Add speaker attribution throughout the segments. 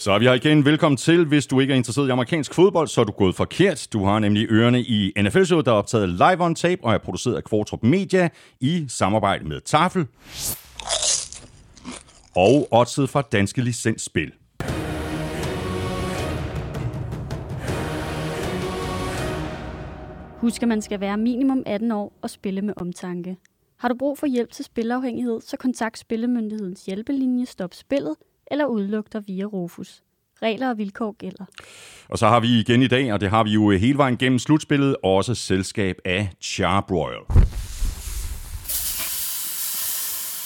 Speaker 1: Så er vi her igen. Velkommen til. Hvis du ikke er interesseret i amerikansk fodbold, så er du gået forkert. Du har nemlig ørerne i nfl showet der er optaget live on tape og er produceret af Kvartrup Media i samarbejde med Tafel og oddset fra Danske Licensspil.
Speaker 2: Husk, at man skal være minimum 18 år og spille med omtanke. Har du brug for hjælp til spilafhængighed, så kontakt Spillemyndighedens hjælpelinje Stop Spillet eller udluk dig via Rufus. Regler og vilkår gælder.
Speaker 1: Og så har vi igen i dag, og det har vi jo hele vejen gennem slutspillet, også selskab af Charbroil.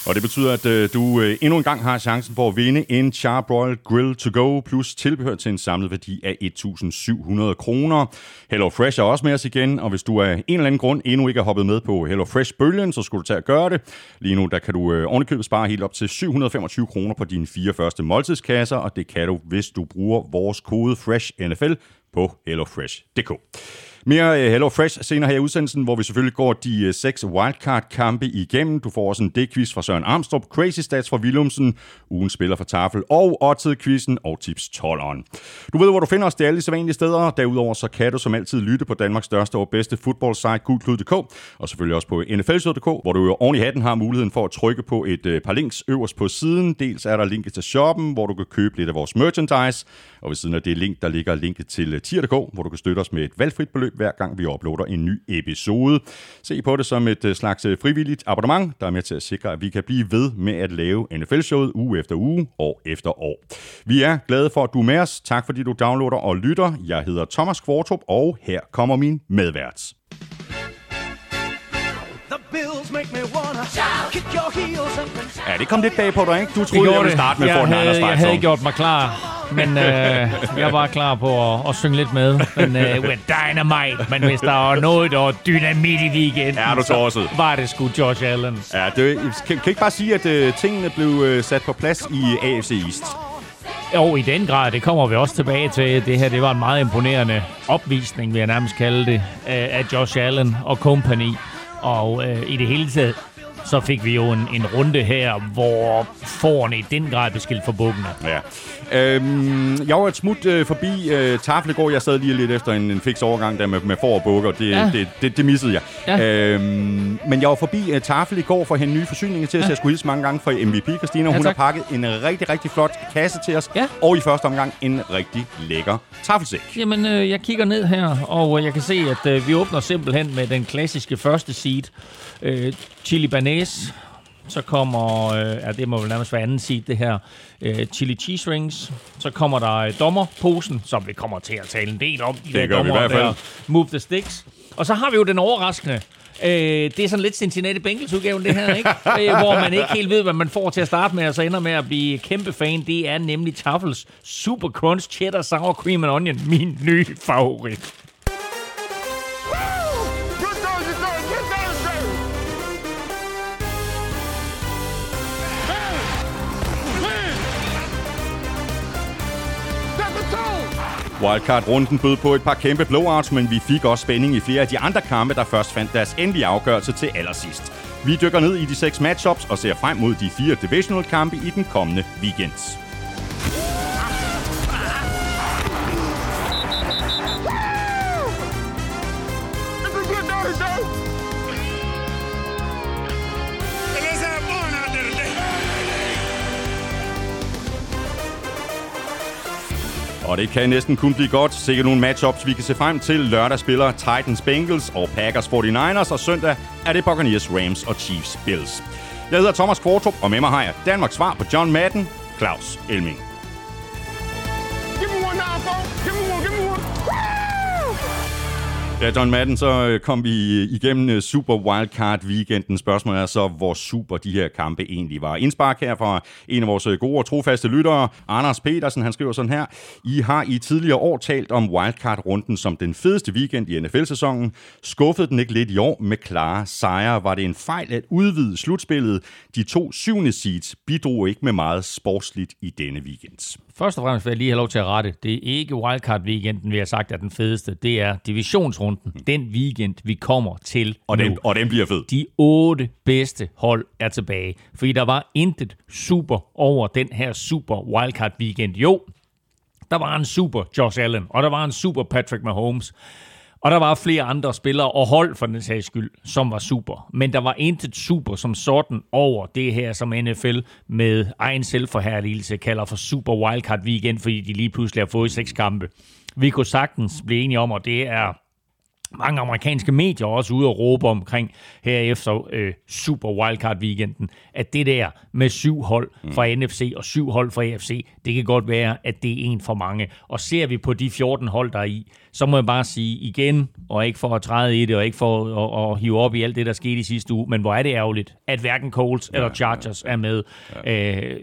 Speaker 1: Og det betyder, at øh, du øh, endnu en gang har chancen for at vinde en Charbroil Grill to go plus tilbehør til en samlet værdi af 1.700 kroner. Hello Fresh er også med os igen, og hvis du af en eller anden grund endnu ikke er hoppet med på Hello Fresh-bølgen, så skulle du tage at gøre det. Lige nu der kan du øh, ovenikøbet spare helt op til 725 kroner på dine fire første måltidskasser, og det kan du, hvis du bruger vores kode FRESHNFL på hellofresh.dk. Mere øh, Hello Fresh senere her i udsendelsen, hvor vi selvfølgelig går de øh, seks wildcard-kampe igennem. Du får også en D-quiz fra Søren Armstrong, Crazy Stats fra Willumsen, ugen spiller fra Tafel og Oddsed-quizzen og tips 12'eren. Du ved, hvor du finder os. Det er alle de sædvanlige steder. Derudover så kan du som altid lytte på Danmarks største og bedste fodboldsite, gulklud.dk, og selvfølgelig også på nflsød.dk, hvor du jo oven i hatten har muligheden for at trykke på et øh, par links øverst på siden. Dels er der linket til shoppen, hvor du kan købe lidt af vores merchandise, og ved siden af det link, der ligger linket til øh, tier.dk, hvor du kan støtte os med et valgfrit beløb hver gang vi uploader en ny episode. Se på det som et øh, slags øh, frivilligt abonnement, der er med til at sikre, at vi kan blive ved med at lave NFL-showet uge efter uge, år efter år. Vi er glade for, at du er med os. Tak fordi du downloader og lytter. Jeg hedder Thomas Kvartrup, og her kommer min medvært. Ja, det kom lidt bag på dig, ikke? Du troede, jeg ville starte med
Speaker 3: jeg
Speaker 1: Fort
Speaker 3: havde, jeg havde gjort mig klar, men øh, jeg var klar på at, at synge lidt med. Men øh, we're dynamite, men hvis der var noget, der var dynamit i weekenden,
Speaker 1: Ja, du
Speaker 3: så var det sgu Josh Allen.
Speaker 1: Ja, det, kan, kan ikke bare sige, at uh, tingene blev uh, sat på plads i AFC East?
Speaker 3: Jo, i den grad, det kommer vi også tilbage til. Det her, det var en meget imponerende opvisning, vil jeg nærmest kalde det, af af Josh Allen og company. Og øh, i det hele taget, så fik vi jo en, en runde her, hvor forerne i den grad blev skilt for bukkene.
Speaker 1: Ja. Øhm, jeg var et smut øh, forbi øh, går. Jeg sad lige lidt efter en, en fix overgang der med, med for og bukker. Det, ja. Det, det, det missede jeg.
Speaker 3: Ja.
Speaker 1: Øhm, men jeg var forbi øh, Tafel i går for at hente nye forsyninger til os. Ja. Jeg skulle hilse mange gange fra MVP Christina. Hun
Speaker 3: Ja,
Speaker 1: har
Speaker 3: tak.
Speaker 1: pakket en rigtig, rigtig flot kasse til os.
Speaker 3: Ja.
Speaker 1: Og i første omgang en rigtig lækker tafelsæk.
Speaker 3: Jamen, øh, jeg kigger ned her, og øh, jeg kan se, at øh, vi åbner simpelthen med den klassiske første seed. Øh, chili banæs. Så kommer, øh, ja, det må vel nærmest være anden seed, det her. Øh, chili cheese rings. Så kommer der øh, dommerposen, som vi kommer til at tale en del om. De der
Speaker 1: gør vi i hvert fald.
Speaker 3: Der. Move the sticks. Og så har vi jo den overraskende. Øh, det er sådan lidt Cincinnati Bengals udgaven, det her, ikke? øh, hvor man ikke helt ved, hvad man får til at starte med, og så ender med at blive kæmpe fan. Det er nemlig Tafels Super Crunch Cheddar Sour Cream and Onion, min nye favorit.
Speaker 1: Wildcard-runden bød på et par kæmpe blowouts, men vi fik også spænding i flere af de andre kampe, der først fandt deres endelige afgørelse til allersidst. Vi dykker ned i de seks matchups og ser frem mod de fire divisional-kampe i den kommende weekend. Og det kan næsten kun blive godt. Sikkert nogle matchups, vi kan se frem til. Lørdag spiller Titans Bengals og Packers 49ers, og søndag er det Buccaneers Rams og Chiefs Bills. Jeg hedder Thomas Kvartrup, og med mig har jeg Danmarks svar på John Madden, Claus Elming.
Speaker 4: Give me one now, folks.
Speaker 1: Ja, John Madden, så øh, kom vi øh, igennem øh, Super Wildcard weekenden. Spørgsmålet er så, hvor super de her kampe egentlig var. Indspark her fra en af vores gode og trofaste lyttere, Anders Petersen, han skriver sådan her. I har i tidligere år talt om Wildcard-runden som den fedeste weekend i NFL-sæsonen. Skuffede den ikke lidt i år med klare sejre? Var det en fejl at udvide slutspillet? De to syvende seeds bidrog ikke med meget sportsligt i denne weekend.
Speaker 3: Først og fremmest vil jeg lige have lov til at rette. Det er ikke wildcard-weekenden, vi har sagt er den fedeste. Det er divisionsrunden. Den weekend, vi kommer til
Speaker 1: Og
Speaker 3: nu.
Speaker 1: den, og den bliver fed.
Speaker 3: De otte bedste hold er tilbage. Fordi der var intet super over den her super wildcard weekend. Jo, der var en super Josh Allen, og der var en super Patrick Mahomes. Og der var flere andre spillere og hold for den sags skyld, som var super. Men der var intet super som sådan over det her, som NFL med egen selvforherligelse kalder for Super Wildcard Weekend, fordi de lige pludselig har fået seks kampe. Vi kunne sagtens blive enige om, og det er mange amerikanske medier også ude og råbe omkring her efter øh, Super Wildcard weekenden, at det der med syv hold fra mm. NFC og syv hold fra AFC, det kan godt være, at det er en for mange. Og ser vi på de 14 hold, der er i, så må jeg bare sige igen, og ikke for at træde i det, og ikke for at, at hive op i alt det, der skete i sidste uge, men hvor er det ærgerligt, at hverken Colts eller Chargers er med. Ja. Øh,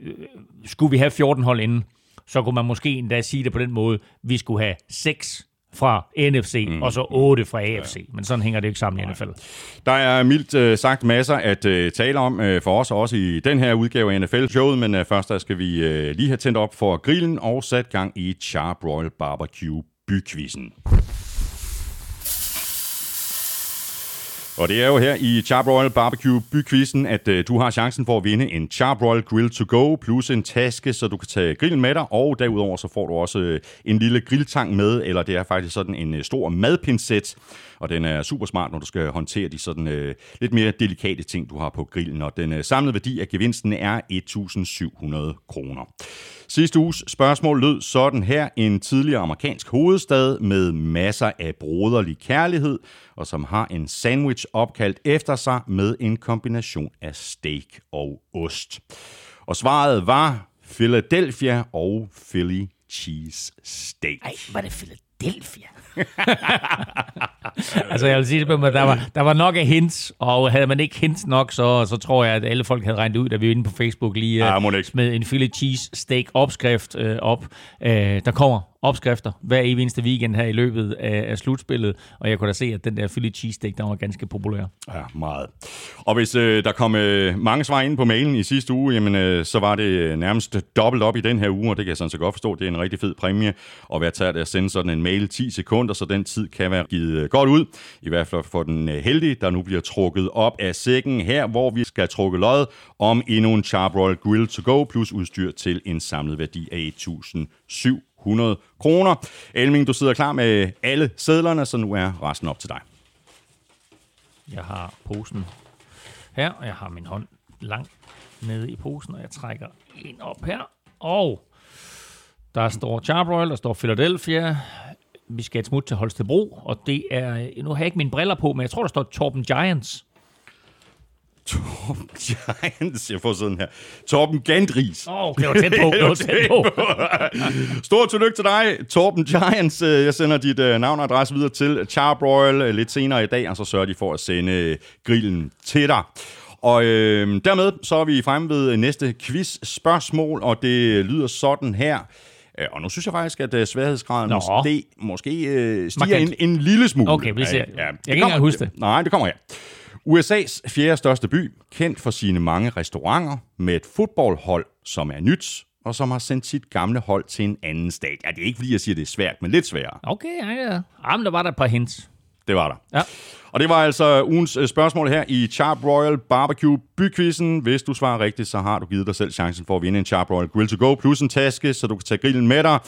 Speaker 3: skulle vi have 14 hold inden, så kunne man måske endda sige det på den måde, vi skulle have seks fra NFC, mm. og så 8 fra AFC. Ja. Men sådan hænger det ikke sammen i NFL.
Speaker 1: Der er mildt uh, sagt masser at uh, tale om uh, for os, også i den her udgave af NFL-showet, men uh, først der skal vi uh, lige have tændt op for grillen og sat gang i Charbroil Barbecue bykvisten. Og det er jo her i Charbroil Barbecue bykvisten, at øh, du har chancen for at vinde en Charbroil Grill to go, plus en taske, så du kan tage grillen med dig, og derudover så får du også øh, en lille grilltang med, eller det er faktisk sådan en øh, stor madpincet, og den er super smart, når du skal håndtere de sådan øh, lidt mere delikate ting, du har på grillen, og den øh, samlede værdi af gevinsten er 1.700 kroner. Sidste uges spørgsmål lød sådan her. En tidligere amerikansk hovedstad med masser af broderlig kærlighed, og som har en sandwich opkaldt efter sig med en kombination af steak og ost. Og svaret var Philadelphia og Philly cheese steak.
Speaker 3: Ej, var det Philadelphia? altså jeg vil sige det på mig, der var, der var nok af hints, og havde man ikke hints nok, så, så tror jeg, at alle folk havde regnet ud, da vi var inde på Facebook lige
Speaker 1: Ja,
Speaker 3: uh, med en Philly cheese steak opskrift uh, op. Uh, der kommer opskrifter hver evig eneste weekend her i løbet af, af slutspillet, og jeg kunne da se, at den der Philly cheesesteak, der var ganske populær.
Speaker 1: Ja, meget. Og hvis øh, der kom øh, mange svar ind på mailen i sidste uge, jamen, øh, så var det øh, nærmest dobbelt op i den her uge, og det kan jeg sådan så godt forstå. Det er en rigtig fed præmie, at være tager at sende sådan en mail 10 sekunder, så den tid kan være givet øh, godt ud. I hvert fald for den øh, heldige, der nu bliver trukket op af sækken her, hvor vi skal trukke lod om endnu en Charbroil Grill to go, plus udstyr til en samlet værdi af 1.700 100 kroner. Elming, du sidder klar med alle sædlerne, så nu er resten op til dig.
Speaker 3: Jeg har posen her, og jeg har min hånd langt nede i posen, og jeg trækker en op her. Og der står Charbroil, der står Philadelphia. Vi skal et smut til Holstebro, og det er, nu har jeg ikke mine briller på, men jeg tror, der står Torben Giants.
Speaker 1: Torben Giants, jeg får sådan her. Torben Gandris.
Speaker 3: Åh, oh, det var tæt på, det var tæt på.
Speaker 1: Stort tillykke til dig, Torben Giants. Jeg sender dit øh, navn og adresse videre til Charbroil øh, lidt senere i dag, og så sørger de for at sende øh, grillen til dig. Og øh, dermed så er vi fremme ved næste quiz-spørgsmål, og det lyder sådan her. Og nu synes jeg faktisk, at sværhedsgraden
Speaker 3: Nå.
Speaker 1: måske, måske øh, stiger en,
Speaker 3: Markant.
Speaker 1: en lille smule.
Speaker 3: Okay, vi ser. Jeg
Speaker 1: det
Speaker 3: kan ikke engang huske det.
Speaker 1: Nej, det kommer her. USA's fjerde største by, kendt for sine mange restauranter, med et fodboldhold, som er nyt, og som har sendt sit gamle hold til en anden stat. Ja, det er ikke fordi, jeg siger, det er svært, men lidt sværere.
Speaker 3: Okay, ja, ja. Jamen, der var der et par hints.
Speaker 1: Det var der.
Speaker 3: Ja.
Speaker 1: Og det var altså ugens øh, spørgsmål her i Charbroil Barbecue bykvisten. Hvis du svarer rigtigt, så har du givet dig selv chancen for at vinde en Charbroil Grill to Go plus en taske, så du kan tage grillen med dig.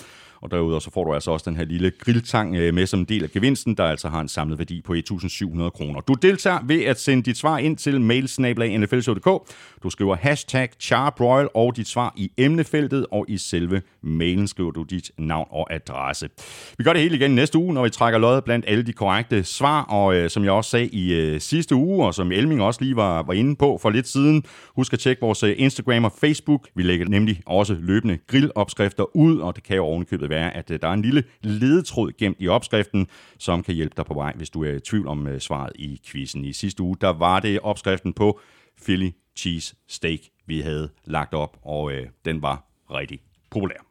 Speaker 1: Og derudover så får du altså også den her lille grilltang øh, med som en del af gevinsten, der altså har en samlet værdi på 1.700 kroner. Du deltager ved at sende dit svar ind til mailsnablag.nflshow.dk. Du skriver hashtag charbroil og dit svar i emnefeltet, og i selve mailen skriver du dit navn og adresse. Vi gør det hele igen næste uge, når vi trækker loddet blandt alle de korrekte svar, og øh, som jeg også sagde i øh, sidste uge, og som Elming også lige var, var inde på for lidt siden, husk at tjekke vores øh, Instagram og Facebook. Vi lægger nemlig også løbende grillopskrifter ud, og det kan jo ovenikøbet være, at øh, der er en lille ledetråd gemt i opskriften, som kan hjælpe dig på vej, hvis du er i tvivl om øh, svaret i quizzen. I sidste uge, der var det opskriften på Philly Cheese Steak, vi havde lagt op, og øh, den var rigtig populær.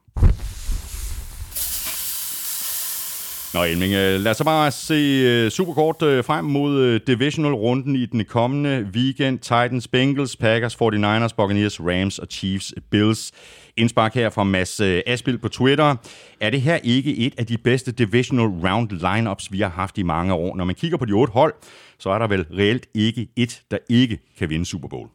Speaker 1: Nå, Elming, øh, lad os så bare se superkort frem mod divisional-runden i den kommende weekend. Titans, Bengals, Packers, 49ers, Buccaneers, Rams og Chiefs, Bills. Indspark her fra Mads øh, Aspil på Twitter. Er det her ikke et af de bedste divisional round lineups, vi har haft i mange år? Når man kigger på de otte hold, så er der vel reelt ikke et, der ikke kan vinde Super Bowl.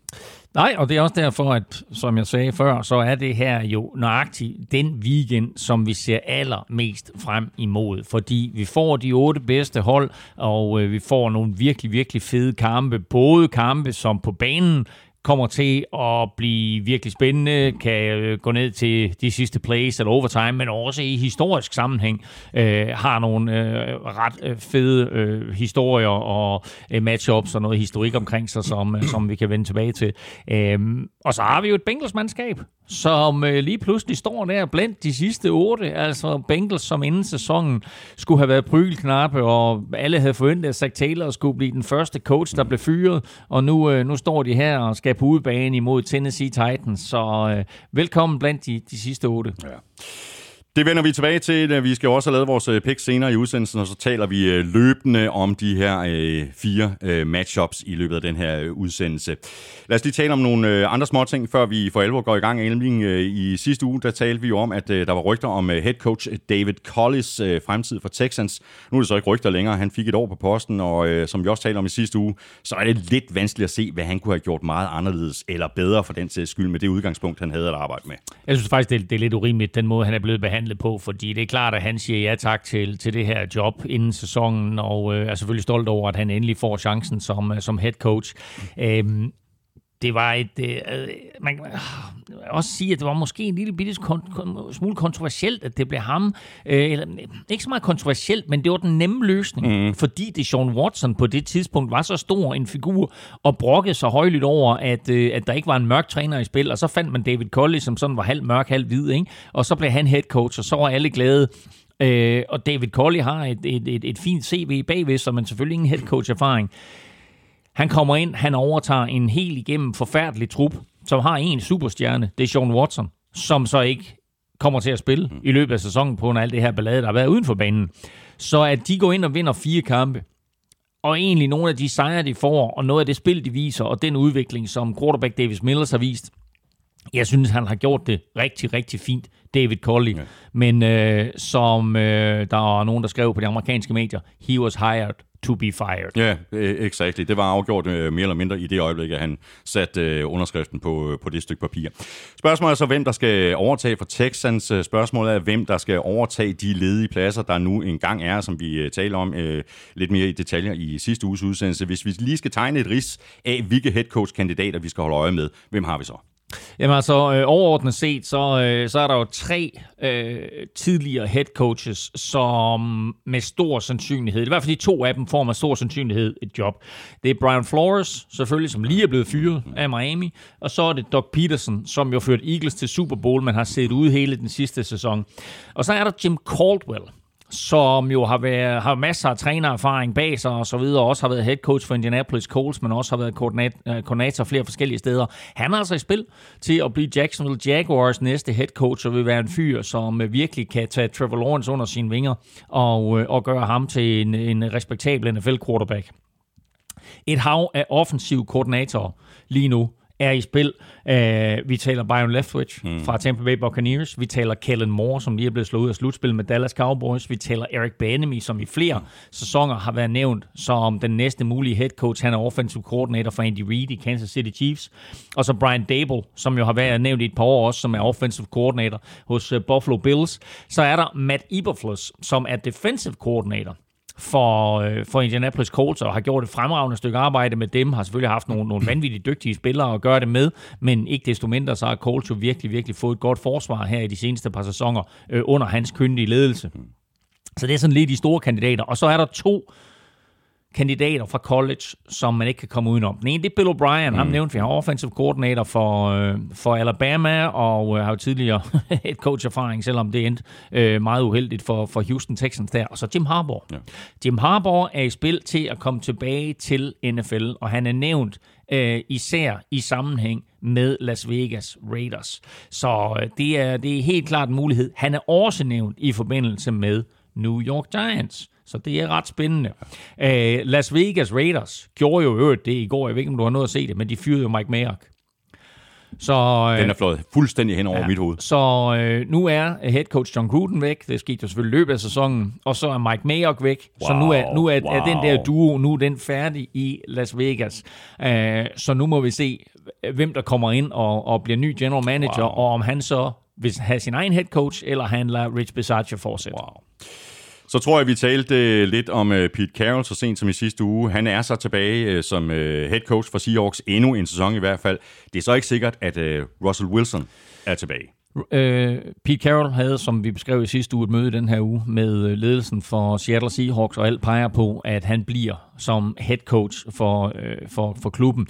Speaker 3: Nej, og det er også derfor, at som jeg sagde før, så er det her jo nøjagtigt den weekend, som vi ser allermest frem imod. Fordi vi får de otte bedste hold, og øh, vi får nogle virkelig, virkelig fede kampe. Både kampe, som på banen kommer til at blive virkelig spændende, kan øh, gå ned til de sidste plays eller overtime, men også i historisk sammenhæng øh, har nogle øh, ret øh, fede øh, historier og øh, matchups og noget historik omkring sig, som, øh, som vi kan vende tilbage til. Øh, og så har vi jo et Bengals-mandskab, som øh, lige pludselig står der blandt de sidste otte. Altså Bengals, som inden sæsonen skulle have været prygelknappe, og alle havde forventet, at Zach Taylor skulle blive den første coach, der blev fyret. Og nu, øh, nu står de her og skal på udebane imod Tennessee Titans. Så øh, velkommen blandt de, de sidste otte. Ja.
Speaker 1: Det vender vi tilbage til. Øh, vi skal også have lavet vores øh, pick senere i udsendelsen, og så taler vi øh, løbende om de her øh, fire øh, matchups i løbet af den her udsendelse. Lad os lige tale om nogle øh, andre små ting, før vi for alvor går i gang. Elming, øh, I sidste uge, der talte vi jo om, at øh, der var rygter om øh, head coach David Collis øh, fremtid for Texans. Nu er det så ikke rygter længere. Han fik et år på posten, og øh, som vi også talte om i sidste uge, så er det lidt vanskeligt at se, hvad han kunne have gjort meget anderledes eller bedre for den sags skyld med det udgangspunkt, han havde at arbejde med.
Speaker 3: Jeg synes faktisk, det er, det er lidt urimeligt, den måde, han er blevet behandlet på, fordi det er klart, at han siger ja tak til, til det her job inden sæsonen, og øh, er selvfølgelig stolt over, at han endelig får chancen som, øh, som head coach. Øh, det var et... Øh, man kan også sige, at det var måske en lille bitte kon- smule kontroversielt, at det blev ham. Øh, eller, ikke så meget kontroversielt, men det var den nemme løsning. Mm. Fordi det Sean Watson på det tidspunkt var så stor en figur, og brokkede så højligt over, at, øh, at der ikke var en mørk træner i spil. Og så fandt man David Colley, som sådan var halv mørk, halv hvid. Ikke? Og så blev han head coach, og så var alle glade. Øh, og David Colley har et, et, et, et fint CV bagved, så man selvfølgelig ingen head coach erfaring. Han kommer ind, han overtager en helt igennem forfærdelig trup, som har en superstjerne, det er Sean Watson, som så ikke kommer til at spille i løbet af sæsonen på grund af alt det her ballade, der har været uden for banen. Så at de går ind og vinder fire kampe, og egentlig nogle af de sejre, de får, og noget af det spil, de viser, og den udvikling, som quarterback Davis Millers har vist, jeg synes, han har gjort det rigtig, rigtig fint, David Colley. Ja. Men øh, som øh, der er nogen, der skrev på de amerikanske medier, he was hired to be fired.
Speaker 1: Ja, exakt. Det var afgjort øh, mere eller mindre i det øjeblik, at han satte øh, underskriften på, øh, på det stykke papir. Spørgsmålet er så, hvem der skal overtage for Texans. Spørgsmålet er, hvem der skal overtage de ledige pladser, der nu engang er, som vi taler om lidt mere i detaljer i sidste uges udsendelse. Hvis vi lige skal tegne et ris af, hvilke head coach kandidater vi skal holde øje med, hvem har vi så?
Speaker 3: Jamen altså, øh, overordnet set, så, øh, så er der jo tre øh, tidligere head coaches, som med stor sandsynlighed, i hvert fald de to af dem, får med stor sandsynlighed et job. Det er Brian Flores, selvfølgelig, som lige er blevet fyret af Miami, og så er det Doc Peterson, som jo førte Eagles til Super Bowl, men har set ud hele den sidste sæson. Og så er der Jim Caldwell, som jo har, været, har masser af trænererfaring bag sig og så videre, også har været head coach for Indianapolis Colts, men også har været øh, koordinator flere forskellige steder. Han er altså i spil til at blive Jacksonville Jaguars næste head coach, og vil være en fyr, som øh, virkelig kan tage Trevor Lawrence under sine vinger og, øh, og gøre ham til en, en respektabel NFL quarterback. Et hav af offensiv koordinatorer lige nu er i spil. Uh, vi taler Byron Leftwich mm. fra Tampa Bay Buccaneers. Vi taler Kellen Moore, som lige er blevet slået ud af slutspil med Dallas Cowboys. Vi taler Eric Bieniemy, som i flere sæsoner har været nævnt som den næste mulige head coach. Han er offensive coordinator for Andy Reid i Kansas City Chiefs. Og så Brian Dable, som jo har været nævnt i et par år også, som er offensive coordinator hos uh, Buffalo Bills. Så er der Matt Eberflus, som er defensive coordinator for, øh, for Indianapolis Colts, og har gjort et fremragende stykke arbejde med dem, har selvfølgelig haft nogle, nogle vanvittigt dygtige spillere at gøre det med, men ikke desto mindre, så har Colts jo virkelig, virkelig fået et godt forsvar her i de seneste par sæsoner øh, under hans kyndige ledelse. Så det er sådan lidt de store kandidater. Og så er der to kandidater fra college, som man ikke kan komme udenom. Den ene, det er Bill O'Brien. Mm. Ham nævnte vi. har offensive coordinator for, øh, for Alabama, og øh, har jo tidligere et coach-erfaring, selvom det endte øh, meget uheldigt for, for Houston Texans der. Og så Jim Harbaugh. Ja. Jim Harbaugh er i spil til at komme tilbage til NFL, og han er nævnt øh, især i sammenhæng med Las Vegas Raiders. Så øh, det, er, det er helt klart en mulighed. Han er også nævnt i forbindelse med New York Giants. Så det er ret spændende. Uh, Las Vegas Raiders gjorde jo øvrigt det i går. Jeg ved ikke, om du har noget at se det, men de fyrede jo Mike Mayock. Så, øh,
Speaker 1: Den er flået fuldstændig hen over
Speaker 3: Ja.
Speaker 1: mit hoved.
Speaker 3: Så øh, nu er head coach John Gruden væk. Det skete jo selvfølgelig løbet af sæsonen. Og så er Mike Mayock væk. så nu er, nu er, er den der
Speaker 1: wow.
Speaker 3: duo nu er den færdig i Las Vegas. Øh, så nu må vi se, hvem der kommer ind og, og bliver ny general manager,
Speaker 1: Wow.
Speaker 3: og om han så vil have sin egen head coach, eller han lader Rich Bisaccia fortsætte.
Speaker 1: Wow. Så tror jeg, vi talte øh, lidt om øh, Pete Carroll så sent som i sidste uge. Han er så tilbage øh, som head coach for Seahawks endnu en sæson i hvert fald. Det er så ikke sikkert, at Russell Wilson er tilbage.
Speaker 3: Øh, Pete Carroll havde, som vi beskrev i sidste uge, et møde i den her uge med ledelsen for Seattle Seahawks, og alt peger på, at han bliver som head coach for, øh, for, for klubben.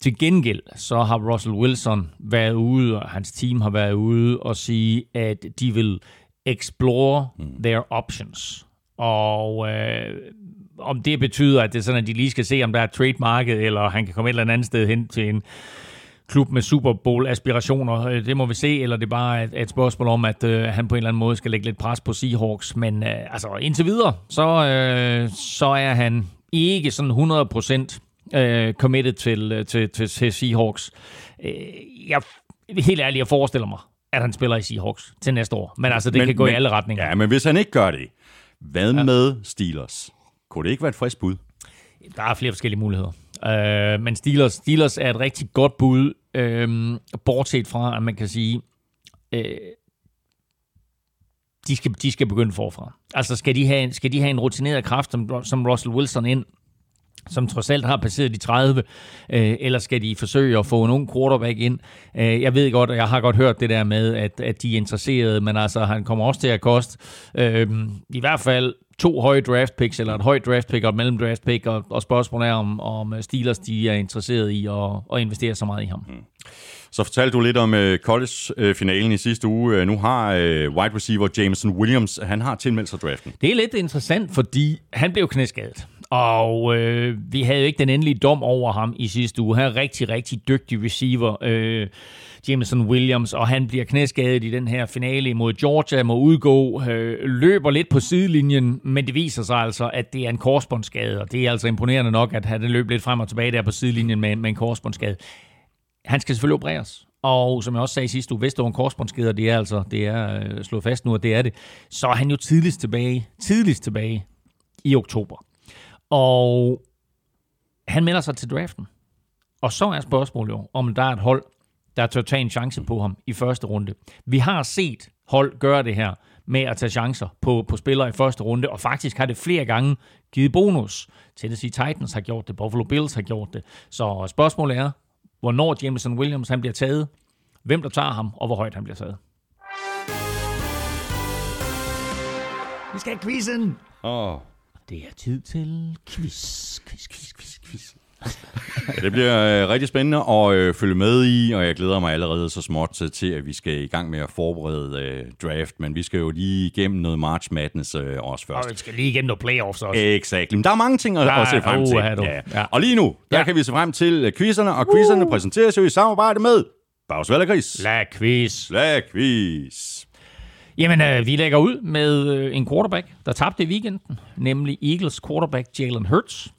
Speaker 3: Til gengæld så har Russell Wilson været ude, og hans team har været ude og sige, at de vil explore their options. Og øh, om det betyder, at det er sådan, at de lige skal se, om der er et trademarket, eller han kan komme et eller andet sted hen til en klub med Super Bowl-aspirationer. Øh, Det må vi se, eller det er bare et, et spørgsmål om, at øh, han på en eller anden måde skal lægge lidt pres på Seahawks. Men øh, altså, indtil videre, så, øh, så er han ikke sådan 100% øh, committed til, øh, til, til, til Seahawks. Øh, jeg helt ærligt, jeg forestiller mig, at han spiller i Seahawks til næste år. Men altså, det men, kan gå
Speaker 1: men,
Speaker 3: i alle retninger.
Speaker 1: Ja, men hvis han ikke gør det, hvad ja. med Steelers? Kunne det ikke være et frisk bud?
Speaker 3: Der er flere forskellige muligheder. Øh, men Steelers, Steelers er et rigtig godt bud, øh, bortset fra, at man kan sige, øh, de, skal, de skal begynde forfra. Altså skal de have, skal de have en rutineret kraft som, som Russell Wilson ind, som trods alt har passeret de 30, øh, eller skal de forsøge at få en ung quarterback ind? Øh, jeg ved godt, jeg har godt hørt det der med, at, at de er interesserede, men altså, han kommer også til at koste øh, i hvert fald to høje draft picks, eller et højt draft pick og et mellem draft pick, og, og spørgsmålet er, om, om Steelers de er interesseret i at, at investere så meget i ham.
Speaker 1: Så fortalte du lidt om øh, college-finalen i sidste uge. Øh, Nu har øh, wide receiver Jameson Williams, han har tilmeldt sig draften.
Speaker 3: Det er lidt interessant, fordi han blev knæskadet. Og øh, vi havde jo ikke den endelige dom over ham i sidste uge. Han er rigtig, rigtig dygtig receiver, øh, Jameson Williams, og han bliver knæskadet i den her finale mod Georgia, må udgå, øh, løber lidt på sidelinjen, men det viser sig altså, at det er en korsbåndsskade, og det er altså imponerende nok, at han løb lidt frem og tilbage der på sidelinjen med, med en korsbåndsskade. Han skal selvfølgelig opereres. Og som jeg også sagde sidste uge, hvis det var en korsbåndsskade, det er altså det er øh, slået fast nu, og det er det, så er han jo tidligst tilbage, tidligst tilbage i oktober. Og han melder sig til draften. Og så er spørgsmålet jo, om der er et hold, der tør tage en chance på ham i første runde. Vi har set hold gøre det her med at tage chancer på, på spillere i første runde, og faktisk har det flere gange givet bonus. Tennessee Titans har gjort det, Buffalo Bills har gjort det. Så spørgsmålet er, hvornår Jameson Williams han bliver taget, hvem der tager ham, og hvor højt han bliver taget. Vi skal have quizzen!
Speaker 1: Oh.
Speaker 3: Det er tid til quiz, quiz, quiz, quiz, quiz.
Speaker 1: Ja, det bliver øh, rigtig spændende at øh, følge med i, og jeg glæder mig allerede så småt til, at vi skal i gang med at forberede øh, draft, men vi skal jo lige igennem noget March Madness øh, også først.
Speaker 3: Og vi skal lige igennem nogle playoffs også.
Speaker 1: Exakt. Men der er mange ting at,
Speaker 3: Der
Speaker 1: at se frem
Speaker 3: uh,
Speaker 1: til.
Speaker 3: er du. Ja.
Speaker 1: Og lige nu, der
Speaker 3: Ja.
Speaker 1: kan vi se frem til øh, quizzerne, og quizzerne præsenteres jo i samarbejde med Bagsvald og Gris.
Speaker 3: La quiz.
Speaker 1: La quiz.
Speaker 3: Jamen, øh, vi lægger ud med øh, en quarterback, der tabte i weekenden, nemlig Eagles quarterback Jalen Hurts.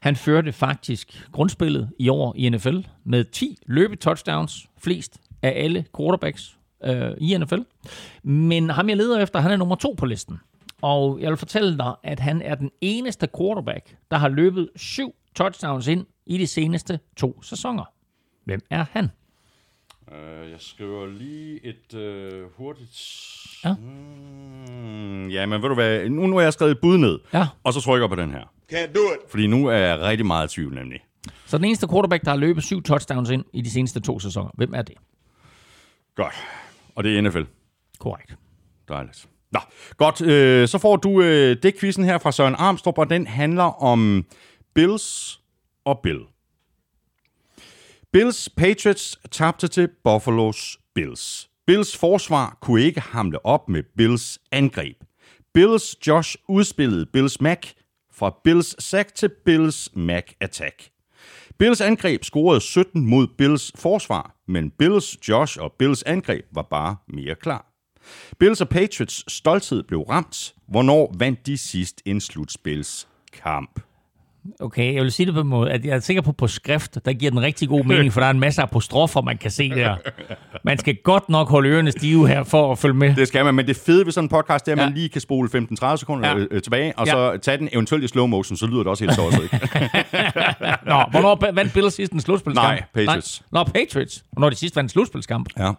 Speaker 3: Han førte faktisk grundspillet i år i NFL med 10 løbetouchdowns, flest af alle quarterbacks øh, i NFL. Men ham jeg leder efter, han er nummer to på listen. Og jeg vil fortælle dig, at han er den eneste quarterback, der har løbet syv touchdowns ind i de seneste to sæsoner. Hvem er han?
Speaker 1: Uh, jeg skriver lige et uh, hurtigt...
Speaker 3: Ja.
Speaker 1: Mm, ja, men ved du hvad, nu, nu har jeg skrevet et bud ned,
Speaker 3: Ja.
Speaker 1: og så trykker jeg på den her.
Speaker 4: Can't do it.
Speaker 1: Fordi nu er jeg rigtig meget i tvivl, nemlig.
Speaker 3: Så den eneste quarterback, der har løbet syv touchdowns ind i de seneste to sæsoner. Hvem er det?
Speaker 1: Godt. Og det er NFL.
Speaker 3: Korrekt.
Speaker 1: Dejligt. Nå, godt. Øh, så får du øh, det quizzen her fra Søren Armstrong, og den handler om Bills og Bill. Bills Patriots tabte til Buffalo's Bills. Bills forsvar kunne ikke hamle op med Bills angreb. Bills Josh udspillede Bills Mac fra Bills sack til Bills Mac attack. Bills angreb scorede 17 mod Bills forsvar, men Bills Josh og Bills angreb var bare mere klar. Bills og Patriots stolthed blev ramt. Hvornår vandt de sidst en slutspilskamp?
Speaker 3: Okay, jeg vil sige det på en måde, at jeg er sikker på, på skrift, der giver den rigtig god mening, for der er en masse apostrofer, man kan se der. Man skal godt nok holde ørerne stive her for at følge med.
Speaker 1: Det skal man, men det fede ved sådan en podcast, det er, at
Speaker 3: Ja.
Speaker 1: man lige kan spole 15-30 sekunder
Speaker 3: Ja.
Speaker 1: ja. øh, tilbage, og
Speaker 3: Ja.
Speaker 1: så tage den eventuelt i slow motion, så lyder det også helt tosset, ikke?
Speaker 3: Nå, hvornår vandt Bills sidst en slutspilskamp?
Speaker 1: Nej, Patriots.
Speaker 3: Nej. Nå, Patriots. Hvornår de sidst vandt en slutspilskamp?
Speaker 1: ja.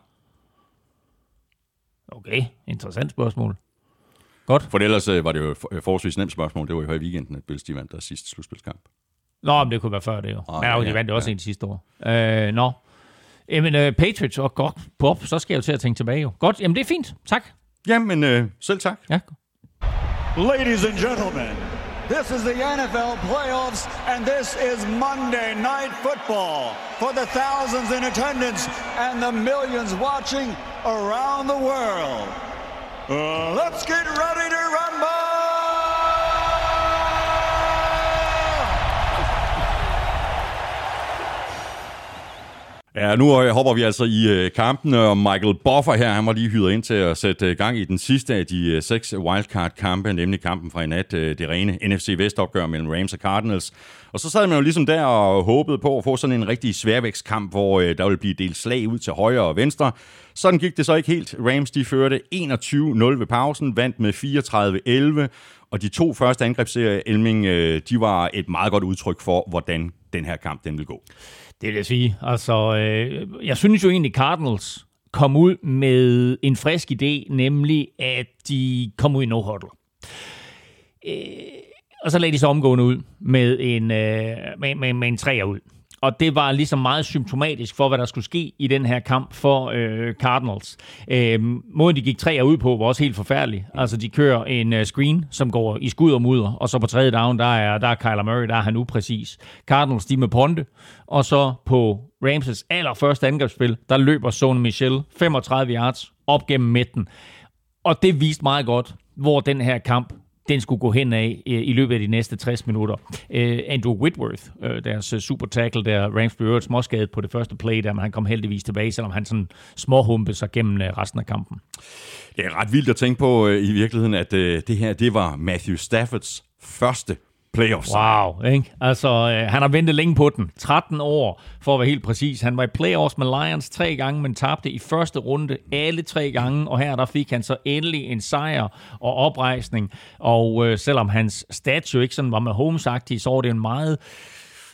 Speaker 3: Okay, interessant spørgsmål. Godt.
Speaker 1: For ellers øh, var det jo øh, forholdsvis nemt spørgsmål. Det var jo her i weekenden, at Bills de vandt deres sidste slutspilskamp.
Speaker 3: Nå, men det kunne være før det jo.
Speaker 1: Åh,
Speaker 3: men ja, de
Speaker 1: ja,
Speaker 3: vandt jo også
Speaker 1: ja.
Speaker 3: en sidste år. Øh, nå. Jamen, øh, Patriots og godt på, så skal jeg jo til at tænke tilbage jo. Godt, jamen det er fint. Tak.
Speaker 1: Jamen, øh, selv tak.
Speaker 3: Ja.
Speaker 5: Ladies and gentlemen, this is the NFL playoffs, and this is Monday Night Football for the thousands in attendance and the millions watching around the world. Uh, let's get ready to rumble!
Speaker 1: Ja, nu øh, hopper vi altså i øh, kampen, og Michael Buffer her, han var lige hyret ind til at sætte øh, gang i den sidste af de seks wildcard-kampe, nemlig kampen fra i nat, det rene NFC Vest-opgør mellem Rams og Cardinals. Og så sad man jo ligesom der og håbede på at få sådan en rigtig sværvægtskamp, hvor der ville blive delt slag ud til højre og venstre. Sådan gik det så ikke helt. Rams de førte 21-0 ved pausen, vandt med 34-11, og de to første angrebsserier, Elming, de var et meget godt udtryk for, hvordan den her kamp den vil gå.
Speaker 3: Det vil jeg sige. Altså, øh, jeg synes jo egentlig, Cardinals kom ud med en frisk idé, nemlig at de kom ud i no-huddle. Øh, og så lagde de så omgående ud med en, øh, med, med, med en træer ud. Og det var ligesom meget symptomatisk for, hvad der skulle ske i den her kamp for øh, Cardinals. Øh, måden, de gik tre ud på, var også helt forfærdelig. Altså, de kører en øh, screen, som går i skud og mudder, og så på tredje down, der er, der er Kyler Murray, der er han upræcis. Cardinals, de med Ponte, og så på Ramses allerførste angrebsspil, der løber Sony Michel 35 yards op gennem midten. Og det viste meget godt, hvor den her kamp den skulle gå hen af øh, i løbet af de næste 60 minutter. Øh, Andrew Whitworth, øh, deres super tackle, der Rams blev øvrigt småskadet på det første play, der, men han kom heldigvis tilbage, selvom han sådan småhumpede sig gennem resten af kampen.
Speaker 1: Det er ret vildt at tænke på i virkeligheden, at det her, det var Matthew Staffords første playoffs.
Speaker 3: Wow, ikke? Altså, øh, han har ventet længe på den. 13 år, for at være helt præcis. Han var i playoffs med Lions tre gange, men tabte i første runde alle tre gange, og her der fik han så endelig en sejr og oprejsning. Og øh, selvom hans statue ikke sådan var med Holmes så var det en meget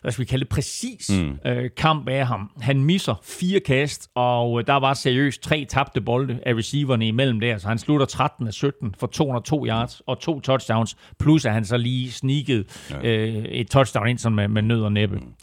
Speaker 3: hvad skal vi kalde det, præcis mm. øh, kamp af ham. Han misser fire kast, og øh, der var seriøst tre tabte bolde af receiverne imellem der, så han slutter 13 af 17 for 202 yards og to touchdowns, plus at han så lige sneakede ja. øh, et touchdown ind sådan med, med nød og næppe. Mm.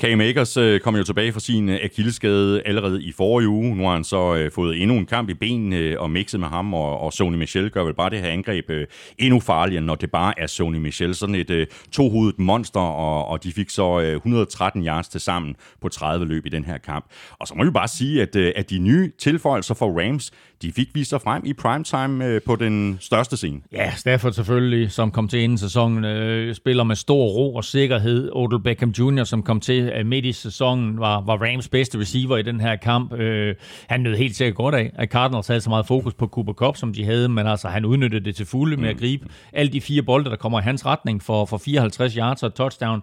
Speaker 1: Cam Akers øh, kom jo tilbage fra sin øh, akilleskade allerede i forrige uge. Nu har han så øh, fået endnu en kamp i benene øh, og mixet med ham, og, og Sony Michel gør vel bare det her angreb øh, endnu farligere, når det bare er Sony Michel. Sådan et øh, tohovedet monster, og, og de fik så øh, 113 yards til sammen på 30 løb i den her kamp. Og så må vi bare sige, at, øh, at de nye tilføjelser for Rams, de fik vist sig frem i primetime øh, på den største scene.
Speaker 3: Ja, Stafford selvfølgelig, som kom til inden sæsonen, øh, spiller med stor ro og sikkerhed. Odell Beckham Jr., som kom til øh, midt i sæsonen, var, var Rams bedste receiver i den her kamp. Øh, han nød helt sikkert godt af, at Cardinals havde så meget fokus på Cooper Cup, som de havde, men altså han udnyttede det til fulde med at gribe alle de fire bolde, der kommer i hans retning for, for 54 yards og touchdown.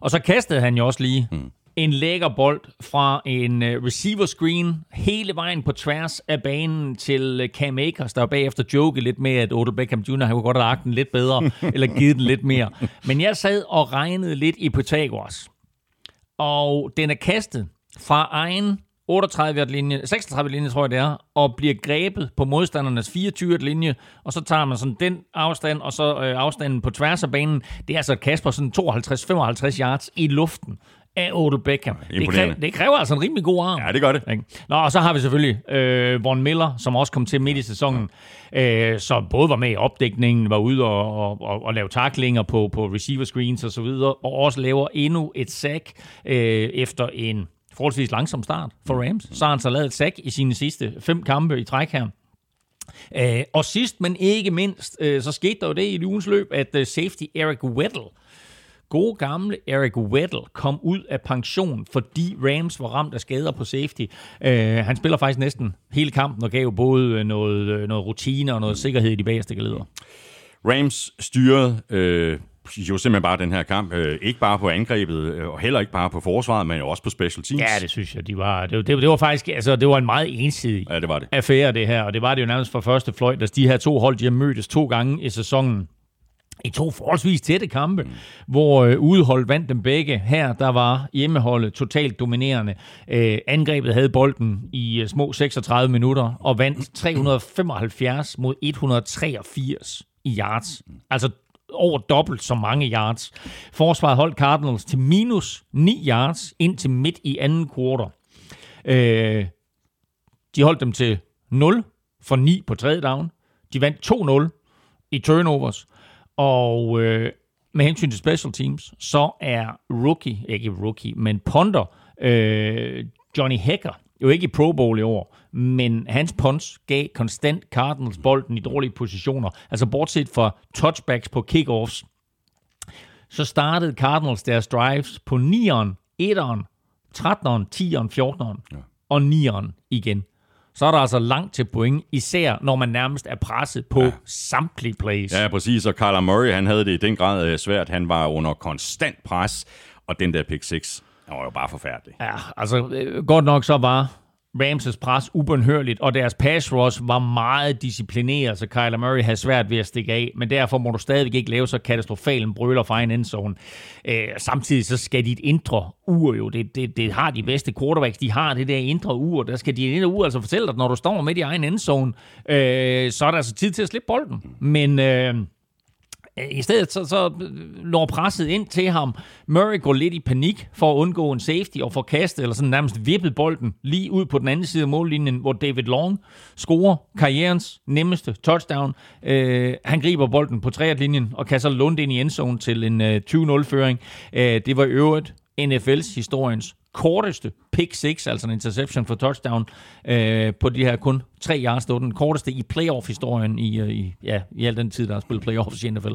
Speaker 3: Og så kastede han jo også lige mm. en lækker bold fra en uh, receiver screen hele vejen på tværs af banen til uh, Cam Akers, der bagefter jokede lidt med, at Odell Beckham Jr. han kunne godt have lagt den lidt bedre, eller givet den lidt mere. Men jeg sad og regnede lidt i Pythagoras, og den er kastet fra egen 38 linje, 36 linje tror jeg det er, og bliver grebet på modstandernes 24 linje, og så tager man sådan den afstand, og så øh, afstanden på tværs af banen. Det er altså et kast på sådan 52-55 yards i luften af Odell Beckham. Det kræver, det kræver altså en rimelig god arm.
Speaker 1: Ja, det gør det.
Speaker 3: Ikke? Nå, og så har vi selvfølgelig øh, Von Miller, som også kom til midt i sæsonen, øh, som både var med i opdækningen, var ude og, og, og, og lave taklinger på, på receiver screens og så videre, og også laver endnu et sack øh, efter en forholdsvis langsom start for Rams. Så har han så lavet et sack i sine sidste fem kampe i træk her. Øh, og sidst, men ikke mindst, øh, så skete der jo det i ugens løb, at øh, safety Eric Weddle, gode gamle Eric Weddle kom ud af pension, fordi Rams var ramt af skader på safety. Øh, han spiller faktisk næsten hele kampen og gav både øh, noget, noget rutine og noget sikkerhed i de bagerste geleder.
Speaker 1: Rams styrede øh, jo simpelthen bare den her kamp. Øh, ikke bare på angrebet, øh, og heller ikke bare på forsvaret, men også på special teams.
Speaker 3: Ja, det synes jeg, de var. Det, det, det var faktisk, altså, det var en meget ensidig
Speaker 1: ja, det var det.
Speaker 3: affære, det her. Og det var det jo nærmest fra første fløjt, at de her to hold, de har mødtes to gange i sæsonen i to forholdsvis tætte kampe, mm. hvor øh, udeholdet vandt dem begge. Her der var hjemmeholdet totalt dominerende. Øh, angrebet havde bolden i øh, små 36 minutter og vandt 375 mod 183 i yards. Altså over dobbelt så mange yards. Forsvaret holdt Cardinals til minus 9 yards ind til midt i anden kvartal. Øh, de holdt dem til 0 for 9 på tredje down. De vandt 2-0 i turnovers. Og øh, med hensyn til special teams, så er rookie, ikke rookie, men ponder, øh, Johnny Hecker, jo ikke i Pro Bowl i år, men hans punts gav konstant Cardinals bolden i dårlige positioner. Altså bortset fra touchbacks på kickoffs, så startede Cardinals deres drives på 9'eren, 1'eren, 13'eren, 10'eren, 14'eren ja. og 9'eren igen så er der altså langt til point, især når man nærmest er presset på ja. samtlige plays.
Speaker 1: Ja, præcis, og Kyler Murray, han havde det i den grad øh, svært. Han var under konstant pres, og den der pick 6, var jo bare forfærdelig.
Speaker 3: Ja, altså øh, godt nok så var Ramses pres ubønhørligt, og deres pass rush var meget disciplineret, så Kyler Murray havde svært ved at stikke af, men derfor må du stadigvæk ikke lave så katastrofal en brøler fra en endzone. Øh, samtidig så skal dit indre ur jo, det, det, det har de bedste quarterbacks, de har det der indre ur, der skal dit indre ur altså fortælle dig, at når du står med i egen endzone, øh, så er der altså tid til at slippe bolden. Men... Øh, Øh, i stedet så, så øh, når presset ind til ham. Murray går lidt i panik for at undgå en safety og får kastet, eller sådan nærmest vippet bolden lige ud på den anden side af mållinjen, hvor David Long scorer karrierens nemmeste touchdown. Øh, han griber bolden på linjen og kaster Lund ind i endzone til en øh, 20-0-føring. Øh, det var i øvrigt NFL's historiens korteste pick 6, altså en interception for touchdown, øh, på de her kun tre yards. Det var den korteste i playoff-historien i, øh, i, ja, i al den tid, der har spillet playoffs i NFL.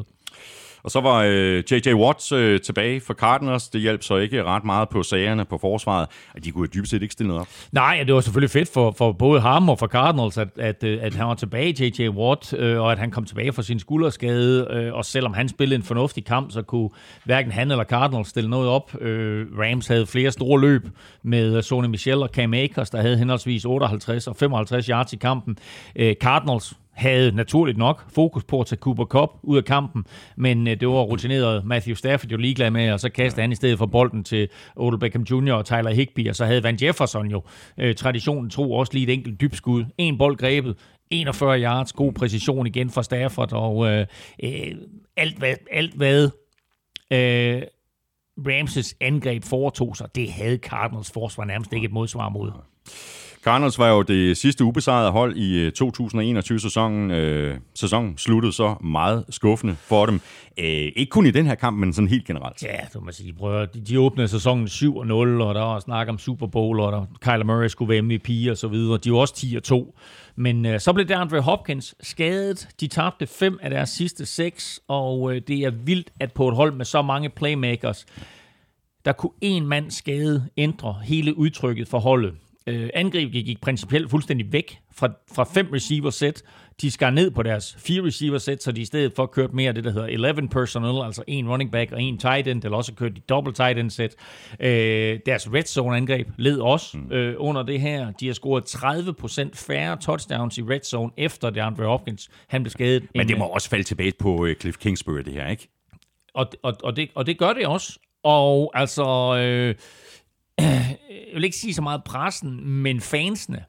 Speaker 1: Og så var øh, J.J. Watts øh, tilbage for Cardinals. Det hjalp så ikke ret meget på sagerne på forsvaret. Og de kunne jo dybest set ikke stille noget op.
Speaker 3: Nej, det var selvfølgelig fedt for, for både ham og for Cardinals, at, at, øh, at han var tilbage, J.J. Watt, øh, og at han kom tilbage fra sin skulderskade. Øh, og selvom han spillede en fornuftig kamp, så kunne hverken han eller Cardinals stille noget op. Øh, Rams havde flere store løb med øh, Sony Michel og Cam Akers, der havde henholdsvis 58 og 55 yards i kampen. Øh, Cardinals havde naturligt nok fokus på at tage Cooper Cup ud af kampen, men øh, det var rutineret Matthew Stafford jo ligeglad med, og så kastede han i stedet for bolden til Odell Beckham Jr. og Tyler Higby, og så havde Van Jefferson jo øh, traditionen tro også lige et enkelt dybskud. En bold grebet, 41 yards, god præcision igen fra Stafford, og øh, øh, alt hvad, alt hvad øh, Ramses angreb foretog sig, det havde Cardinals forsvar nærmest ikke et modsvar mod.
Speaker 1: Cardinals var jo det sidste ubesejrede hold i øh, 2021-sæsonen. Øh, sæsonen sluttede så meget skuffende for dem. Øh, ikke kun i den her kamp, men sådan helt generelt.
Speaker 3: Ja, du må sige. Prøv, de, de åbnede sæsonen 7-0, og der var snak om Super Bowl, og der, Kyler Murray skulle være MVP og så videre. De var også 10-2. Men øh, så blev DeAndre Hopkins skadet. De tabte fem af deres sidste seks, og øh, det er vildt, at på et hold med så mange playmakers, der kunne en mand skade ændre hele udtrykket for holdet. Øh, angrebet gik principielt fuldstændig væk fra, fra fem receiver sæt. De skar ned på deres fire receiver sæt, så de i stedet for kørt mere det, der hedder 11 personnel, altså en running back og en tight end, eller også kørt de double tight end sæt. Øh, deres red zone angreb led også mm. øh, under det her. De har scoret 30% færre touchdowns i red zone efter DeAndre Hopkins. Han blev skadet.
Speaker 1: Men det må også falde tilbage på øh, Cliff Kingsbury, det her, ikke?
Speaker 3: Og, og, og, det, og det gør det også. Og altså... Øh, jeg vil ikke sige så meget pressen, men fansene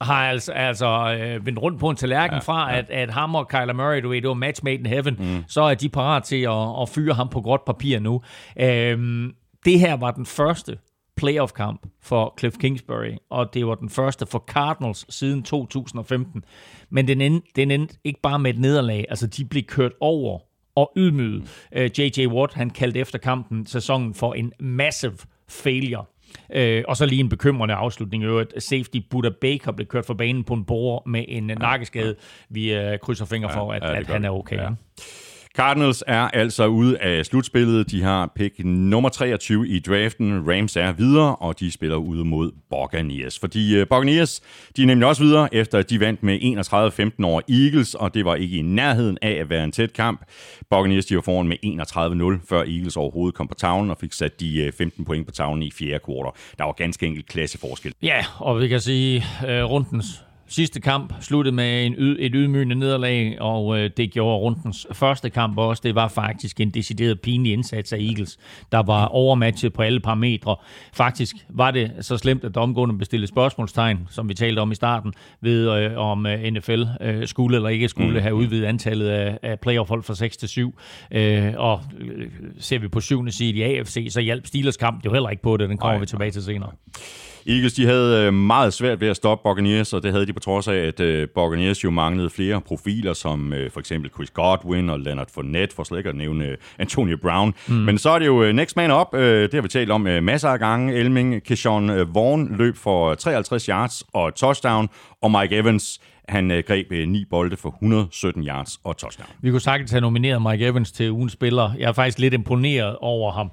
Speaker 3: har altså, altså øh, vendt rundt på en tallerken ja, fra, ja. At, at ham og Kyler Murray, du ved, det var match made in heaven, mm. så er de parat til at, at fyre ham på gråt papir nu. Øhm, det her var den første playoff-kamp for Cliff Kingsbury, og det var den første for Cardinals siden 2015. Men den endte, den endte ikke bare med et nederlag, altså de blev kørt over og ydmyget. Mm. Uh, J.J. Watt, han kaldte efter kampen sæsonen for en massive failure. Øh, og så lige en bekymrende afslutning i øvrigt. Safety Buddha Baker blev kørt for banen på en bord med en nakkeskade. Vi øh, krydser fingre for, at, ja, at han er okay. Ja.
Speaker 1: Cardinals er altså ude af slutspillet. De har pick nummer 23 i draften. Rams er videre, og de spiller ude mod Buccaneers. Fordi øh, Buccaneers, de er nemlig også videre, efter at de vandt med 31-15 over Eagles, og det var ikke i nærheden af at være en tæt kamp. Buccaneers, de var foran med 31-0, før Eagles overhovedet kom på tavlen og fik sat de øh, 15 point på tavlen i fjerde kvartal. Der var ganske enkelt klasseforskel.
Speaker 3: Ja, og vi kan sige, uh, rundens Sidste kamp sluttede med en yd, et ydmygende nederlag, og øh, det gjorde rundens første kamp også. Det var faktisk en decideret pinlig indsats af Eagles, der var overmatchet på alle parametre. Faktisk var det så slemt, at domgående bestilte spørgsmålstegn, som vi talte om i starten, ved øh, om øh, NFL øh, skulle eller ikke skulle mm. have udvidet antallet af, af playoff-hold fra 6 til 7. Øh, og øh, ser vi på syvende side i AFC, så hjalp Steelers kamp jo heller ikke på det. Den kommer Ej, vi tilbage til senere.
Speaker 1: Eagles de havde øh, meget svært ved at stoppe Buccaneers, og det havde de på trods af, at øh, Buccaneers jo manglede flere profiler, som øh, for eksempel Chris Godwin og Leonard Fournette, for slet ikke at nævne Antonio Brown. Mm. Men så er det jo next man up, det har vi talt om masser af gange. Elming, Keyshawn Vaughn løb for 53 yards og touchdown, og Mike Evans han greb ni bolde for 117 yards og touchdown.
Speaker 3: Vi kunne sagtens have nomineret Mike Evans til ugens spiller. Jeg er faktisk lidt imponeret over ham.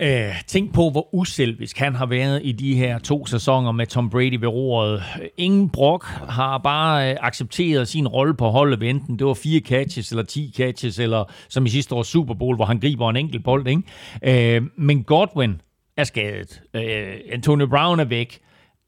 Speaker 3: Øh, tænk på, hvor uselvisk han har været i de her to sæsoner med Tom Brady ved roret. Ingen brok har bare øh, accepteret sin rolle på holdet, enten det var fire catches eller 10 catches, eller som i sidste års Super Bowl, hvor han griber en enkelt bold. Ikke? Øh, men Godwin er skadet. Øh, Antonio Brown er væk.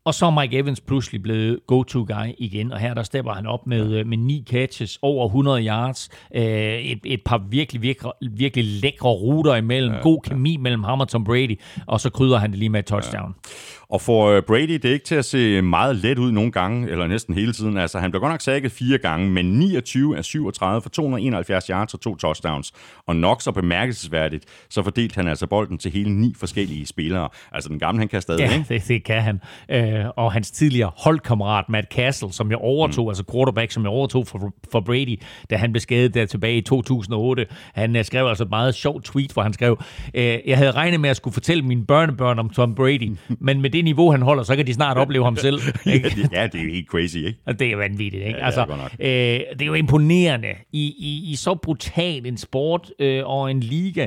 Speaker 3: Og så er Mike Evans pludselig blevet go-to-guy igen, og her der stepper han op med, øh, med ni catches, over 100 yards, øh, et, et par virkelig, virkelig, virkelig lækre ruter imellem, ja, god kemi ja. mellem ham og Tom Brady, og så krydder han det lige med et touchdown. Ja.
Speaker 1: Og for øh, Brady, det er ikke til at se meget let ud nogle gange, eller næsten hele tiden. Altså, han blev godt nok sækket fire gange, men 29 af 37 for 271 yards og to touchdowns. Og nok så bemærkelsesværdigt, så fordelte han altså bolden til hele ni forskellige spillere. Altså, den gamle, han kan stadig,
Speaker 3: ja,
Speaker 1: ikke?
Speaker 3: Det, det kan han. Øh, og hans tidligere holdkammerat, Matt Castle, som jeg overtog, mm. altså quarterback, som jeg overtog for, for Brady, da han blev skadet der tilbage i 2008. Han uh, skrev altså et meget sjovt tweet, hvor han skrev, øh, jeg havde regnet med at skulle fortælle mine børnebørn om Tom Brady, men med det niveau, han holder, så kan de snart opleve ham selv.
Speaker 1: Ikke? ja, det er jo helt crazy, ikke?
Speaker 3: Det er vanvittigt, ikke? Ja, altså, det, er øh, det er jo imponerende i, i, i så brutal en sport øh, og en liga,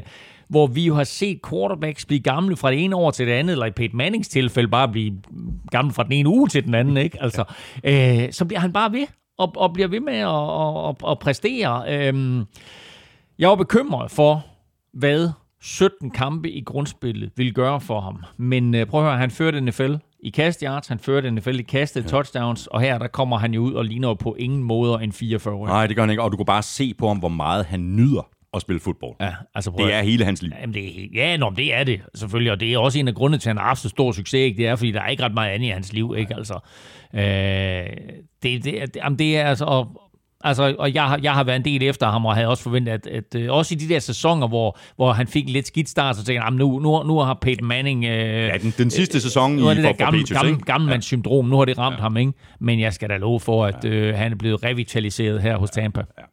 Speaker 3: hvor vi jo har set quarterbacks blive gamle fra det ene år til det andet, eller i Peyton Mannings tilfælde bare blive gammel fra den ene uge til den anden, ikke? Altså, øh, så bliver han bare ved, og, og bliver ved med at og, og, og præstere. Øh, jeg var bekymret for, hvad 17 kampe i grundspillet vil gøre for ham. Men øh, prøv at høre, han førte NFL i kast yards, han førte NFL i kastet ja. touchdowns, og her der kommer han jo ud og ligner på ingen måder en 44
Speaker 1: Nej, det gør han ikke, og du kan bare se på ham, hvor meget han nyder at spille fodbold. Ja, altså det er hele hans liv.
Speaker 3: Jamen, det er, ja, nå, det er det selvfølgelig, og det er også en af grundene til, at han har haft så stor succes. Ikke? Det er, fordi der er ikke ret meget andet i hans liv. Ikke? Altså, øh, det, det, det, jamen, det er altså... Og, Altså, og jeg, har, jeg har været en del efter ham, og havde også forventet, at, at, at også i de der sæsoner, hvor, hvor han fik en lidt skidt start, så tænkte jeg, nu, nu, nu har Peyton Manning... Øh,
Speaker 1: ja, den, den sidste sæson øh, i for,
Speaker 3: det der gamle, Patriots, gamle, gammelmandssyndrom, nu har det ramt ja. ham, ikke? Men jeg skal da love for, at ja. øh, han er blevet revitaliseret her hos Tampa. Ja.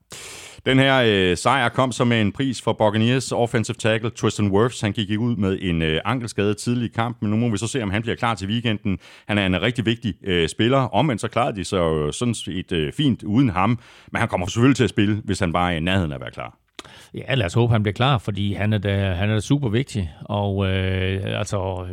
Speaker 1: Den her øh, sejr kom som en pris for Buccaneers offensive tackle Tristan Wirfs. Han gik ud med en øh, ankelskade tidlig i kampen, men nu må vi så se, om han bliver klar til weekenden. Han er en rigtig vigtig øh, spiller. Omvendt så klarede de så sådan et øh, fint uden ham, men han kommer selvfølgelig til at spille, hvis han bare er i nærheden af at være klar.
Speaker 3: Ja, lad os håbe, han bliver klar, fordi han er da, han er da super vigtig. Og øh, altså,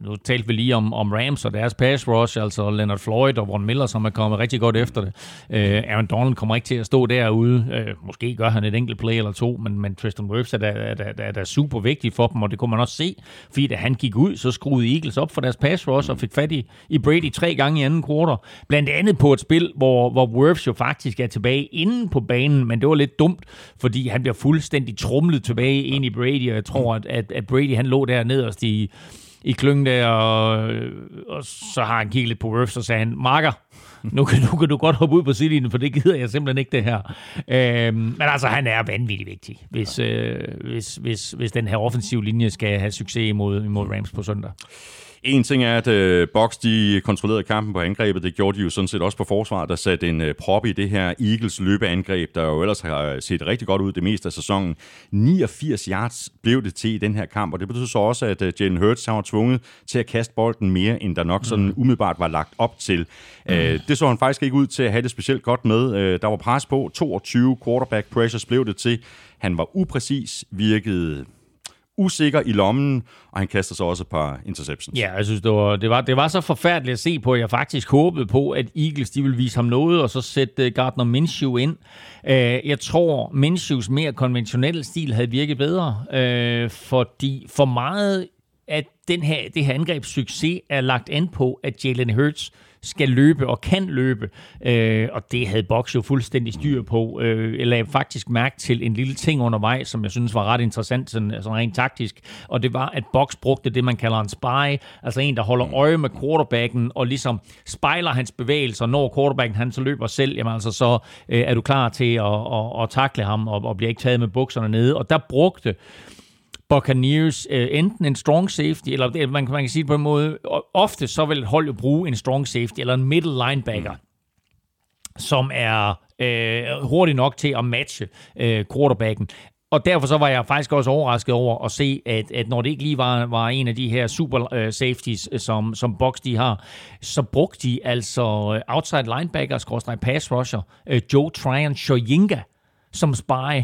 Speaker 3: nu talte vi lige om, om Rams og deres pass rush, altså Leonard Floyd og Von Miller, som er kommet rigtig godt efter det. Øh, Aaron Donald kommer ikke til at stå derude. Øh, måske gør han et enkelt play eller to, men, men Tristan Wirfs er da, er, da, er da super vigtig for dem, og det kunne man også se, fordi da han gik ud, så skruede Eagles op for deres pass rush og fik fat i, i Brady tre gange i anden kvartal. Blandt andet på et spil, hvor, hvor Wirfs jo faktisk er tilbage inde på banen, men det var lidt dumt, fordi han bliver fuldstændig trumlet tilbage ind i Brady, og jeg tror, at, at, at Brady han lå der nederst i i klyngen der, og, og så har han kigget lidt på Wirfs, og sagde han, Marker, nu kan, nu kan du godt hoppe ud på sidelinjen, for det gider jeg simpelthen ikke det her. Øhm, men altså, han er vanvittigt vigtig, hvis, øh, hvis, hvis, hvis den her offensiv linje skal have succes imod, imod Rams på søndag.
Speaker 1: En ting er, at øh, Box de kontrollerede kampen på angrebet. Det gjorde de jo sådan set også på forsvaret, der satte en øh, prop i det her Eagles løbeangreb, der jo ellers har set rigtig godt ud det meste af sæsonen. 89 yards blev det til i den her kamp, og det betyder så også, at øh, Jalen Hurts var tvunget til at kaste bolden mere, end der nok sådan mm. umiddelbart var lagt op til. Mm. Øh, det så han faktisk ikke ud til at have det specielt godt med. Øh, der var pres på. 22 quarterback pressures blev det til. Han var upræcis, virkede usikker i lommen, og han kaster så også et par interceptions.
Speaker 3: Ja, jeg synes, det var, det var, det var så forfærdeligt at se på, at jeg faktisk håbede på, at Eagles de ville vise ham noget, og så sætte øh, Gardner Minshew ind. Øh, jeg tror, Minshews mere konventionelle stil havde virket bedre, øh, fordi for meget at den her, det her angrebs succes er lagt an på, at Jalen Hurts skal løbe og kan løbe. Øh, og det havde Box jo fuldstændig styr på. Øh, jeg lagde faktisk mærke til en lille ting undervejs, som jeg synes var ret interessant, sådan, sådan rent taktisk. Og det var, at Box brugte det, man kalder en spy. Altså en, der holder øje med quarterbacken og ligesom spejler hans bevægelser. Når quarterbacken han så løber selv, jamen altså så øh, er du klar til at, at, at takle ham og, og bliver ikke taget med bukserne nede. Og der brugte Buccaneers øh, enten en strong safety, eller man, man kan sige det på en måde, ofte så vil et hold jo bruge en strong safety, eller en middle linebacker, mm. som er øh, hurtig nok til at matche øh, quarterbacken. Og derfor så var jeg faktisk også overrasket over at se, at, at når det ikke lige var, var en af de her super uh, safeties, som, som Box de har, så brugte de altså outside linebacker, pass rusher, uh, Joe Tryon Shoyinga, som spy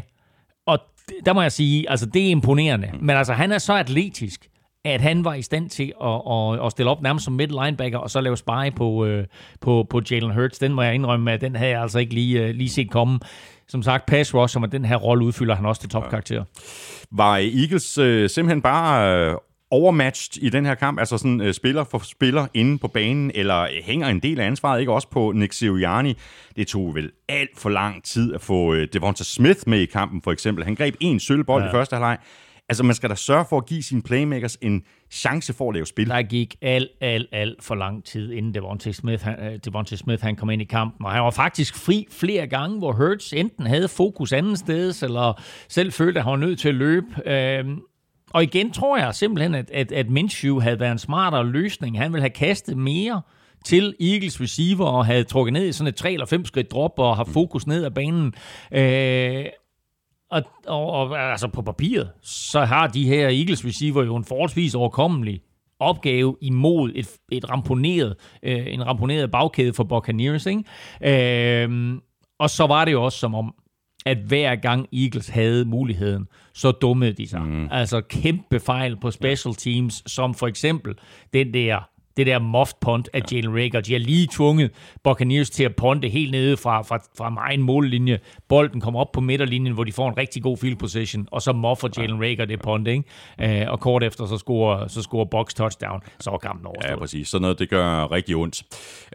Speaker 3: der må jeg sige, altså det er imponerende. Men altså, han er så atletisk, at han var i stand til at, at, at stille op nærmest som middle linebacker, og så lave spy på, øh, på, på Jalen Hurts. Den må jeg indrømme, at den havde jeg altså ikke lige, øh, lige set komme. Som sagt, pass rush, som den her rolle udfylder han også til topkarakter.
Speaker 1: Var Eagles øh, simpelthen bare øh, overmatched i den her kamp, altså sådan uh, spiller for spiller inde på banen, eller hænger en del af ansvaret ikke også på Nick Sirianni? Det tog vel alt for lang tid at få uh, Devonta Smith med i kampen, for eksempel. Han greb en sølvbold ja. i første halvleg. Altså, man skal da sørge for at give sine playmakers en chance for at lave spil.
Speaker 3: Der gik alt, alt, alt for lang tid, inden Devontae Smith, han, øh, Devontae Smith han kom ind i kampen. Og han var faktisk fri flere gange, hvor Hurts enten havde fokus anden sted, eller selv følte, at han var nødt til at løbe. Øhm, og igen tror jeg simpelthen, at, at, at Minshew havde været en smartere løsning. Han ville have kastet mere til Eagles receiver og havde trukket ned i sådan et 3 eller 5 skridt drop og har fokus ned ad banen. Øh, og, og, og altså på papiret, så har de her Eagles receiver jo en forholdsvis overkommelig opgave imod et, et ramponeret, øh, en ramponeret bagkæde for Buccaneers. Ikke? Øh, og så var det jo også som om, at hver gang Eagles havde muligheden, så dummede de sig. Mm. Altså kæmpe fejl på special teams, som for eksempel den der det der muffed punt af Jalen Rager. De har lige tvunget Buccaneers til at ponte helt nede fra, fra, fra egen mållinje. Bolden kommer op på midterlinjen, hvor de får en rigtig god field position, og så muffer Jalen Rager det punt, ikke? Øh, og kort efter, så scorer, så scorer Box touchdown. Så var kampen overstået.
Speaker 1: Ja, præcis. Sådan noget, det gør rigtig ondt.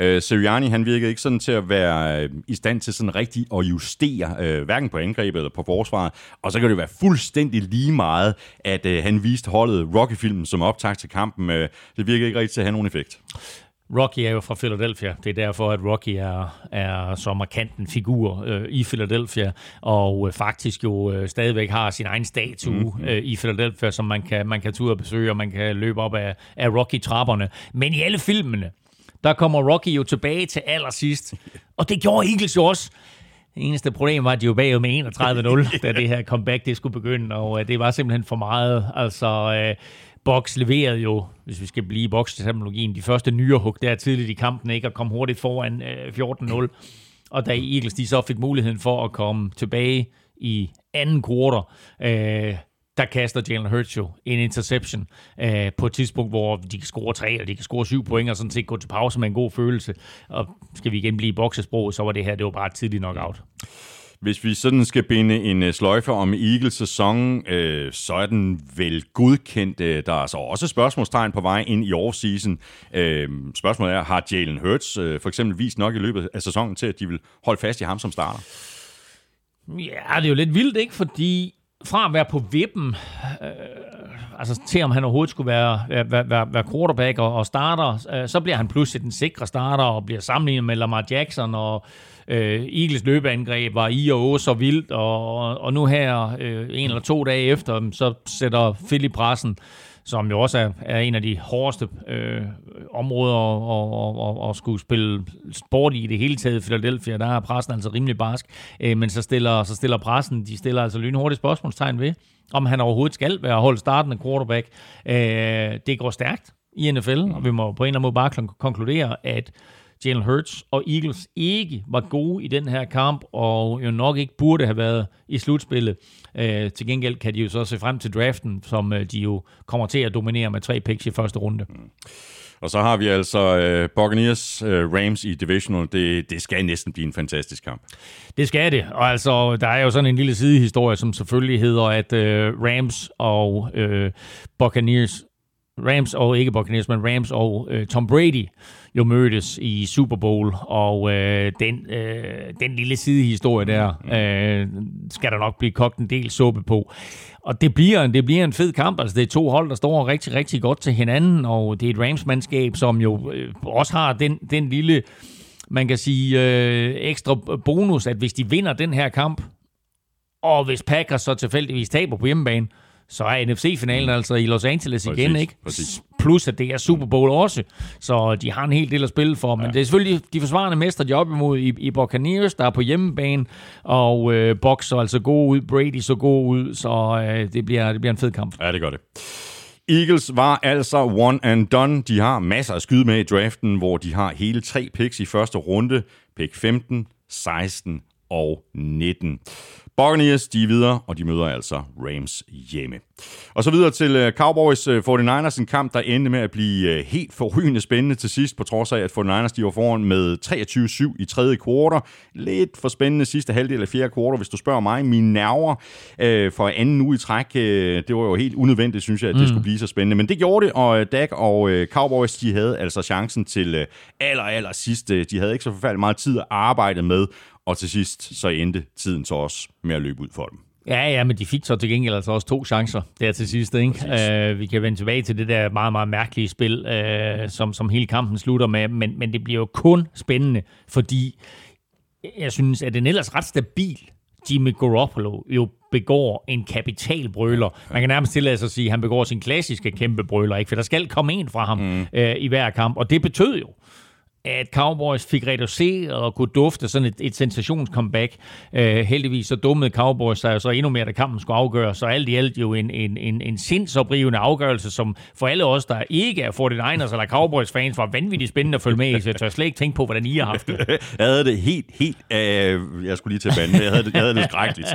Speaker 1: Uh, Sirianni, han virkede ikke sådan til at være øh, i stand til sådan rigtig at justere, uh, hverken på angrebet eller på forsvaret. Og så kan det være fuldstændig lige meget, at uh, han viste holdet Rocky-filmen som optag til kampen. Uh, det virkede ikke rigtig til at have nogen effekt.
Speaker 3: Rocky er jo fra Philadelphia. Det er derfor, at Rocky er, er så markant en figur øh, i Philadelphia, og øh, faktisk jo øh, stadigvæk har sin egen statue mm-hmm. øh, i Philadelphia, som man kan, man kan tage ud og besøge, og man kan løbe op af, af Rocky-trapperne. Men i alle filmene, der kommer Rocky jo tilbage til allersidst, og det gjorde Eagles jo også. Det eneste problem var, at de jo bagud med 31-0, da det her comeback det skulle begynde, og øh, det var simpelthen for meget. Altså, øh, Box leverede jo, hvis vi skal blive i box-terminologien, de første nye hug der tidligt i kampen, ikke? og komme hurtigt foran øh, 14-0. Og da Eagles de så fik muligheden for at komme tilbage i anden kvartal, øh, der kaster Jalen Hurts jo en interception øh, på et tidspunkt, hvor de kan score tre, eller de kan score syv point, og sådan set gå til pause med en god følelse. Og skal vi igen blive i boksesprog, så var det her det var bare tidligt nok out.
Speaker 1: Hvis vi sådan skal binde en øh, sløjfe om Eagles sæson, øh, så er den vel godkendt. Øh, der er så også spørgsmålstegn på vej ind i offseason. Øh, spørgsmålet er, har Jalen Hurts øh, for eksempel vist nok i løbet af sæsonen til, at de vil holde fast i ham som starter?
Speaker 3: Ja, det er jo lidt vildt, ikke? Fordi fra at være på vippen, øh, altså til om han overhovedet skulle være, være, være, være quarterback og, og starter, øh, så bliver han pludselig den sikre starter og bliver sammenlignet med Lamar Jackson og øh, Eagles løbeangreb var i og så vildt, og, og nu her, øh, en eller to dage efter, så sætter Philip pressen som jo også er, er en af de hårdeste øh, områder at, at, at, at skulle spille sport i det hele taget Philadelphia. Der er pressen altså rimelig barsk. Øh, men så stiller, så stiller pressen, de stiller altså lynhurtigt spørgsmålstegn ved, om han overhovedet skal være holdt startende quarterback. Øh, det går stærkt i NFL, og vi må på en eller anden måde bare konkludere, at Jalen Hurts og Eagles ikke var gode i den her kamp, og jo nok ikke burde have været i slutspillet. Øh, til gengæld kan de jo så se frem til draften, som øh, de jo kommer til at dominere med tre picks i første runde. Mm.
Speaker 1: Og så har vi altså øh, Buccaneers øh, Rams i divisional. Det, det skal næsten blive en fantastisk kamp.
Speaker 3: Det skal det. Og altså, der er jo sådan en lille sidehistorie, som selvfølgelig hedder, at øh, Rams og øh, Buccaneers Rams og ikke Buccaneers, men Rams og øh, Tom Brady jo mødtes i Super Bowl, og øh, den, øh, den lille sidehistorie der øh, skal der nok blive kogt en del suppe på. Og det bliver, det bliver en fed kamp. Altså, det er to hold, der står rigtig, rigtig godt til hinanden, og det er et Rams-mandskab, som jo øh, også har den, den lille, man kan sige, øh, ekstra bonus, at hvis de vinder den her kamp, og hvis Packers så tilfældigvis taber på hjemmebane, så er NFC-finalen mm. altså i Los Angeles præcis, igen, ikke? Præcis. Plus at det er Super Bowl også, så de har en hel del at spille for. Men ja. det er selvfølgelig de forsvarende mester, de er op imod i, i Buccaneers, der er på hjemmebane, og øh, Box så altså god ud, Brady så god ud, så øh, det, bliver, det bliver en fed kamp.
Speaker 1: Ja, det gør det. Eagles var altså one and done. De har masser af skyde med i draften, hvor de har hele tre picks i første runde. Pick 15, 16 og 19. Buccaneers, de er videre, og de møder altså Rams hjemme. Og så videre til øh, Cowboys 49ers, øh, en kamp, der endte med at blive øh, helt forrygende spændende til sidst, på trods af, at 49ers de var foran med 23-7 i tredje kvartal. Lidt for spændende sidste halvdel af fjerde kvartal, hvis du spørger mig. Mine nerver øh, for anden uge i træk, øh, det var jo helt unødvendigt, synes jeg, at det mm. skulle blive så spændende. Men det gjorde det, og Dak og øh, Cowboys, de havde altså chancen til øh, aller, aller sidste. De havde ikke så forfærdeligt meget tid at arbejde med, og til sidst så endte tiden så også med at løbe ud for dem.
Speaker 3: Ja, ja, men de fik så til gengæld altså også to chancer der til sidst. Ikke? Uh, vi kan vende tilbage til det der meget, meget mærkelige spil, uh, som, som hele kampen slutter med, men, men det bliver jo kun spændende, fordi jeg synes, at den ellers ret stabil Jimmy Garoppolo jo begår en kapitalbrøler. Man kan nærmest tillade sig at sige, at han begår sin klassiske kæmpe brøler, ikke? for der skal komme en fra ham mm. uh, i hver kamp, og det betød jo, at Cowboys fik reduceret og kunne dufte sådan et, et sensationscomeback. Øh, heldigvis så dummede Cowboys sig så endnu mere, da kampen skulle afgøres. Så alt i alt jo en, en, en, en sindsoprivende afgørelse, som for alle os, der ikke er 49ers eller Cowboys-fans, var vanvittigt spændende at følge med i. Så jeg tør slet ikke tænke på, hvordan I har haft det.
Speaker 1: jeg havde det helt, helt... Øh, jeg skulle lige til banden. Jeg havde det, jeg havde det skrækkeligt.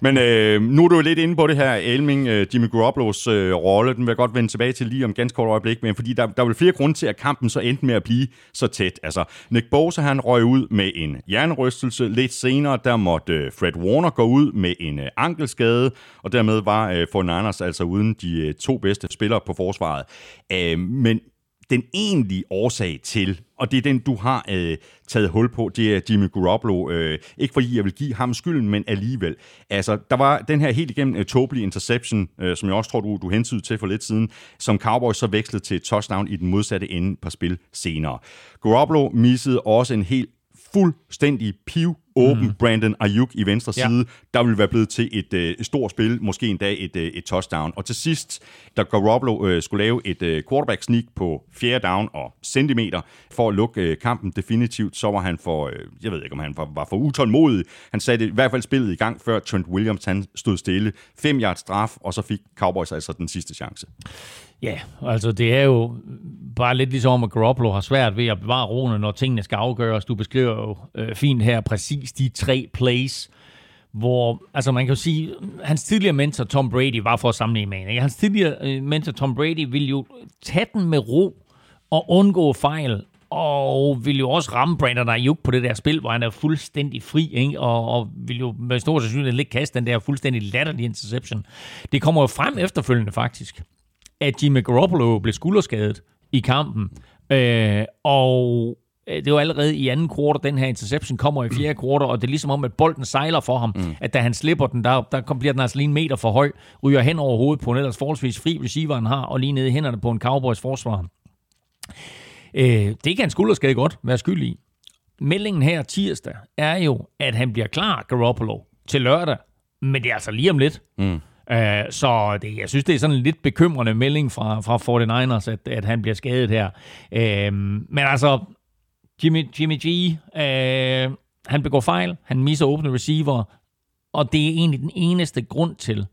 Speaker 1: Men øh, nu er du lidt inde på det her, Elming, øh, Jimmy Garoppolo's øh, rolle. Den vil jeg godt vende tilbage til lige om ganske kort øjeblik. Men fordi der, der var flere grunde til, at kampen så endte med at blive så tæt lidt. Altså, Nick Bosa, han røg ud med en jernrystelse. Lidt senere, der måtte øh, Fred Warner gå ud med en øh, ankelskade, og dermed var øh, for Niners altså uden de øh, to bedste spillere på forsvaret. Men den egentlige årsag til, og det er den, du har øh, taget hul på, det er Jimmy Garoppolo. Øh, ikke fordi jeg vil give ham skylden, men alligevel. Altså, der var den her helt igennem uh, tåbelige interception, øh, som jeg også tror, du, du hentydede til for lidt siden, som Cowboys så vekslede til et touchdown i den modsatte ende på spil senere. Garoppolo missede også en helt fuldstændig piv åben mm. Brandon Ayuk i venstre ja. side, der vil være blevet til et øh, stort spil, måske endda et, øh, et touchdown. Og til sidst, da Garoppolo øh, skulle lave et øh, quarterback sneak på fjerde down og centimeter for at lukke øh, kampen definitivt, så var han for, øh, jeg ved ikke om han var, var for utålmodig. Han satte i hvert fald spillet i gang, før Trent Williams han stod stille. Fem yards straf, og så fik Cowboys altså den sidste chance.
Speaker 3: Ja, altså det er jo bare lidt ligesom, at Garoppolo har svært ved at bevare roen, når tingene skal afgøres. Du beskriver jo øh, fint her præcis de tre plays, hvor, altså man kan jo sige, hans tidligere mentor Tom Brady var for at sammenligne med en. Hans tidligere øh, mentor Tom Brady ville jo tage den med ro og undgå fejl, og ville jo også ramme Brandon Ayuk på det der spil, hvor han er fuldstændig fri, ikke? Og, og vil jo med stor sandsynlighed ikke kaste den der fuldstændig latterlige interception. Det kommer jo frem efterfølgende faktisk at Jimmy Garoppolo blev skulderskadet i kampen. Øh, og øh, det var allerede i anden kvartal, den her interception kommer i fjerde kvartal, og det er ligesom om, at bolden sejler for ham. Mm. At da han slipper den, der, der bliver den altså lige en meter for høj, ryger hen over hovedet på en ellers forholdsvis fri receiver, han har, og lige nede i hænderne på en Cowboys forsvar. Øh, det kan skulderskade godt være skyld i. Meldingen her tirsdag er jo, at han bliver klar, Garoppolo, til lørdag, men det er altså lige om lidt. Mm. Uh, så det, jeg synes, det er sådan en lidt bekymrende melding fra, fra 49ers, at, at han bliver skadet her. Uh, men altså, Jimmy, Jimmy G, uh, han begår fejl, han misser åbne receiver, og det er egentlig den eneste grund til,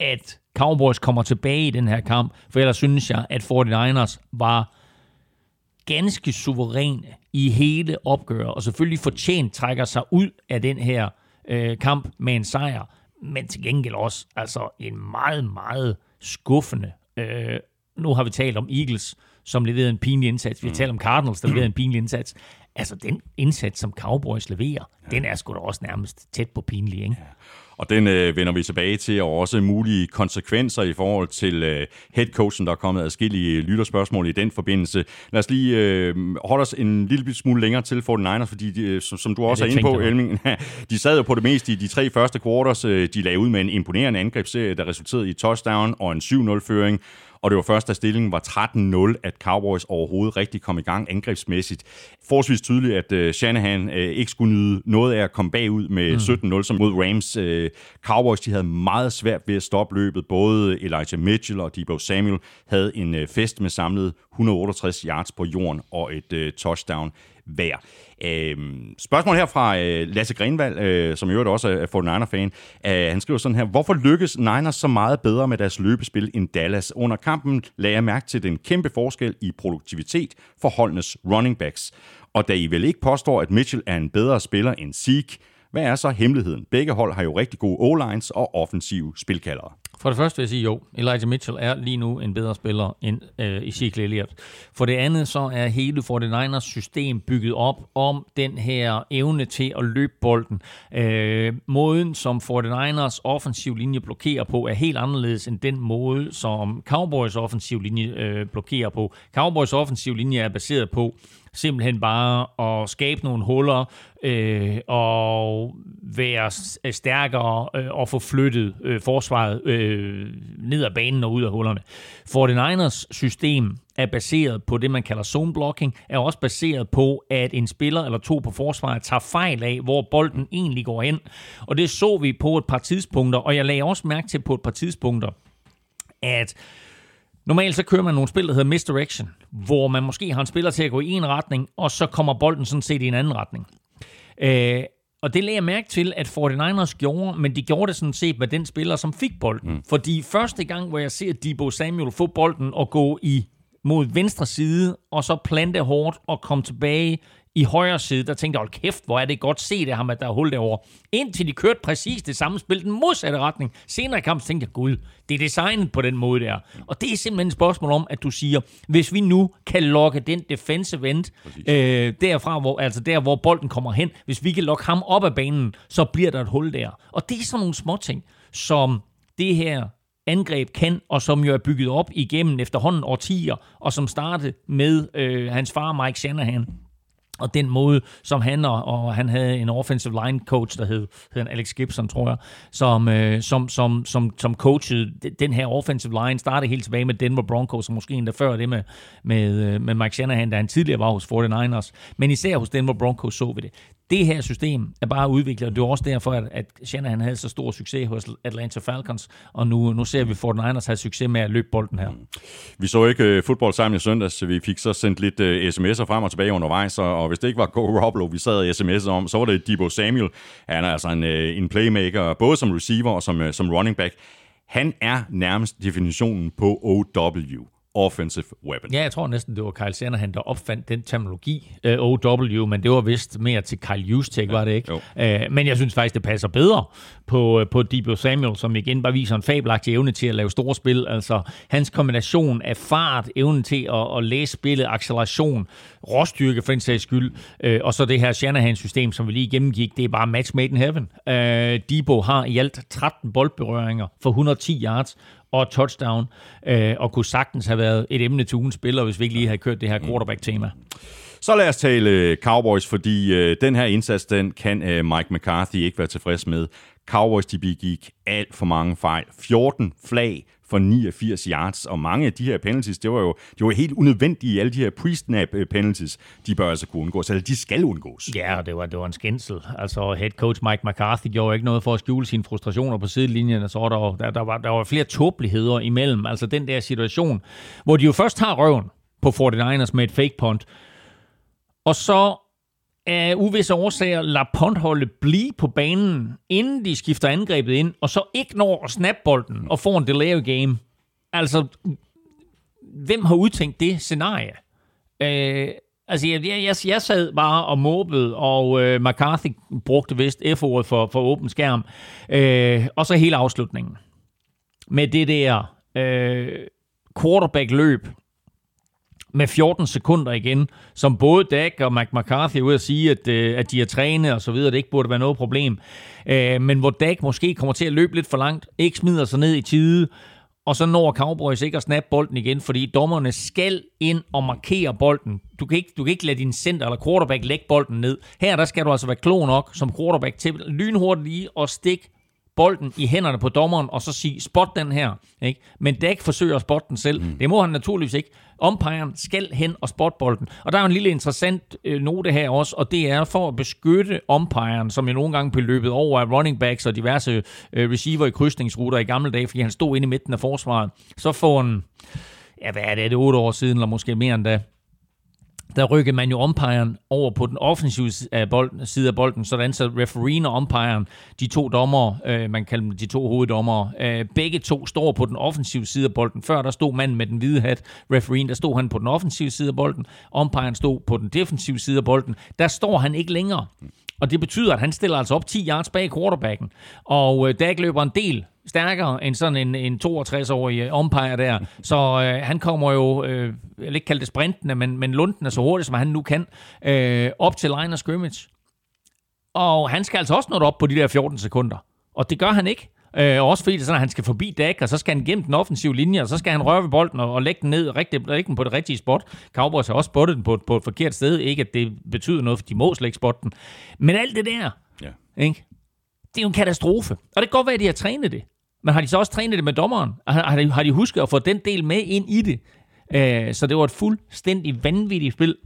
Speaker 3: at Cowboys kommer tilbage i den her kamp, for ellers synes jeg, at 49ers var ganske suveræne i hele opgøret, og selvfølgelig fortjent trækker sig ud af den her øh, kamp med en sejr, men til gengæld også altså en meget, meget skuffende. Øh, nu har vi talt om Eagles, som leverede en pinlig indsats. Vi har talt om Cardinals, der leverede en pinlig indsats. Altså, den indsats, som Cowboys leverer, ja. den er sgu da også nærmest tæt på pinlig, ikke? Ja.
Speaker 1: Og den øh, vender vi tilbage til, og også mulige konsekvenser i forhold til øh, headcoachen, der er kommet adskillige lytterspørgsmål i den forbindelse. Lad os lige øh, holde os en lille smule længere til 49ers, fordi de, øh, som, som du også ja, er inde på, Elming, de sad jo på det meste i de tre første quarters. Øh, de lagde ud med en imponerende angrebsserie, der resulterede i touchdown og en 7-0-føring. Og det var først, da stillingen var 13-0, at Cowboys overhovedet rigtig kom i gang angrebsmæssigt. Forholdsvis tydeligt, at uh, Shanahan uh, ikke skulle nyde noget af at komme bagud med mm. 17-0 som mod Rams. Uh, Cowboys de havde meget svært ved at stoppe løbet. Både Elijah Mitchell og Debo Samuel havde en fest med samlet 168 yards på jorden og et touchdown værd. Øh, spørgsmål her fra øh, Lasse Grenvald, øh, som i øvrigt også er 49er-fan. Øh, han skriver sådan her, hvorfor lykkes Niners så meget bedre med deres løbespil end Dallas? Under kampen lagde jeg mærke til den kæmpe forskel i produktivitet for holdenes running backs. Og da I vel ikke påstår, at Mitchell er en bedre spiller end Zeke, hvad er så hemmeligheden? Begge hold har jo rigtig gode O-lines og offensive spilkaldere.
Speaker 3: For det første vil jeg sige, jo, Elijah Mitchell er lige nu en bedre spiller end øh, Ezekiel Elliott. For det andet så er hele 49ers system bygget op om den her evne til at løbe bolden. Øh, måden, som 49ers offensiv linje blokerer på, er helt anderledes end den måde, som Cowboys offensiv linje øh, blokerer på. Cowboys offensiv linje er baseret på simpelthen bare at skabe nogle huller øh, og være øh, stærkere øh, og få flyttet øh, forsvaret øh, ned ad banen og ud af hullerne. 49ers system er baseret på det, man kalder zone blocking, er også baseret på, at en spiller eller to på forsvaret tager fejl af, hvor bolden egentlig går hen. Og det så vi på et par tidspunkter, og jeg lagde også mærke til på et par tidspunkter, at Normalt så kører man nogle spil, der hedder misdirection, hvor man måske har en spiller til at gå i en retning, og så kommer bolden sådan set i en anden retning. Øh, og det lagde jeg mærke til, at 49ers gjorde, men de gjorde det sådan set med den spiller, som fik bolden. Mm. Fordi første gang, hvor jeg ser Debo Samuel få bolden og gå i mod venstre side, og så plante hårdt og komme tilbage i højre side, der tænkte jeg, hold kæft, hvor er det godt set af ham, at der er hul derovre. Indtil de kørte præcis det samme spil, den modsatte retning. Senere i kampen tænkte jeg, gud, det er designet på den måde der. Og det er simpelthen et spørgsmål om, at du siger, hvis vi nu kan lokke den defensive end, øh, derfra, hvor, altså der, hvor bolden kommer hen, hvis vi kan lokke ham op af banen, så bliver der et hul der. Og det er sådan nogle små ting, som det her angreb kan, og som jo er bygget op igennem efterhånden årtier, og som startede med øh, hans far Mike Shanahan og den måde, som han og, og han havde en offensive line coach, der hed, hed Alex Gibson, tror jeg, som, øh, som, som, som, som coachede den her offensive line, startede helt tilbage med Denver Broncos, og måske endda før det med, med, øh, med Mike Shanahan, da han tidligere var hos 49ers. Men især hos Denver Broncos så vi det. Det her system er bare udviklet, og det er også derfor, at, at Shanahan havde så stor succes hos Atlanta Falcons, og nu, nu ser vi Fort Niners have succes med at løbe bolden her. Mm.
Speaker 1: Vi så ikke uh, fodbold sammen i søndags, så vi fik så sendt lidt uh, sms'er frem og tilbage undervejs, og, og hvis det ikke var Go Roblo, vi sad i sms'er om, så var det Debo Samuel. Han er altså en, uh, en playmaker, både som receiver og som, uh, som running back. Han er nærmest definitionen på OW offensive weapon.
Speaker 3: Ja, jeg tror næsten, det var Kyle Shanahan, der opfandt den terminologi, øh, OW, men det var vist mere til Kyle Juszczyk, ja, var det ikke? Uh, men jeg synes faktisk, det passer bedre på, uh, på Debo Samuel, som igen bare viser en fabelagtig evne til at lave store spil. Altså, hans kombination af fart, evnen til at, at læse spillet, acceleration, råstyrke for en sags skyld, uh, og så det her Shanahan-system, som vi lige gennemgik, det er bare match made in heaven. Uh, Debo har i alt 13 boldberøringer for 110 yards, og touchdown, øh, og kunne sagtens have været et emne til ugens spiller, hvis vi ikke lige havde kørt det her quarterback-tema.
Speaker 1: Så lad os tale øh, Cowboys, fordi øh, den her indsats, den kan øh, Mike McCarthy ikke være tilfreds med. Cowboys, de begik alt for mange fejl. 14 flag, for 89 yards, og mange af de her penalties, det var jo det var helt unødvendige, alle de her pre-snap øh, penalties, de bør altså kunne undgås, eller de skal undgås.
Speaker 3: Ja, det var, det var en skændsel. Altså, head coach Mike McCarthy gjorde ikke noget for at skjule sine frustrationer på sidelinjen, så der, der, der, var, der var flere tåbeligheder imellem. Altså den der situation, hvor de jo først tager røven på 49ers med et fake punt, og så af uvisse årsager lader puntholdet blive på banen, inden de skifter angrebet ind, og så ikke når at snappe bolden og får en delay game. Altså, hvem har udtænkt det scenarie? Øh, altså, jeg, jeg, jeg sad bare og måbede, og øh, McCarthy brugte vist F-ordet for, for åben skærm. Øh, og så hele afslutningen. Med det der øh, quarterback-løb, med 14 sekunder igen, som både Dak og Mike McCarthy er ude at sige, at, øh, at de er trænet og så videre, det ikke burde være noget problem. Øh, men hvor Dak måske kommer til at løbe lidt for langt, ikke smider sig ned i tide, og så når Cowboys ikke at snappe bolden igen, fordi dommerne skal ind og markere bolden. Du kan ikke, du kan ikke lade din center eller quarterback lægge bolden ned. Her der skal du altså være klog nok som quarterback til lynhurtigt lige at stikke bolden i hænderne på dommeren, og så sige, spot den her. Ikke? Men Dak forsøger at spotte den selv. Mm. Det må han naturligvis ikke. Umpiren skal hen og spotte bolden. Og der er en lille interessant øh, note her også, og det er for at beskytte umpiren, som jo nogle gange blev løbet over af running backs og diverse øh, receiver i krydsningsruter i gamle dage, fordi han stod inde i midten af forsvaret. Så får en, ja hvad er det, er det otte år siden, eller måske mere end da, der rykkede man jo umpiren over på den offensive af bolden, side af bolden, sådan så refereen og umpiren, de to dommer, øh, man kalder dem de to hoveddommere, øh, begge to står på den offensive side af bolden. Før der stod manden med den hvide hat, refereen, der stod han på den offensive side af bolden, umpiren stod på den defensive side af bolden. Der står han ikke længere. Og det betyder, at han stiller altså op 10 yards bag quarterbacken. Og øh, Dak løber en del stærkere end sådan en, en 62-årig umpire der. Så øh, han kommer jo, øh, jeg vil ikke kalde det sprintende, men, men lunden er så hurtigt, som han nu kan, øh, op til line of scrimmage. Og han skal altså også nå op på de der 14 sekunder. Og det gør han ikke. Øh, også fordi det er sådan, at han skal forbi Dak, og så skal han gennem den offensive linje, og så skal han røre ved bolden og, og lægge den ned, rigtig, lægge den på det rigtige spot. Cowboys har også spottet den på, på et forkert sted. Ikke at det betyder noget, for de må slet ikke spotte den. Men alt det der, ja. ikke? det er jo en katastrofe. Og det kan godt være, at de har trænet det. Men har de så også trænet det med dommeren? Har de, har de husket at få den del med ind i det? Øh, så det var et fuldstændig vanvittigt spil.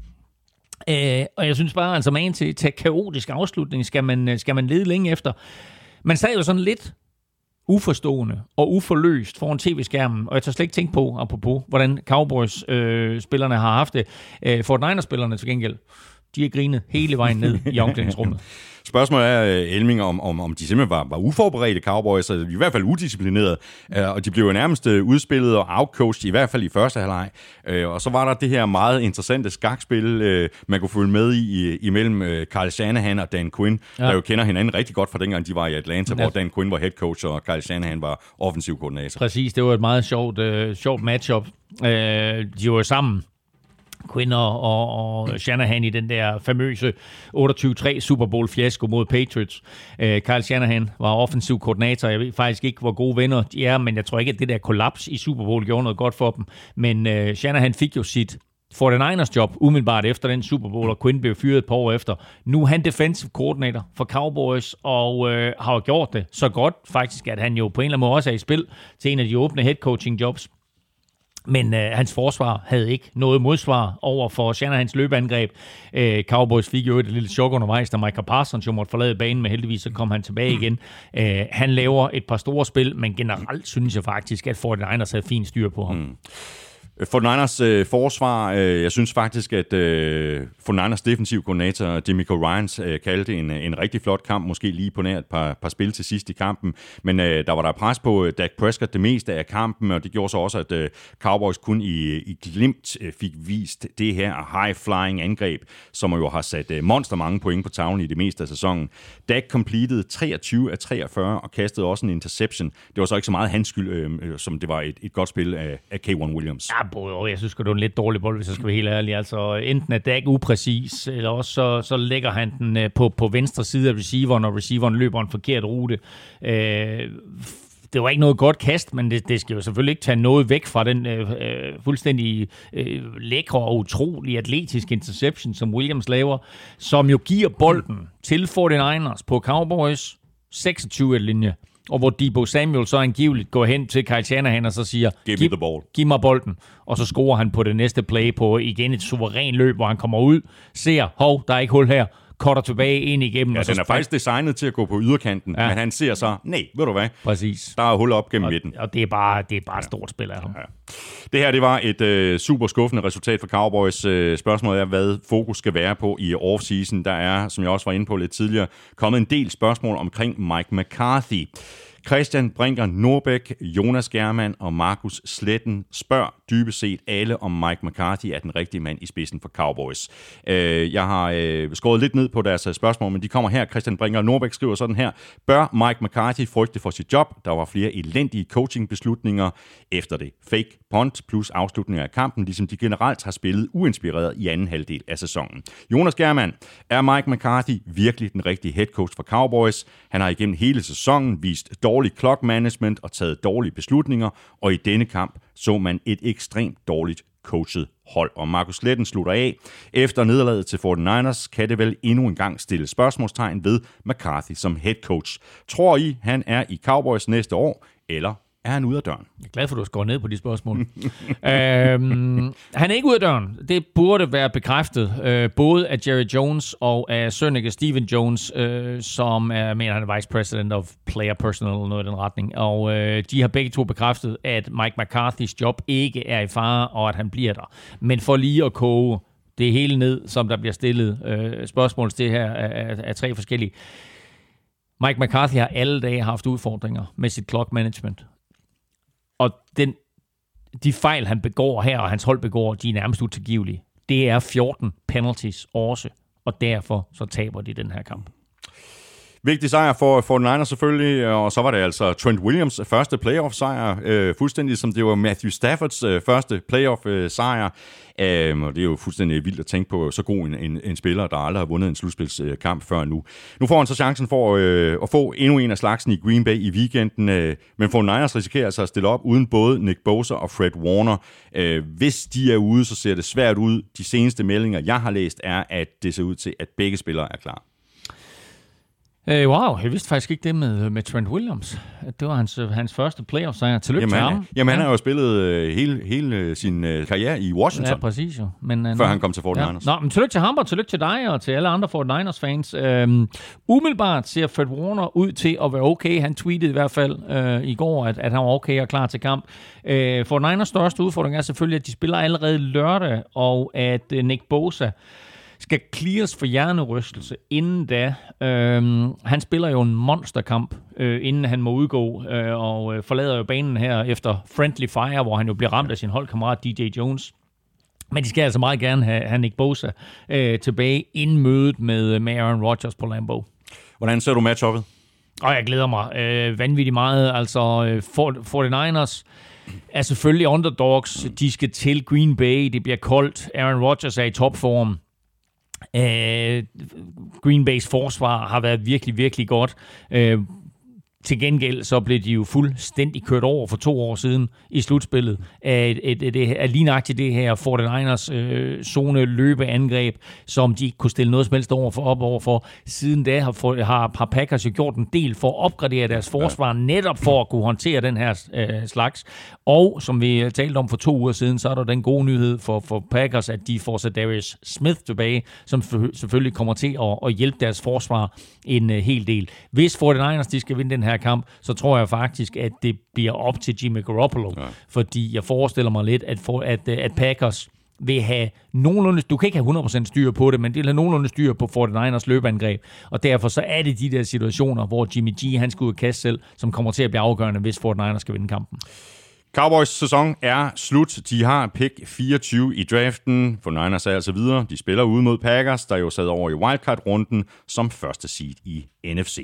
Speaker 3: Øh, og jeg synes bare, altså man til, til kaotisk afslutning skal man, øh, skal man lede længe efter. Man sad jo sådan lidt uforstående og uforløst foran tv-skærmen, og jeg tager slet ikke tænke på, apropos, hvordan Cowboys-spillerne øh, har haft det. Øh, Fortnite-spillerne til gengæld, de har grinet hele vejen ned i omklædningsrummet.
Speaker 1: Spørgsmålet er, øh, Elming, om, om, om de simpelthen var, var uforberedte Cowboys, altså i hvert fald udisciplinerede, øh, og de blev jo nærmest øh, udspillet og outcoached, i hvert fald i første halvleg. Og så var der det her meget interessante skakspil, man kunne følge med i, imellem Carl Shanahan og Dan Quinn, ja. der jo kender hinanden rigtig godt fra dengang, de var i Atlanta, ja. hvor Dan Quinn var head coach, og Carl Shanahan var offensiv koordinator.
Speaker 3: Præcis, det var et meget sjovt, uh, sjovt matchup. Uh, de var sammen Quinn og, og Shanahan i den der famøse 28-3 Super Bowl fiasko mod Patriots. Uh, Kyle Shanahan var offensiv koordinator. Jeg ved faktisk ikke, hvor gode venner de er, men jeg tror ikke, at det der kollaps i Super Bowl gjorde noget godt for dem. Men øh, Shanahan fik jo sit 49ers job umiddelbart efter den Super Bowl, og Quinn blev fyret et par år efter. Nu er han defensive coordinator for Cowboys, og øh, har gjort det så godt faktisk, at han jo på en eller anden måde også er i spil til en af de åbne head coaching jobs men øh, hans forsvar havde ikke noget modsvar over for Shanahans løbeangreb. Øh, Cowboys fik jo et lille chok undervejs, da Michael Parsons jo måtte forlade banen, men heldigvis så kom han tilbage igen. Øh, han laver et par store spil, men generelt synes jeg faktisk, at 49ers havde fint styr på ham. Mm.
Speaker 1: Øh, for Niners øh, forsvar, øh, jeg synes faktisk, at øh, for Niners defensiv koordinator Demico Ryans øh, kaldte en, øh, en rigtig flot kamp, måske lige på nær et par, par spil til sidst i kampen, men øh, der var der pres på øh, Dak Prescott det meste af kampen, og det gjorde så også, at øh, Cowboys kun i, i glimt øh, fik vist det her high-flying angreb, som jo har sat øh, monster mange point på tavlen i det meste af sæsonen. Dak completed 23 af 43 og kastede også en interception. Det var så ikke så meget hans skyld, øh, øh som det var et, et godt spil af, af K1 Williams.
Speaker 3: Ja, både og. Jeg synes det er en lidt dårlig bold, hvis jeg skal være helt ærlig. Altså, enten er Dak upræcis, eller også så, så lægger han den øh, på, på venstre side af receiveren, og receiveren løber en forkert rute. Øh, det var ikke noget godt kast, men det, det skal jo selvfølgelig ikke tage noget væk fra den øh, øh fuldstændig øh, lækre og utrolig atletiske interception, som Williams laver, som jo giver bolden til 49ers på Cowboys 26 linje og hvor Debo Samuel så angiveligt går hen til Kyle Shanahan og så siger,
Speaker 1: Give me the ball.
Speaker 3: giv mig bolden. Og så scorer han på det næste play på igen et suveræn løb, hvor han kommer ud, ser, hov, der er ikke hul her, cutter tilbage ind igennem.
Speaker 1: Ja,
Speaker 3: og så
Speaker 1: den er faktisk designet til at gå på yderkanten, ja.
Speaker 3: Ja.
Speaker 1: men han ser så, nej, ved du hvad,
Speaker 3: Præcis.
Speaker 1: der er hul op gennem midten.
Speaker 3: Og det er bare, det er bare et stort spil af ham.
Speaker 1: Ja. Det her det var et øh, super skuffende resultat for Cowboys. Øh, spørgsmålet er, hvad fokus skal være på i offseason. Der er, som jeg også var inde på lidt tidligere, kommet en del spørgsmål omkring Mike McCarthy. Christian Brinker Norbæk, Jonas German og Markus Sletten spørger dybest set alle, om Mike McCarthy er den rigtige mand i spidsen for Cowboys. Øh, jeg har øh, skåret lidt ned på deres øh, spørgsmål, men de kommer her. Christian Brinker Norbæk skriver sådan her. Bør Mike McCarthy frygte for sit job? Der var flere elendige coachingbeslutninger efter det. Fake punt plus afslutninger af kampen, ligesom de generelt har spillet uinspireret i anden halvdel af sæsonen. Jonas German, er Mike McCarthy virkelig den rigtige head coach for Cowboys? Han har igennem hele sæsonen vist dårlig clock management og taget dårlige beslutninger, og i denne kamp så man et ekstremt dårligt coachet hold. Og Markus Letten slutter af. Efter nederlaget til 49ers kan det vel endnu en gang stille spørgsmålstegn ved McCarthy som head coach. Tror I, han er i Cowboys næste år, eller er han ude af døren?
Speaker 3: Jeg er glad for, at du har skåret ned på de spørgsmål. øhm, han er ikke ude af døren. Det burde være bekræftet, øh, både af Jerry Jones og af Sønneke Steven Jones, øh, som er, mener han er vice president of player personal eller noget i den retning. Og øh, de har begge to bekræftet, at Mike McCarthy's job ikke er i fare, og at han bliver der. Men for lige at koge det hele ned, som der bliver stillet øh, spørgsmål til her af, af, af tre forskellige. Mike McCarthy har alle dage haft udfordringer med sit clock management. Og den, de fejl, han begår her, og hans hold begår, de er nærmest utilgivelige. Det er 14 penalties også, og derfor så taber de den her kamp.
Speaker 1: Vigtig sejr for, for Niners selvfølgelig, og så var det altså Trent Williams første playoff-sejr, øh, fuldstændig som det var Matthew Staffords øh, første playoff-sejr. Øh, og det er jo fuldstændig vildt at tænke på så god en, en, en spiller, der aldrig har vundet en slutspilskamp før nu. Nu får han så chancen for øh, at få endnu en af slagsen i Green Bay i weekenden, øh, men for Niners risikerer altså at stille op uden både Nick Bosa og Fred Warner. Øh, hvis de er ude, så ser det svært ud. De seneste meldinger, jeg har læst, er, at det ser ud til, at begge spillere er klar.
Speaker 3: Øh, wow, jeg vidste faktisk ikke det med, med Trent Williams. Det var hans, hans første playoff-sejr. Tillykke
Speaker 1: Jamen,
Speaker 3: til ham.
Speaker 1: jamen han
Speaker 3: ja.
Speaker 1: har jo spillet øh, hele, hele øh, sin øh, karriere i Washington.
Speaker 3: Ja, præcis jo. Men, uh,
Speaker 1: Før han kom til 49ers.
Speaker 3: Nå, men tillykke til ham, og tillykke til dig, og til alle andre 49ers-fans. Øhm, umiddelbart ser Fred Warner ud til at være okay. Han tweetede i hvert fald øh, i går, at, at han var okay og klar til kamp. Øh, 49ers største udfordring er selvfølgelig, at de spiller allerede lørdag, og at øh, Nick Bosa skal clears for hjernerystelse inden da. Øhm, han spiller jo en monsterkamp, øh, inden han må udgå, øh, og øh, forlader jo banen her efter Friendly Fire, hvor han jo bliver ramt af sin holdkammerat DJ Jones. Men de skal altså meget gerne have, have Nick Bosa øh, tilbage inden mødet med, med Aaron Rodgers på Lambeau.
Speaker 1: Hvordan ser du matchuppet?
Speaker 3: Og jeg glæder mig øh, vanvittigt meget. Altså, øh, for- 49ers er selvfølgelig underdogs. De skal til Green Bay. Det bliver koldt. Aaron Rodgers er i topform. Øh, Green Bays forsvar har været virkelig, virkelig godt. Øh, til gengæld så blev de jo fuldstændig kørt over for to år siden i slutspillet af, et, et, et, af lige nøjagtigt det her 49ers øh, zone løbeangreb, som de ikke kunne stille noget som helst over for, op over for. Siden da har, har, har Packers jo gjort en del for at opgradere deres forsvar, netop for at kunne håndtere den her øh, slags. Og som vi talte om for to uger siden, så er der den gode nyhed for, for Packers, at de får så Darius Smith tilbage, som selvfølgelig kommer til at, at hjælpe deres forsvar en uh, hel del. Hvis 49ers de skal vinde den her kamp, så tror jeg faktisk, at det bliver op til Jimmy Garoppolo. Ja. Fordi jeg forestiller mig lidt, at, for, at, at Packers vil have nogenlunde, du kan ikke have 100% styr på det, men det vil have nogenlunde styr på 49ers løbeangreb, og derfor så er det de der situationer, hvor Jimmy G, han skal ud og kaste selv, som kommer til at blive afgørende, hvis 49ers skal vinde kampen.
Speaker 1: Cowboys sæson er slut. De har pick 24 i draften. For Niners er altså videre. De spiller ude mod Packers, der jo sad over i wildcard-runden som første seed i NFC.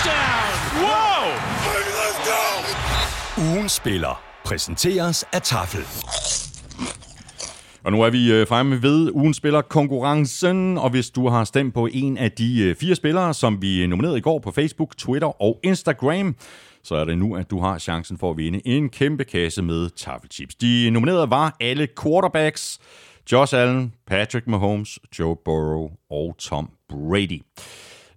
Speaker 6: Touchdown. Go!
Speaker 7: Ugen spiller præsenteres af Tafel.
Speaker 1: Og nu er vi øh, fremme ved ugen spiller konkurrencen, og hvis du har stemt på en af de øh, fire spillere, som vi nominerede i går på Facebook, Twitter og Instagram, så er det nu, at du har chancen for at vinde en kæmpe kasse med taffelchips. De nominerede var alle quarterbacks, Josh Allen, Patrick Mahomes, Joe Burrow og Tom Brady.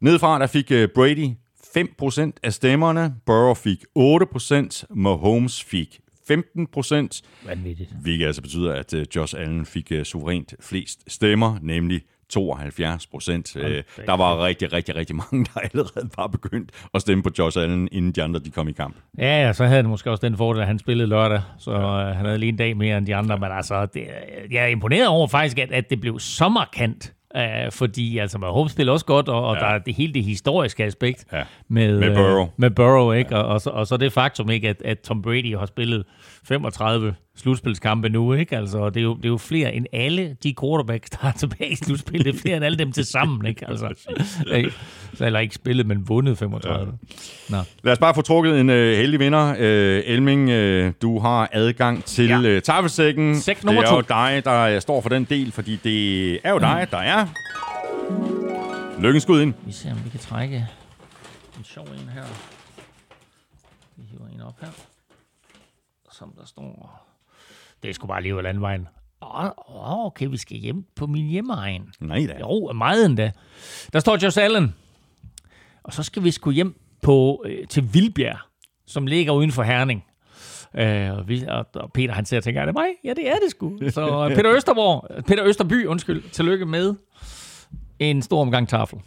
Speaker 1: Nedefra der fik øh, Brady 5% af stemmerne. Burrow fik 8%. Mahomes fik 15 procent.
Speaker 3: Vanvittigt.
Speaker 1: Hvilket altså betyder, at uh, Josh Allen fik uh, suverænt flest stemmer, nemlig 72 procent. Uh, der var rigtig, rigtig, rigtig mange, der allerede var begyndt at stemme på Josh Allen, inden de andre de kom i kamp.
Speaker 3: Ja, ja, så havde han måske også den fordel, at han spillede lørdag, så ja. han havde lige en dag mere end de andre, men altså, det, jeg er imponeret over faktisk, at, at det blev så markant Uh, fordi altså, Mahomes spiller også godt, og, og ja. der er det hele det historiske aspekt
Speaker 1: Ja.
Speaker 3: med,
Speaker 1: Med Burrow.
Speaker 3: Uh, med Burrow ikke? Og, og, så, og så det faktum, ikke, at, at Tom Brady har spillet 35 slutspilskampe nu, ikke? Altså, det er, jo, det er jo flere end alle de quarterbacks, der er tilbage i slutspillet. Det er flere end alle dem til sammen, ikke? Altså, ikke? så eller ikke spillet, men vundet 35. Ja. Nå.
Speaker 1: Lad os bare få trukket en uh, heldig vinder. Uh, Elming, uh, du har adgang til
Speaker 3: Ja.
Speaker 1: uh, tafelsækken.
Speaker 3: Sæk
Speaker 1: det
Speaker 3: nummer
Speaker 1: er
Speaker 3: to.
Speaker 1: jo dig, der står for den del, fordi det er jo dig, der er. Lykkens skud ind.
Speaker 3: Vi ser, om vi kan trække en sjov en her. Vi hiver en op her. Som der står... Det sgu bare alligevel anden vejen. Åh, okay, vi skal hjem på min hjemmeegn.
Speaker 1: Nej da.
Speaker 3: Jo, meget endda. Der står Josh Allen. Og så skal vi sgu hjem på, øh, til Vildbjerg, som ligger uden for Herning. Øh, og, vi, og, og Peter han ser og tænker, er det mig? Ja, det er det sgu. Så øh, Peter Østerborg, Peter Østerby, undskyld, tillykke med en stor omgang tafel.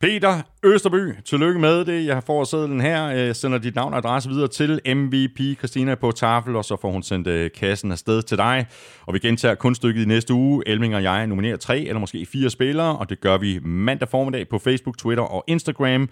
Speaker 1: Peter Østerby, tillykke med det. Jeg får sædlen her. Jeg sender dit navn og adresse videre til MVP Christina på tafel, og så får hun sendt øh, kassen afsted til dig. Og vi gentager kunststykket i næste uge. Elming og jeg nominerer tre eller måske fire spillere, og det gør vi mandag formiddag på Facebook, Twitter og Instagram.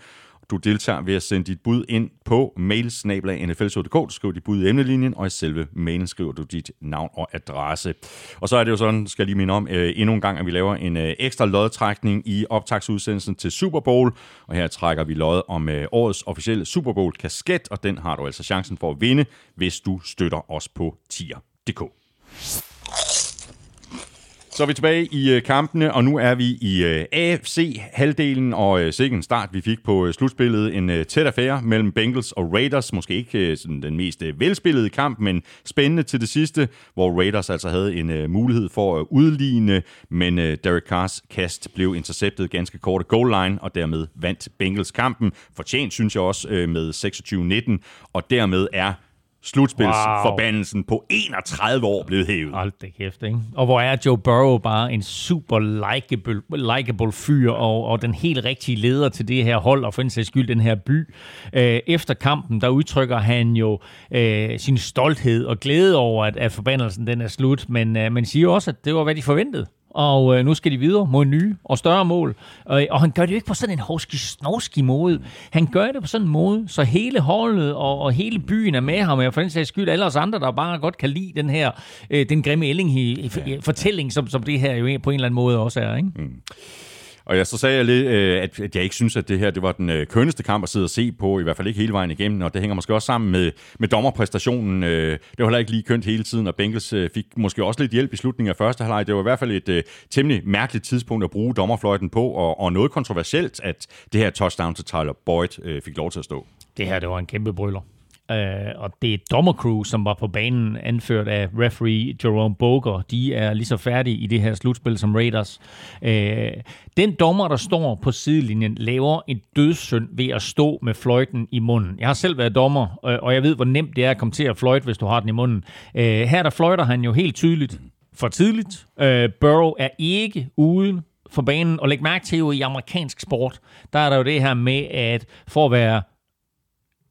Speaker 1: Du deltager ved at sende dit bud ind på mailsnablag.nfl.dk. Du skriver dit bud i emnelinjen, og i selve mailen skriver du dit navn og adresse. Og så er det jo sådan, skal jeg lige minde om, øh, endnu en gang, at vi laver en øh, ekstra lodtrækning i optagsudsendelsen til Super Bowl. Og her trækker vi lod om øh, årets officielle Super Bowl-kasket, og den har du altså chancen for at vinde, hvis du støtter os på tier.dk. Så er vi tilbage i øh, kampene, og nu er vi i øh, AFC-halvdelen, og øh, sikkert en start, vi fik på øh, slutspillet. En tæt affære mellem Bengals og Raiders. Måske ikke sådan den mest velspillede kamp, men spændende til det sidste, hvor Raiders altså havde en mulighed for at udligne, men Derek Carrs kast blev interceptet ganske kort af goal line, og dermed vandt Bengals kampen. Fortjent, synes jeg også, med 26-19, og dermed er slutspilsforbandelsen på 31 år blevet hævet.
Speaker 3: Hold det kæft, ikke? Og hvor er Joe Burrow bare en super likeable, likeable fyr, og, og den helt rigtige leder til det her hold, og for en sags skyld den her by. Øh, efter kampen, der udtrykker han jo øh, sin stolthed og glæde over, at, at forbandelsen den er slut, men øh, man siger også, at det var, hvad de forventede. Og øh, nu skal de videre mod nye og større mål. Øh, og han gør det jo ikke på sådan en hovski-snovski måde. Han gør det på sådan en måde, så hele holdet og, og hele byen er med ham. Og for den sags skyld, alle os andre, der bare godt kan lide den her, øh, den grimme Elling i, i, fortælling, som, som det her jo på en eller anden måde også er. Ikke? Mm.
Speaker 1: Og jeg, så sagde jeg lidt, øh, at at jeg ikke synes, at det her det var den øh, kønneste kamp at sidde og se på, i hvert fald ikke hele vejen igennem, og det hænger måske også sammen med, med dommerpræstationen. Øh, Det var heller ikke lige kønt hele tiden, og Bengals øh, fik måske også lidt hjælp i slutningen af første halvleg. Det var i hvert fald et øh, temmelig mærkeligt tidspunkt at bruge dommerfløjten på, og, og noget kontroversielt, at det her touchdown til Tyler Boyd øh, fik lov til at stå.
Speaker 3: Det her, det var en kæmpe brøller. Øh, og det er dommercrew, som var på banen, anført af referee Jerome Boger. De er lige så færdige i det her slutspil som Raiders. Øh, den dommer, der står på sidelinjen, laver en dødssynd ved at stå med fløjten i munden. Jeg har selv været dommer, øh, og jeg ved, hvor nemt det er at komme til at fløjte, hvis du har den i munden. Øh, her der fløjter han jo helt tydeligt for tidligt. Øh, Burrow er ikke uden for banen, og læg mærke til jo i amerikansk sport, der er der jo det her med, at for at være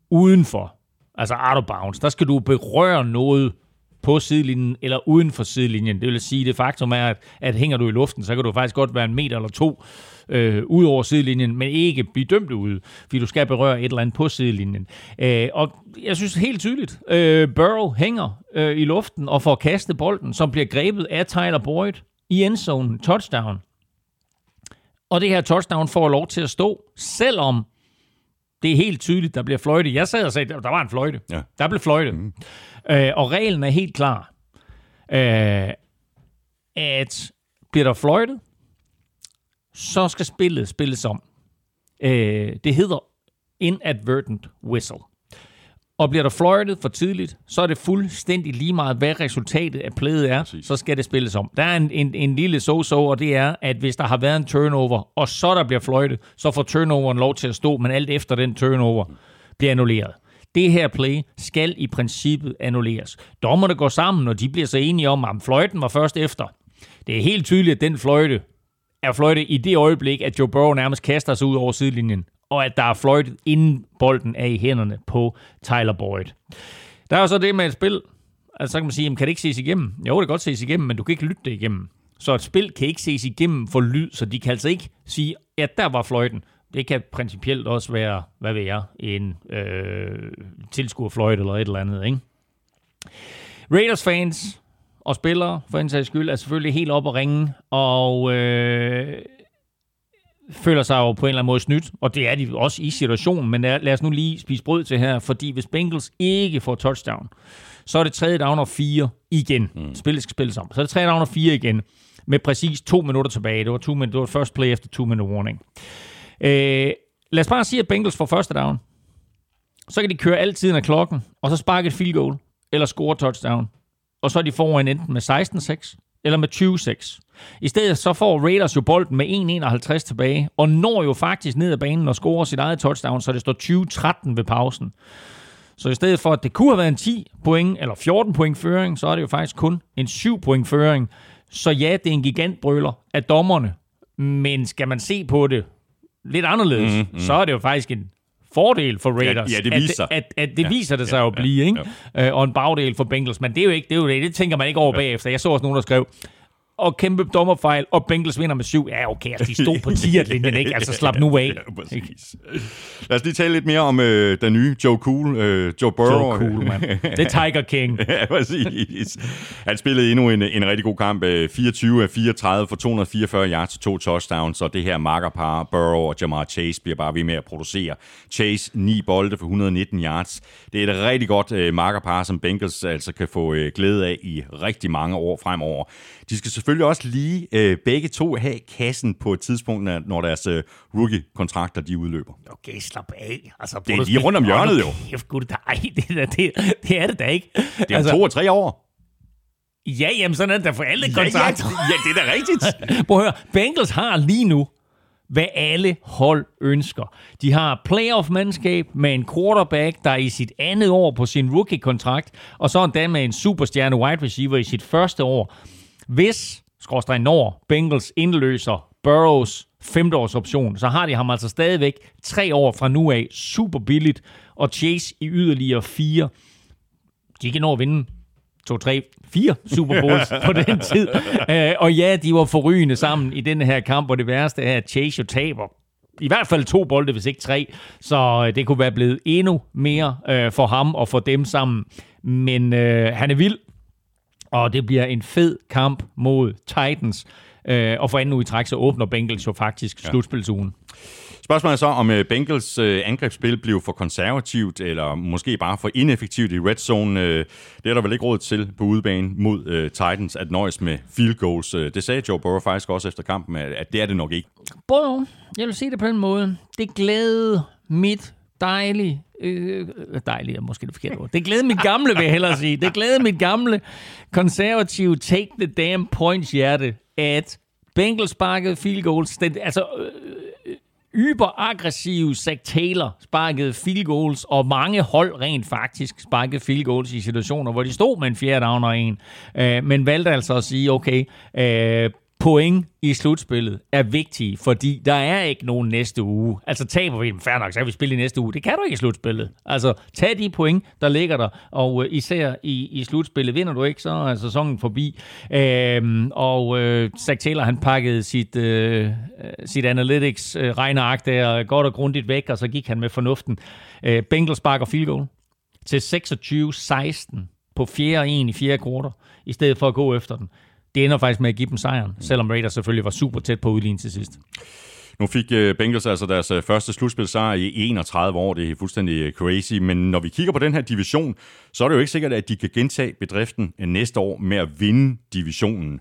Speaker 3: udenfor, altså out of bounds, der skal du berøre noget på sidelinjen eller uden for sidelinjen. Det vil sige, det faktum er, at, at hænger du i luften, så kan du faktisk godt være en meter eller to øh, ud over sidelinjen, men ikke blive dømt ude, fordi du skal berøre et eller andet på sidelinjen. Øh, og jeg synes helt tydeligt, øh, Burrow hænger øh, i luften og får kastet bolden, som bliver grebet af Tyler Boyd i endzone, touchdown. Og det her touchdown får lov til at stå, selvom det er helt tydeligt, der bliver fløjte. Jeg sad og sagde, der var en fløjte.
Speaker 1: Ja.
Speaker 3: Der blev fløjte. Mm. Øh, og reglen er helt klar. Øh, at bliver der fløjtet, så skal spillet spilles om. Øh, det hedder inadvertent whistle. Og bliver der fløjtet for tidligt, så er det fuldstændig lige meget, hvad resultatet af playet er.
Speaker 1: Præcis.
Speaker 3: Så skal det spilles om. Der er en, en, en lille so-so, og det er, at hvis der har været en turnover, og så der bliver fløjtet, så får turnoveren lov til at stå, men alt efter den turnover bliver annulleret. Det her play skal i princippet annulleres. Dommerne går sammen, og de bliver så enige om, at fløjten var først efter. Det er helt tydeligt, at den fløjte er fløjte i det øjeblik, at Joe Burrow nærmest kaster sig ud over sidelinjen, og at der er fløjtet, inden bolden er i hænderne på Tyler Boyd. Der er jo så det med et spil, altså så kan man sige, jamen, kan det ikke ses igennem? Jo, det kan godt ses igennem, men du kan ikke lytte det igennem. Så et spil kan ikke ses igennem for lyd, så de kan altså ikke sige, ja, der var fløjten. Det kan principielt også være, hvad ved jeg, en øh, tilskuerfløjt eller et eller andet, ikke? Raiders fans og spillere, for en sags skyld, er selvfølgelig helt op at ringe, og øh, føler sig jo på en eller anden måde snydt, og det er de også i situationen, men lad os nu lige spise brød til her, fordi hvis Bengals ikke får touchdown, så er det tredje down og fire igen. Mm. Spillet skal spilles om. Så er det tredje down og fire igen, med præcis to minutter tilbage. Det var, to min- det var first play efter two minute warning. Øh, lad os bare sige, at Bengals får første down. Så kan de køre altid af klokken, og så sparke et field goal, eller score touchdown. Og så er de foran enten med 16-6, eller med 20-6. I stedet så får Raiders jo bolden med 1-51 tilbage, og når jo faktisk ned ad banen og scorer sit eget touchdown, så det står 20-13 ved pausen. Så i stedet for, at det kunne have været en 10 point eller 14 point føring, så er det jo faktisk kun en 7 point føring. Så ja, det er en gigantbrøler af dommerne. Men skal man se på det lidt anderledes, mm, mm. så er det jo faktisk en fordel for Raiders.
Speaker 1: ja, det
Speaker 3: at,
Speaker 1: viser.
Speaker 3: At, at, at det
Speaker 1: Ja,
Speaker 3: viser det sig
Speaker 1: ja,
Speaker 3: jo at blive,
Speaker 1: ja,
Speaker 3: ikke? Øh, og en bagdel for Bengals. Men det er jo ikke det, er jo det, det tænker man ikke over bagefter. Jeg så også nogen, der skrev, og kæmpe dommerfejl, og Bengals vinder med syv. Ja, okay, altså, de stod på 10'er-linjen, ikke? Altså, slap nu af.
Speaker 1: Ja, præcis. Lad os lige tale lidt mere om øh, den nye Joe Cool, øh, Joe Burrow.
Speaker 3: Joe Cool, mand. Det er Tiger King.
Speaker 1: ja, præcis. Han spillede endnu en, en rigtig god kamp. øh, 24 af 34 for 244 yards og to touchdowns, og det her makkerpar, Burrow og Jamar Chase, bliver bare ved med at producere. Chase, 9 bolde for 119 yards. Det er et rigtig godt øh, makkerpar, som Bengals altså kan få øh, glæde af i rigtig mange år fremover. De skal selvfølgelig også lige øh, begge to have kassen på et tidspunkt, når- deres øh, rookie-kontrakter de udløber.
Speaker 3: Okay, slap af. Altså,
Speaker 1: Det er lige rundt om hjørnet, jo.
Speaker 3: Kæft, gud, nej, det, er da- det, det er det da ikke.
Speaker 1: Det er altså, to og tre år.
Speaker 3: Ja, jamen sådan er det da for alle
Speaker 1: Ja, ja,
Speaker 3: kontrakter.
Speaker 1: ja, det er da rigtigt.
Speaker 3: Prøv at høre, Bengals har lige nu, hvad alle hold ønsker. De har playoff-mandskab med en quarterback, der er i sit andet år på sin rookie-kontrakt, og så endda med en superstjerne wide receiver i sit første år. Hvis, skråstrej når, Bengals indløser Burrows femteårsoption, så har de ham altså stadigvæk tre år fra nu af, super billigt, og Chase i yderligere fire. De kan nå at vinde to, tre, fire Super Bowls på den tid. Uh, og ja, de var forrygende sammen i den her kamp, og det værste er, at Chase jo taber i hvert fald to bolde, hvis ikke tre. Så øh, det kunne være blevet endnu mere øh, for ham og for dem sammen. Men øh, han er vild, og det bliver en fed kamp mod Titans. Øh, og for anden uge i træk, så åbner Bengals jo faktisk ja. slutspilsugen.
Speaker 1: Spørgsmålet er så, om øh, Bengals øh, angrebsspil bliver for konservativt, eller måske bare for ineffektivt i red zone. Øh, det er der vel ikke råd til på udebane mod Titans at nøjes med field goals. Det sagde Joe Burrow faktisk også efter kampen, at, det er det nok ikke.
Speaker 3: Både, jeg vil sige det på den måde, det glæde mit dejlig, øh, dejlig er måske det forkerte ord, det glæder mit gamle, vil jeg hellere sige, det glæder mit gamle konservative take the damn points hjerte, at Bengals sparkede field goals, den, altså øh, yberaggressive Zach Taylor sparkede field goals, og mange hold rent faktisk sparkede field goals i situationer, hvor de stod med en fjerde down og en, øh, men valgte altså at sige, okay, øh, point i slutspillet er vigtige, fordi der er ikke nogen næste uge. Altså taber vi dem, fair nok, så kan vi spille i næste uge. Det kan du ikke i slutspillet. Altså tag de point, der ligger der, og øh, især i, i slutspillet vinder du ikke, så er sæsonen forbi. Øhm, og øh, Zach Taylor, han pakkede sit, øh, øh, sit analytics øh, regneark der godt og grundigt væk, og så gik han med fornuften. Øh, Bengals sparker field goal til 26-16 på fjerde og en i fjerde kvartal, i stedet for at gå efter den det ender faktisk med at give dem sejren, selvom Raiders selvfølgelig var super tæt på udlignen til sidst.
Speaker 1: Nu fik øh, Bengals altså deres øh, første slutspilsejr i 31 år. Det er fuldstændig øh, crazy. Men når vi kigger på den her division, så er det jo ikke sikkert, at de kan gentage bedriften næste år med at vinde divisionen.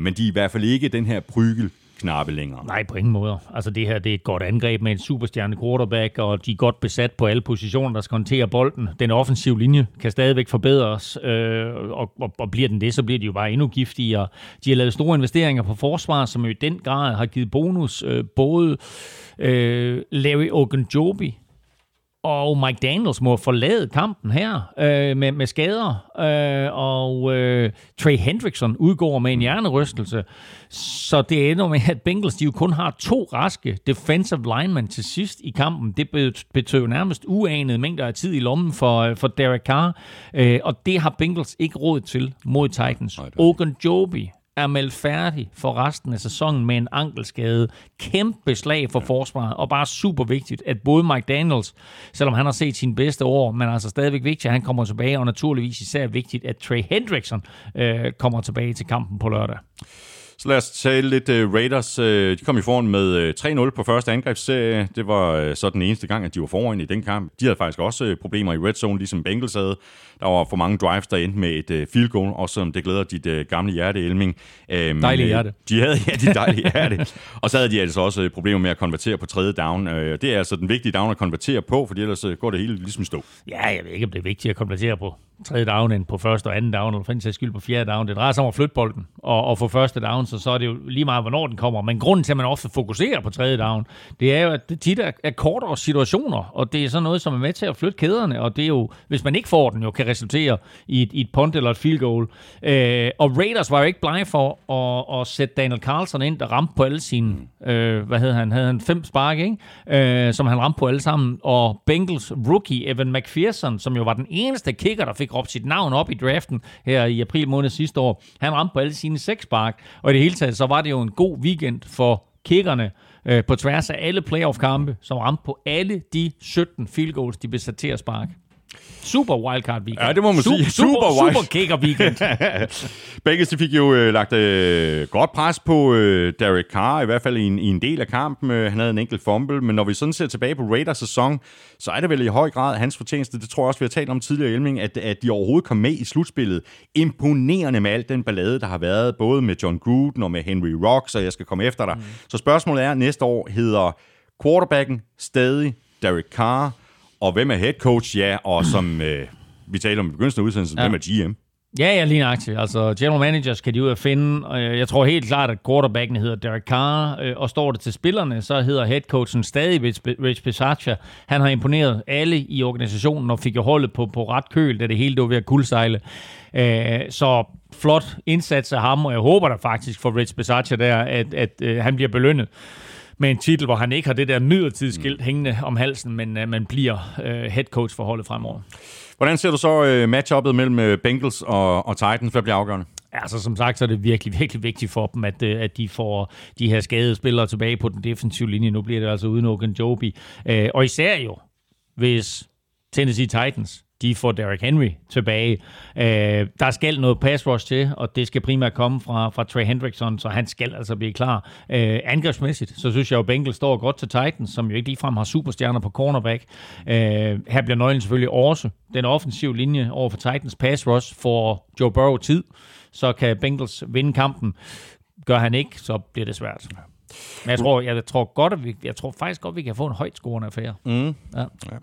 Speaker 1: Men de er i hvert fald ikke den her prygel knappe længere.
Speaker 3: Nej, på ingen måde. Altså det her det er et godt angreb med en superstjerne quarterback, og de er godt besat på alle positioner, der skal håndtere bolden. Den offensive linje kan stadigvæk forbedres, øh, og, og, og bliver den det, så bliver de jo bare endnu giftigere. De har lavet store investeringer på forsvar, som jo i den grad har givet bonus. Øh, både øh, Larry Ogunjobi, og Mike Daniels må forlade kampen her øh, med, med skader, øh, og øh, Trey Hendrickson udgår med en hjernerystelse. Så det ender med, at Bengals de jo kun har to raske defensive linemen til sidst i kampen. Det betød jo nærmest uanede mængder af tid i lommen for, øh, for Derek Carr, øh, og det har Bengals ikke råd til mod Titans. Ogun Joby er meldt færdig for resten af sæsonen med en ankelskade. Kæmpe slag for forsvaret, og bare super vigtigt, at både Mike Daniels, selvom han har set sine bedste år, men altså stadigvæk vigtigt, at han kommer tilbage, og naturligvis især vigtigt, at Trey Hendrickson øh, kommer tilbage til kampen på lørdag.
Speaker 1: Så lad os tale lidt uh, Raiders. Uh, de kom i foran med uh, 3-0 på første angrebsserie. Det var uh, så den eneste gang, at de var foran i den kamp. De havde faktisk også uh, problemer i red zone, ligesom Bengals havde. Der var for mange drives, der endte med et uh, field goal, også som det glæder dit uh, gamle hjerte, Elming.
Speaker 3: Um, dejlige hjerte.
Speaker 1: De havde, ja, de dejlige hjerte. Og så havde de altså også problemer med at konvertere på tredje down. Uh, det er altså den vigtige down at konvertere på, for ellers går det hele ligesom stå.
Speaker 3: Ja, jeg ved ikke, om det er vigtigt at konvertere på tredje down end på første og anden down, eller for en skyld på fjerde down. Det drejer sig om at flytte bolden og, og få første down, så, så er det jo lige meget, hvornår den kommer. Men grunden til, at man ofte fokuserer på tredje down, det er jo, at det tit er, er kortere situationer, og det er sådan noget, som er med til at flytte kæderne, og det er jo, hvis man ikke får den, jo kan resultere i et, i et punt eller et field goal. Øh, og Raiders var jo ikke blege for at, at sætte Daniel Carlson ind, der ramte på alle sine, øh, hvad hedder han, havde han fem spark, ikke? Øh, som han ramte på alle sammen, og Bengals rookie Evan McPherson, som jo var den eneste kicker, der fik råbt sit navn op i draften her i april måned sidste år, han ramte på alle sine seks spark, og det hele taget, så var det jo en god weekend for kickerne øh, på tværs af alle playoff-kampe, som ramte på alle de 17 field goals, de blev sat til at sparke. Super wildcard weekend.
Speaker 1: Ja, det må man
Speaker 3: super,
Speaker 1: sige.
Speaker 3: Super, super, super kicker weekend.
Speaker 1: Begge de fik jo øh, lagt øh, godt pres på øh, Derek Carr, i hvert fald i en, i en del af kampen. Øh, han havde en enkelt fumble, men når vi sådan ser tilbage på Raiders sæson, så er det vel i høj grad hans fortjeneste. Det tror jeg også, vi har talt om tidligere, Elming, at, at de overhovedet kom med i slutspillet. Imponerende med alt den ballade, der har været, både med John Gruden og med Henry Rocks, og jeg skal komme efter dig. Mm. Så spørgsmålet er, næste år hedder quarterbacken stadig Derek Carr, og hvem er head coach? Ja, og som øh, vi taler om i begyndelsen af udsendelsen, ja. hvem er GM?
Speaker 3: Ja, ja, lige nøjagtigt. Altså, general managers kan de ud at finde. Og jeg tror helt klart, at quarterbacken hedder Derek Carr, øh, og står det til spillerne, så hedder headcoachen stadig Rich Bisaccia. Han har imponeret alle i organisationen og fik jo holdet på, på ret køl, da det hele var ved at kuldsejle. Øh, så flot indsats af ham, og jeg håber da faktisk for Rich Bisaccia der, at, at øh, han bliver belønnet med en titel, hvor han ikke har det der midlertidige skilt mm. hængende om halsen, men uh, man bliver uh, head coach for holdet fremover.
Speaker 1: Hvordan ser du så uh, matchuppet mellem Bengals og, og Titans? Hvad bliver afgørende?
Speaker 3: Altså, som sagt, så er det virkelig, virkelig vigtigt for dem, at, at de får de her skadede spillere tilbage på den defensive linje. Nu bliver det altså uden Ogunjobi. Uh, og især jo, hvis Tennessee Titans de får Derrick Henry tilbage. Øh, der skal noget pass rush til, og det skal primært komme fra, fra Trey Hendrickson, så han skal altså blive klar. Øh, angrebsmæssigt, så synes jeg jo, Bengals står godt til Titans, som jo ikke ligefrem har superstjerner på cornerback. Øh, her bliver nøglen selvfølgelig også den offensive linje over for Titans pass rush for Joe Burrow tid, så kan Bengals vinde kampen. Gør han ikke, så bliver det svært. Men jeg tror, jeg tror godt, at vi, jeg tror faktisk godt, vi kan få en højt scorende affære.
Speaker 1: Mm. Ja. ja.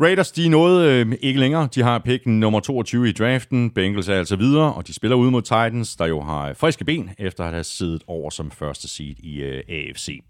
Speaker 1: Raiders, de er noget øh, ikke længere. De har pick nummer 22 i draften. Bengals er altså videre, og de spiller ud mod Titans, der jo har friske ben, efter at have siddet over som første seed i øh, AFC.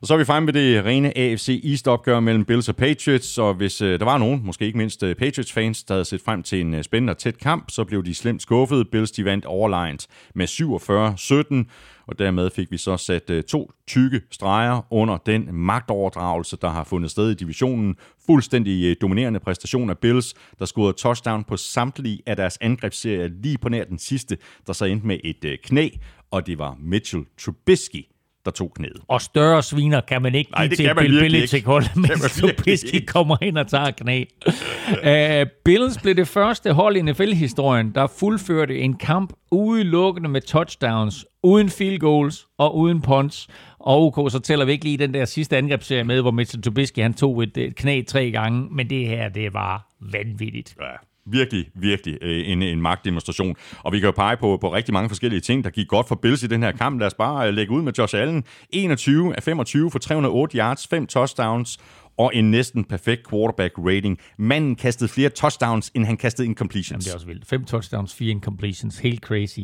Speaker 1: Og så er vi fremme ved det rene AFC East-opgør mellem Bills og Patriots, og hvis øh, der var nogen, måske ikke mindst øh, Patriots-fans, der havde set frem til en øh, spændende og tæt kamp, så blev de slemt skuffet. Bills de vandt overlegnet med 47-17, og dermed fik vi så sat øh, to tykke streger under den magtoverdragelse, der har fundet sted i divisionen. Fuldstændig øh, dominerende præstation af Bills, der scorede touchdown på samtlige af deres angrebsserier lige på nær den sidste, der så endte med et øh, knæ, og det var Mitchell Trubisky, der tog knæet.
Speaker 3: Og større sviner kan man ikke give til Bill Belichick hold, mens Trubisky kommer ind og tager knæ. uh, Bills blev det første hold i NFL-historien, der fuldførte en kamp udelukkende med touchdowns, uden field goals og uden punts. Og OK, så tæller vi ikke lige den der sidste angrebsserie med, hvor Mitchell Trubisky han tog et, et knæ tre gange, men det her, det var vanvittigt. Ja
Speaker 1: virkelig, virkelig øh, en, en magtdemonstration. Og vi kan jo pege på, på rigtig mange forskellige ting, der gik godt for Bills i den her kamp. Lad os bare øh, lægge ud med Josh Allen. 21 af 25 for 308 yards, 5 touchdowns og en næsten perfekt quarterback rating. Manden kastede flere touchdowns, end han kastede incompletions.
Speaker 3: Jamen, det er også vildt. Fem touchdowns, fire incompletions. Helt crazy.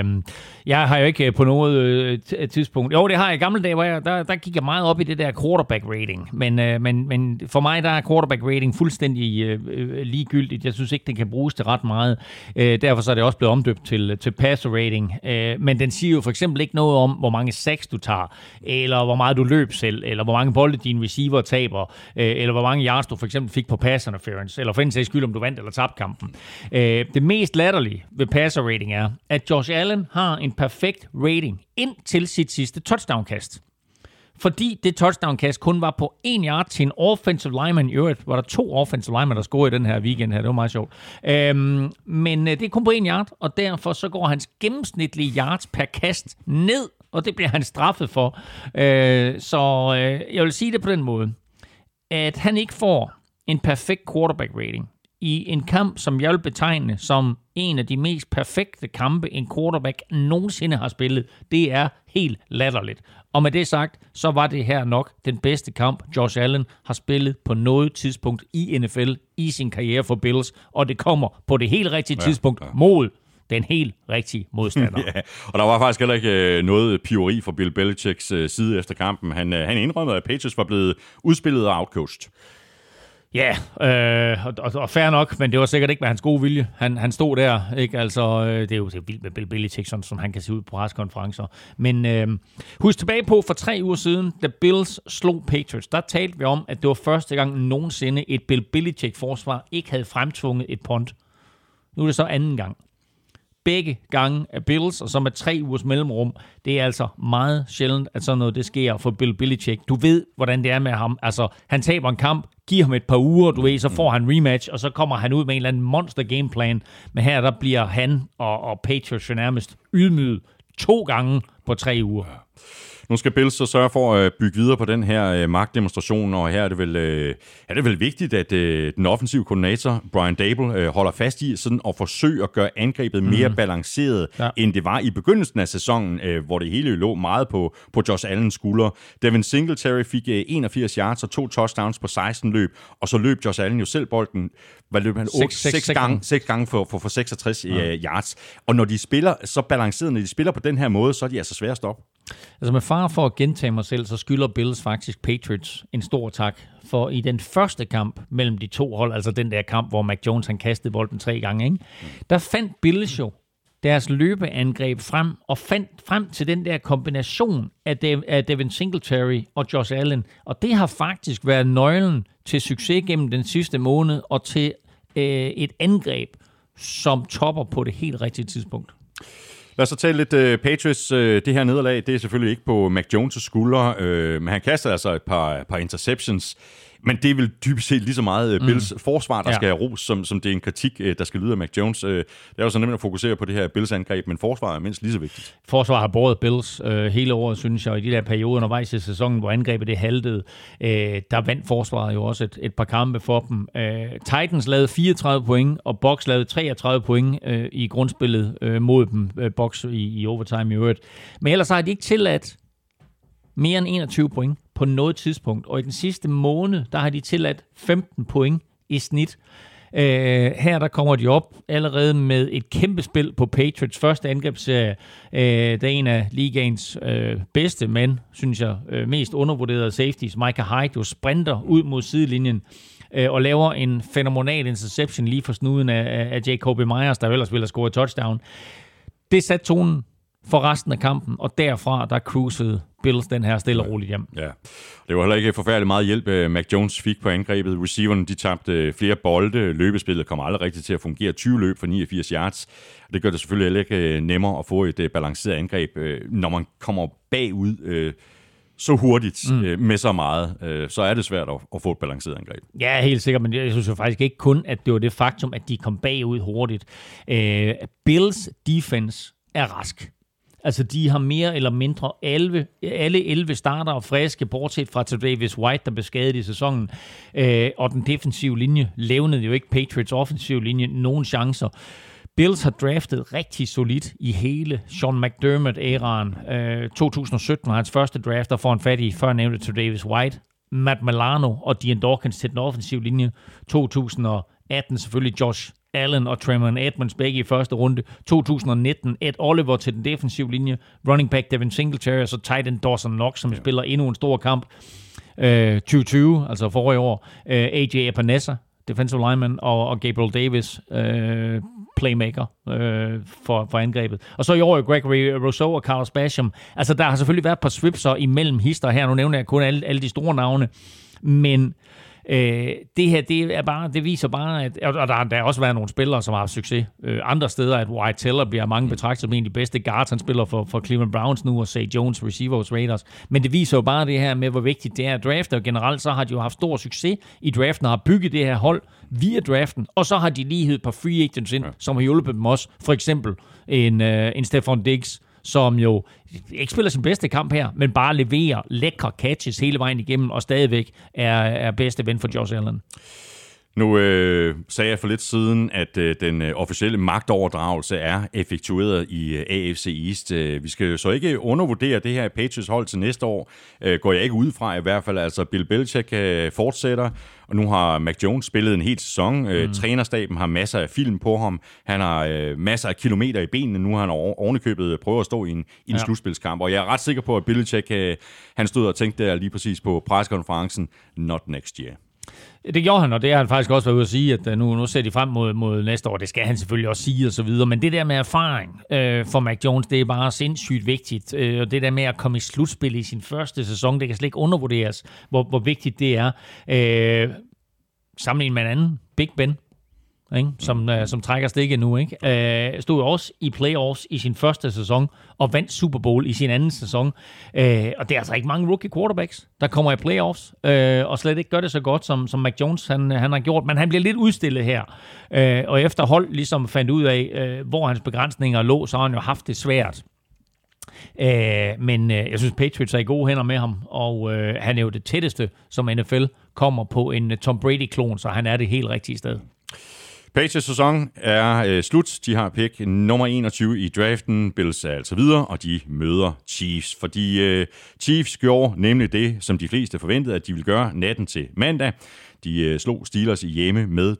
Speaker 3: Um, jeg har jo ikke øh, på noget øh, øh, tidspunkt... Jo, det har jeg i gamle dage, hvor jeg, der, der gik jeg meget op i det der quarterback rating. Men, uh, men, men for mig, der er quarterback rating fuldstændig uh, ligegyldigt. Jeg synes ikke, det kan bruges til ret meget. Uh, derfor så er det også blevet omdøbt til, til passer rating. Uh, men den siger jo for eksempel ikke noget om, hvor mange sacks du tager, eller hvor meget du løb selv, eller hvor mange bolde din receiver taber, øh, eller hvor mange yards du for eksempel fik på pass interference, eller for en sags skyld, om du vandt eller tabte kampen. Øh, det mest latterlige ved passer rating er, at Josh Allen har en perfekt rating ind til sit sidste touchdown-kast fordi det touchdown-kast kun var på en yard til en offensive lineman. I øvrigt var der to offensive linemen, der scorede i den her weekend her. Det var meget sjovt. Øhm, men øh, det er kun på en yard, og derfor så går hans gennemsnitlige yards per kast ned, og det bliver han straffet for. Øh, så øh, jeg vil sige det på den måde at han ikke får en perfekt quarterback rating i en kamp, som jeg vil betegne som en af de mest perfekte kampe, en quarterback nogensinde har spillet. Det er helt latterligt. Og med det sagt, så var det her nok den bedste kamp, Josh Allen har spillet på noget tidspunkt i NFL i sin karriere for Bills, og det kommer på det helt rigtige ja, tidspunkt ja. mod den helt rigtige modstander.
Speaker 1: ja, og der var faktisk heller ikke øh, noget piori fra Bill Belichicks øh, side efter kampen. Han, øh, han indrømmede, at Patriots var blevet udspillet og outcoached.
Speaker 3: Ja, øh, og, og, og fair nok, men det var sikkert ikke med hans gode vilje. Han, han stod der, ikke? Altså, øh, det er jo det er vildt med Bill Belichick, sådan, som han kan se ud på preskonferencer. Men øh, husk tilbage på, for tre uger siden, da Bills slog Patriots, der talte vi om, at det var første gang nogensinde et Bill Belichick-forsvar ikke havde fremtvunget et punt. Nu er det så anden gang begge gange af Bills, og så med tre ugers mellemrum. Det er altså meget sjældent, at sådan noget det sker for Bill Belichick. Du ved, hvordan det er med ham. Altså, han taber en kamp, giver ham et par uger, du ved, så får han rematch, og så kommer han ud med en eller anden monster gameplan. Men her, der bliver han og, og Patriots nærmest ydmyget to gange på tre uger.
Speaker 1: Nu skal Bills så sørge for at bygge videre på den her øh, magtdemonstration, og her er det vel, øh, er det vel vigtigt, at øh, den offensive koordinator, Brian Dable, holder fast i sådan at forsøge at gøre angrebet mere mm. balanceret, ja. end det var i begyndelsen af sæsonen, hvor det hele lå meget på, på Josh Allens skuldre. Devin Singletary fik øh, 81 yards og to touchdowns på 16 løb, og så løb Josh Allen jo selv bolden hvad løb han? 6, 6, 6 gange, 6 gange for, for, for 66 ja. yards. Og når de spiller så balanceret, når de spiller på den her måde, så er de altså svære at stoppe.
Speaker 3: Altså med far for at gentage mig selv, så skylder Bills faktisk Patriots en stor tak. For i den første kamp mellem de to hold, altså den der kamp, hvor Mac Jones han kastede bolden tre gange, ikke? der fandt Bills jo deres løbeangreb frem og fandt frem til den der kombination af, De- af Devin Singletary og Josh Allen. Og det har faktisk været nøglen til succes gennem den sidste måned og til øh, et angreb, som topper på det helt rigtige tidspunkt.
Speaker 1: Lad os så tale lidt uh, Patriots. Uh, det her nederlag, det er selvfølgelig ikke på Mac Jones' skuldre, uh, men han kaster altså et par, par interceptions. Men det er vel dybest set lige så meget uh, Bills mm. forsvar, der ja. skal have ros, som, som det er en kritik, uh, der skal lyde af Mac Jones. Uh, det er jo så nemt at fokusere på det her Bills-angreb, men forsvar er mindst lige så vigtigt.
Speaker 3: Forsvar har båret Bills uh, hele året, synes jeg, og i de der perioder undervejs i sæsonen, hvor angrebet det haltede, uh, der vandt forsvaret jo også et, et par kampe for dem. Uh, Titans lavede 34 point, og Bucks lavede 33 point uh, i grundspillet uh, mod dem, uh, Bucks i, i overtime i øvrigt. Men ellers har de ikke tilladt mere end 21 point på noget tidspunkt. Og i den sidste måned, der har de tilladt 15 point i snit. Øh, her der kommer de op allerede med et kæmpe spil på Patriots første angrebsserie. Øh, det er en af ligaens øh, bedste men synes jeg, øh, mest undervurderede safeties. Micah Hyde jo sprinter ud mod sidelinjen øh, og laver en fænomenal interception lige for snuden af, af Jacoby Myers, der ellers ville have scoret touchdown. Det satte tonen for resten af kampen, og derfra der cruisede Bills den her stille og roligt hjem.
Speaker 1: Ja. Det var heller ikke forfærdeligt meget hjælp, øh, Mac Jones fik på angrebet. Receiverne de tabte øh, flere bolde. Løbespillet kom aldrig rigtigt til at fungere. 20 løb for 89 yards. Det gør det selvfølgelig heller ikke øh, nemmere at få et balanceret angreb, når man kommer bagud så hurtigt mm. med så meget, så er det svært at, få et balanceret angreb.
Speaker 3: Ja, helt sikkert, men jeg synes jo faktisk ikke kun, at det var det faktum, at de kom bagud hurtigt. Bills defense er rask. Altså, de har mere eller mindre 11, alle 11 starter og friske, bortset fra Davis White, der blev skadet i sæsonen. Øh, og den defensive linje levnede jo ikke Patriots offensive linje nogen chancer. Bills har draftet rigtig solidt i hele Sean McDermott-æraen. Øh, 2017 var hans første draft, der får en fat i før nævnte Davis White, Matt Milano og Dean Dawkins til den offensive linje. 2018 selvfølgelig Josh Allen og Tremon Edmonds begge i første runde. 2019 Ed Oliver til den defensive linje. Running back Devin Singletary og så tight end Dawson Knox, som ja. spiller endnu en stor kamp. Øh, 2020, altså forrige år. Øh, AJ Epinesa, defensive lineman, og, og Gabriel Davis, øh, playmaker øh, for, for angrebet. Og så i år Gregory Rousseau og Carlos Basham. Altså, der har selvfølgelig været et par swipser imellem hister her. Nu nævner jeg kun alle, alle de store navne. Men Øh, det her, det er bare, det viser bare, at, og der, der har også været nogle spillere, som har haft succes øh, andre steder, at White Teller bliver mange betragtet som en af de bedste guards, han spiller for, for Cleveland Browns nu, og Say Jones, receiver hos Raiders. Men det viser jo bare det her med, hvor vigtigt det er at drafte, og generelt så har de jo haft stor succes i draften, og har bygget det her hold via draften, og så har de lighed på free agents ind, ja. som har hjulpet dem også. For eksempel en, øh, en Stefan Diggs, som jo ikke spiller sin bedste kamp her, men bare leverer lækre catches hele vejen igennem, og stadigvæk er, er bedste ven for Josh Allen.
Speaker 1: Nu øh, sagde jeg for lidt siden, at øh, den øh, officielle magtoverdragelse er effektueret i øh, AFC East. Øh, vi skal så ikke undervurdere det her Patriots hold til næste år. Øh, går jeg ikke ud fra i hvert fald. Altså Bill Belichick øh, fortsætter, og nu har Mac Jones spillet en hel sæson. Øh, mm. Trænerstaben har masser af film på ham. Han har øh, masser af kilometer i benene. Nu har han ovenikøbet prøvet at stå i en, i en ja. slutspilskamp. Og jeg er ret sikker på, at Belichick øh, han stod og tænkte der lige præcis på preskonferencen, not next year.
Speaker 3: Det gjorde han, og det har han faktisk også været ude at sige, at øh, nu, nu ser de frem mod, mod næste år. Det skal han selvfølgelig også sige og så videre. Men det der med erfaring øh, for Mac Jones, det er bare sindssygt vigtigt. Øh, og det der med at komme i slutspil i sin første sæson, det kan slet ikke undervurderes, hvor, hvor vigtigt det er. Øh, sammenlignet med en anden, Big Ben, ikke? Som, uh, som trækker stikket nu. Ikke? Uh, stod også i playoffs i sin første sæson og vandt Super Bowl i sin anden sæson. Uh, og det er altså ikke mange rookie quarterbacks, der kommer i playoffs uh, og slet ikke gør det så godt, som, som Mac Jones han, han har gjort. Men han bliver lidt udstillet her. Uh, og efter hold ligesom fandt ud af, uh, hvor hans begrænsninger lå, så har han jo haft det svært. Uh, men uh, jeg synes, Patriots er i gode hænder med ham, og uh, han er jo det tætteste, som NFL kommer på en Tom Brady-klon, så han er det helt rigtige sted.
Speaker 1: Patriots sæson er øh, slut. De har pick nummer 21 i draften. Bills er altså videre, og de møder Chiefs. Fordi øh, Chiefs gjorde nemlig det, som de fleste forventede, at de ville gøre natten til mandag. De øh, slog Steelers i hjemme med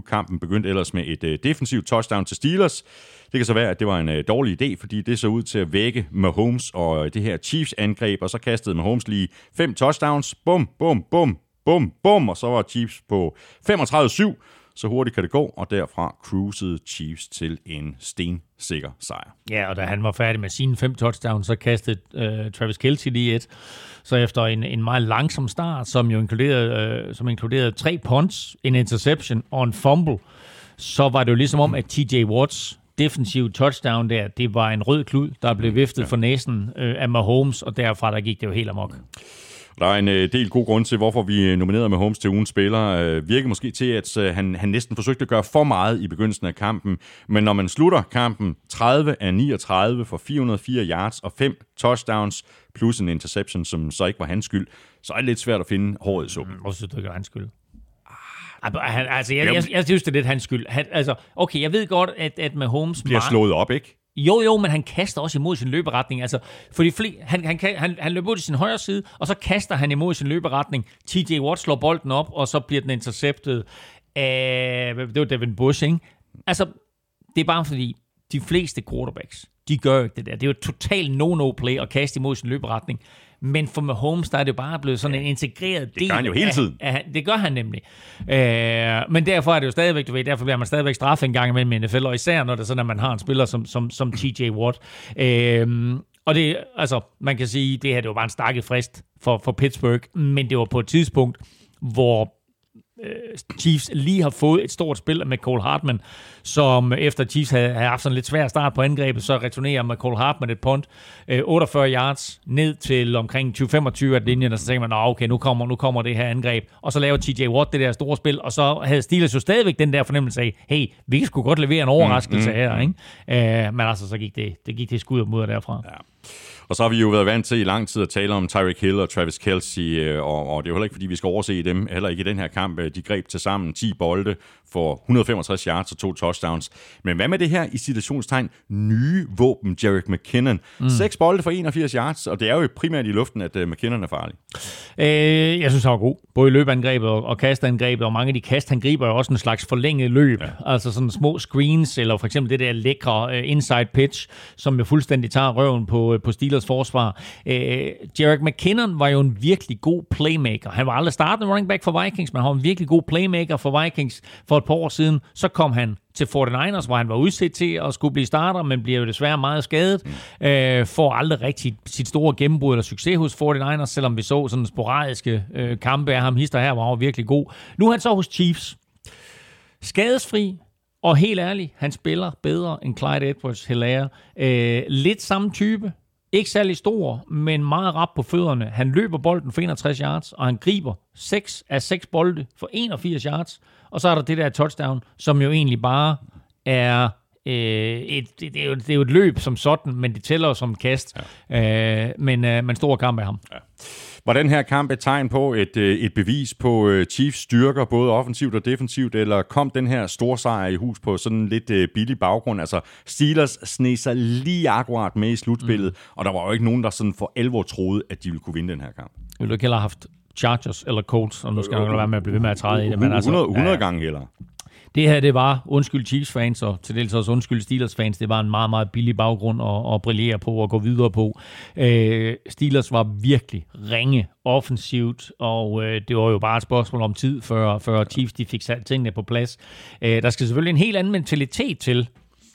Speaker 1: 42-21. Kampen begyndte ellers med et øh, defensivt touchdown til Steelers. Det kan så være, at det var en øh, dårlig idé, fordi det så ud til at vække Mahomes og øh, det her Chiefs-angreb, og så kastede Mahomes lige fem touchdowns. Bum, bum, bum, bum, bum, og så var Chiefs på 35-7 så hurtigt kan det gå, og derfra cruisede Chiefs til en stensikker sejr.
Speaker 3: Ja, og da han var færdig med sine fem touchdowns, så kastede uh, Travis Kelce lige et. Så efter en, en meget langsom start, som jo inkluderede, uh, som inkluderede tre punts, en interception og en fumble, så var det jo ligesom om, at TJ Watts defensive touchdown der, det var en rød klud, der blev viftet ja. for næsen øh, af Mahomes, og derfra der gik det jo helt amok.
Speaker 1: Der er en øh, del god grund til, hvorfor vi øh, nominerede med Holmes til ugens spiller. Øh, virker måske til, at han, han næsten forsøgte at gøre for meget i begyndelsen af kampen. Men når man slutter kampen 30 af 39 for 404 yards og 5 touchdowns, plus en interception, som så ikke var hans skyld, så er det lidt svært at finde håret i suppen.
Speaker 3: Og så det er hans skyld. Han, altså, jeg, jeg, jeg, jeg synes, det er lidt hans skyld. Han, altså, okay, jeg ved godt, at, at med Holmes...
Speaker 1: Bliver slået op, ikke?
Speaker 3: Jo, jo, men han kaster også imod sin løberetning. Altså, fordi fl- han, han, han, han løber ud til sin højre side, og så kaster han imod sin løberetning. TJ Watt slår bolden op, og så bliver den interceptet af... Det var Devin Bush, ikke? Altså, det er bare fordi, de fleste quarterbacks, de gør ikke det der. Det er jo et totalt no-no-play at kaste imod sin løberetning. Men for Mahomes, der er det bare blevet sådan en integreret del.
Speaker 1: Det gør han jo hele tiden.
Speaker 3: Af, af, det gør han nemlig. Øh, men derfor er det jo stadigvæk, du ved, derfor bliver man stadigvæk straffet en gang imellem i NFL, og især når det er sådan, at man har en spiller som, som, som TJ Watt. Øh, og det, altså, man kan sige, det her det var bare en stakket frist for, for Pittsburgh, men det var på et tidspunkt, hvor Chiefs lige har fået et stort spil med Cole Hartman, som efter Chiefs havde, havde haft sådan en lidt svær start på angrebet, så returnerer med Cole Hartman et punt, øh, 48 yards ned til omkring 20-25 af linjen, og så tænker man, okay, nu kommer, nu kommer det her angreb, og så laver TJ Watt det der store spil, og så havde Steelers jo stadigvæk den der fornemmelse af, hey, vi kan sgu godt levere en overraskelse mm, mm, her, ikke? Øh, men altså, så gik det, det gik det skud mod derfra. Ja.
Speaker 1: Og så har vi jo været vant til i lang tid at tale om Tyreek Hill og Travis Kelsey, øh, og, og det er jo heller ikke, fordi vi skal overse dem, heller ikke i den her kamp. De greb til sammen 10 bolde for 165 yards og to touchdowns. Men hvad med det her i situationstegn nye våben, Jarek McKinnon? Mm. 6 bolde for 81 yards, og det er jo primært i luften, at uh, McKinnon er farlig.
Speaker 3: Øh, jeg synes, han var god. Både i løbeangrebet og, og kastangrebet, og mange af de kast, han griber jo også en slags forlænget løb. Ja. Altså sådan små screens, eller for eksempel det der lækre uh, inside pitch, som jo fuldstændig tager røven på, på Steelers forsvar. Uh, Jarek McKinnon var jo en virkelig god playmaker. Han var aldrig startende running back for Vikings, men han var en virkelig god playmaker for Vikings for et par år siden. Så kom han til 49ers, hvor han var udsat til at skulle blive starter, men bliver jo desværre meget skadet. Mm. Øh, får aldrig rigtig sit store gennembrud eller succes hos 49ers, selvom vi så sådan sporadiske øh, kampe af ham. Hister her var jo virkelig god. Nu er han så hos Chiefs. Skadesfri, og helt ærligt, han spiller bedre end Clyde edwards Hilaire. Øh, lidt samme type. Ikke særlig stor, men meget rap på fødderne. Han løber bolden for 61 yards, og han griber 6 af 6 bolde for 81 yards. Og så er der det der touchdown, som jo egentlig bare er øh, et, det, er jo, det er jo et løb som sådan, men det tæller som kast. Ja. Øh, men, øh, men stor kamp af ham. Ja.
Speaker 1: Var den her kamp et tegn på et, øh, et bevis på øh, Chiefs styrker, både offensivt og defensivt, eller kom den her store sejr i hus på sådan en lidt øh, billig baggrund? Altså, Steelers sneg sig lige akkurat med i slutspillet, mm. og der var jo ikke nogen, der sådan for alvor troede, at de ville kunne vinde den her kamp.
Speaker 3: Vil du ikke have haft Chargers eller Colts, og nu skal jeg være med at blive ved med at træde i det. Men
Speaker 1: 100, altså, 100 ja, gange heller.
Speaker 3: Det her, det var, undskyld Chiefs-fans, og til dels også undskyld Steelers-fans, det var en meget, meget billig baggrund at, at brillere på og gå videre på. Øh, Steelers var virkelig ringe offensivt, og øh, det var jo bare et spørgsmål om tid, før, før Chiefs de fik sat tingene på plads. Øh, der skal selvfølgelig en helt anden mentalitet til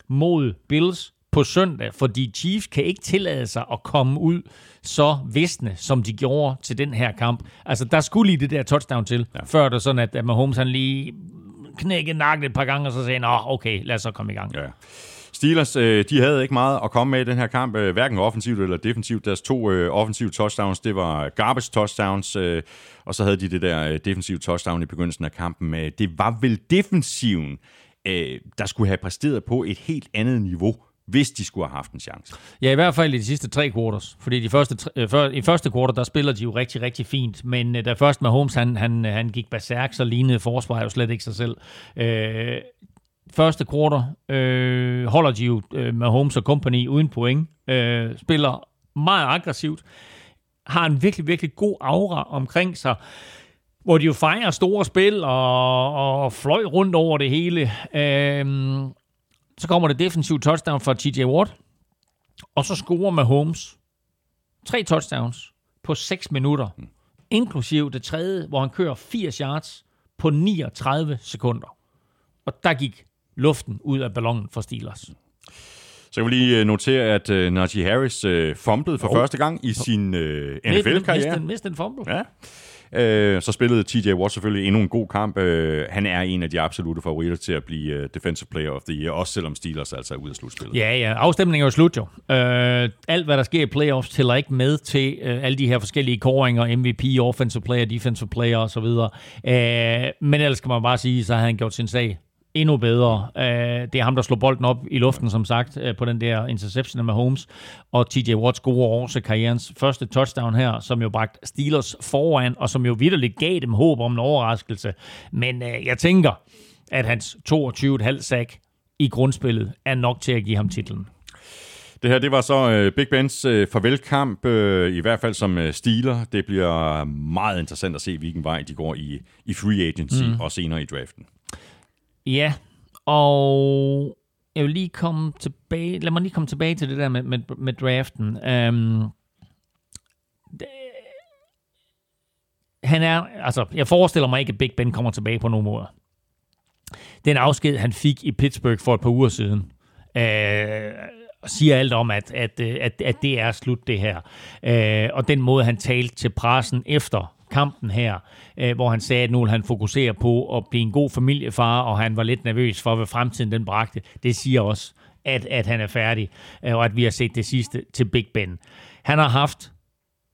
Speaker 3: mod Bills, på søndag, fordi Chiefs kan ikke tillade sig at komme ud så visne, som de gjorde til den her kamp. Altså, der skulle lige det der touchdown til, ja. før det sådan, at Mahomes han lige knækkede nakken et par gange, og så sagde han, okay, lad os så komme i gang. Ja.
Speaker 1: Steelers, øh, de havde ikke meget at komme med i den her kamp, øh, hverken offensivt eller defensivt. Deres to øh, offensive touchdowns, det var garbage touchdowns, og så havde de det der defensive touchdown i begyndelsen af kampen. Det var vel defensiven, der skulle have præsteret på et helt andet niveau hvis de skulle have haft en chance.
Speaker 3: Ja, i hvert fald i de sidste tre quarters. Fordi de første, øh, for, i første quarter, der spiller de jo rigtig, rigtig fint. Men øh, da først med Holmes, han, han, øh, han gik berserk, så lignede forsvaret jo slet ikke sig selv. Øh, første quarter øh, holder de jo øh, med Holmes og company uden point. Øh, spiller meget aggressivt. Har en virkelig, virkelig god aura omkring sig hvor de jo fejrer store spil og, og fløj rundt over det hele. Øhm, så kommer det defensiv touchdown fra TJ Watt. Og så scorer Mahomes tre touchdowns på 6 minutter. Inklusiv det tredje, hvor han kører 80 yards på 39 sekunder. Og der gik luften ud af ballonen for Steelers.
Speaker 1: Så jeg vil lige øh, notere, at uh, Najee Harris uh, fumblede for oh. første gang i sin uh, NFL-karriere.
Speaker 3: Mist en fumble.
Speaker 1: Ja. Øh, så spillede TJ Watt selvfølgelig endnu en god kamp. Øh, han er en af de absolute favoritter til at blive øh, Defensive Player of the Year, også selvom Steelers altså er ude af slutspillet.
Speaker 3: Ja, ja. Afstemningen er jo slut jo. Øh, alt, hvad der sker i playoffs, tæller ikke med til øh, alle de her forskellige koringer, MVP, Offensive Player, Defensive Player osv. Øh, men ellers kan man bare sige, så har han gjort sin sag endnu bedre. Uh, det er ham, der slår bolden op i luften, som sagt, uh, på den der interception med Holmes. Og TJ Watts gode års karrierens første touchdown her, som jo bragte Steelers foran, og som jo vidderligt gav dem håb om en overraskelse. Men uh, jeg tænker, at hans 22,5 sack i grundspillet er nok til at give ham titlen.
Speaker 1: Det her, det var så uh, Big Bens uh, farvelkamp, uh, i hvert fald som uh, Steeler. Det bliver meget interessant at se, hvilken vej de går i, i free agency mm. og senere i draften.
Speaker 3: Ja, og jeg vil lige komme tilbage, lad mig lige komme tilbage til det der med, med, med draften. Um, det, han er, altså, jeg forestiller mig ikke, at Big Ben kommer tilbage på nogen måde. Den afsked, han fik i Pittsburgh for et par uger siden, øh, siger alt om, at, at, at, at det er slut, det her. Øh, og den måde, han talte til pressen efter kampen her, øh, hvor han sagde, at nu vil han fokusere på at blive en god familiefar, og han var lidt nervøs for, hvad fremtiden den bragte. Det siger også, at, at han er færdig, øh, og at vi har set det sidste til Big Ben. Han har haft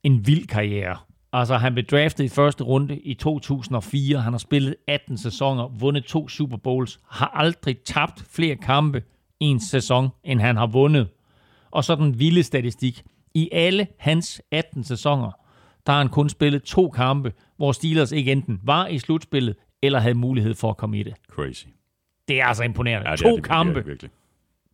Speaker 3: en vild karriere. Altså, han blev draftet i første runde i 2004. Han har spillet 18 sæsoner, vundet to Super Bowls, har aldrig tabt flere kampe i en sæson, end han har vundet. Og så den vilde statistik. I alle hans 18 sæsoner, der har han kun spillet to kampe, hvor Steelers ikke enten var i slutspillet, eller havde mulighed for at komme i det.
Speaker 1: Crazy.
Speaker 3: Det er altså imponerende.
Speaker 1: Ja, det
Speaker 3: to
Speaker 1: er det,
Speaker 3: kampe
Speaker 1: Det er det virkelig.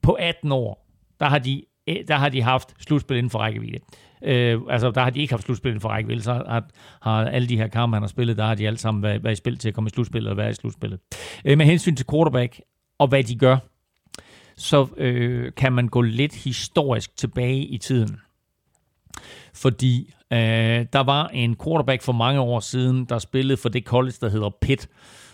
Speaker 3: på 18 år, der har de, eh, der har de haft slutspil inden for rækkevidde. Øh, altså, der har de ikke haft slutspil inden for rækkevidde, så har, har alle de her kampe, han har spillet, der har de alle sammen været, været i spil til at komme i slutspillet og være i slutspillet. Øh, med hensyn til quarterback og hvad de gør, så øh, kan man gå lidt historisk tilbage i tiden. Fordi øh, der var en quarterback for mange år siden, der spillede for det college, der hedder Pitt,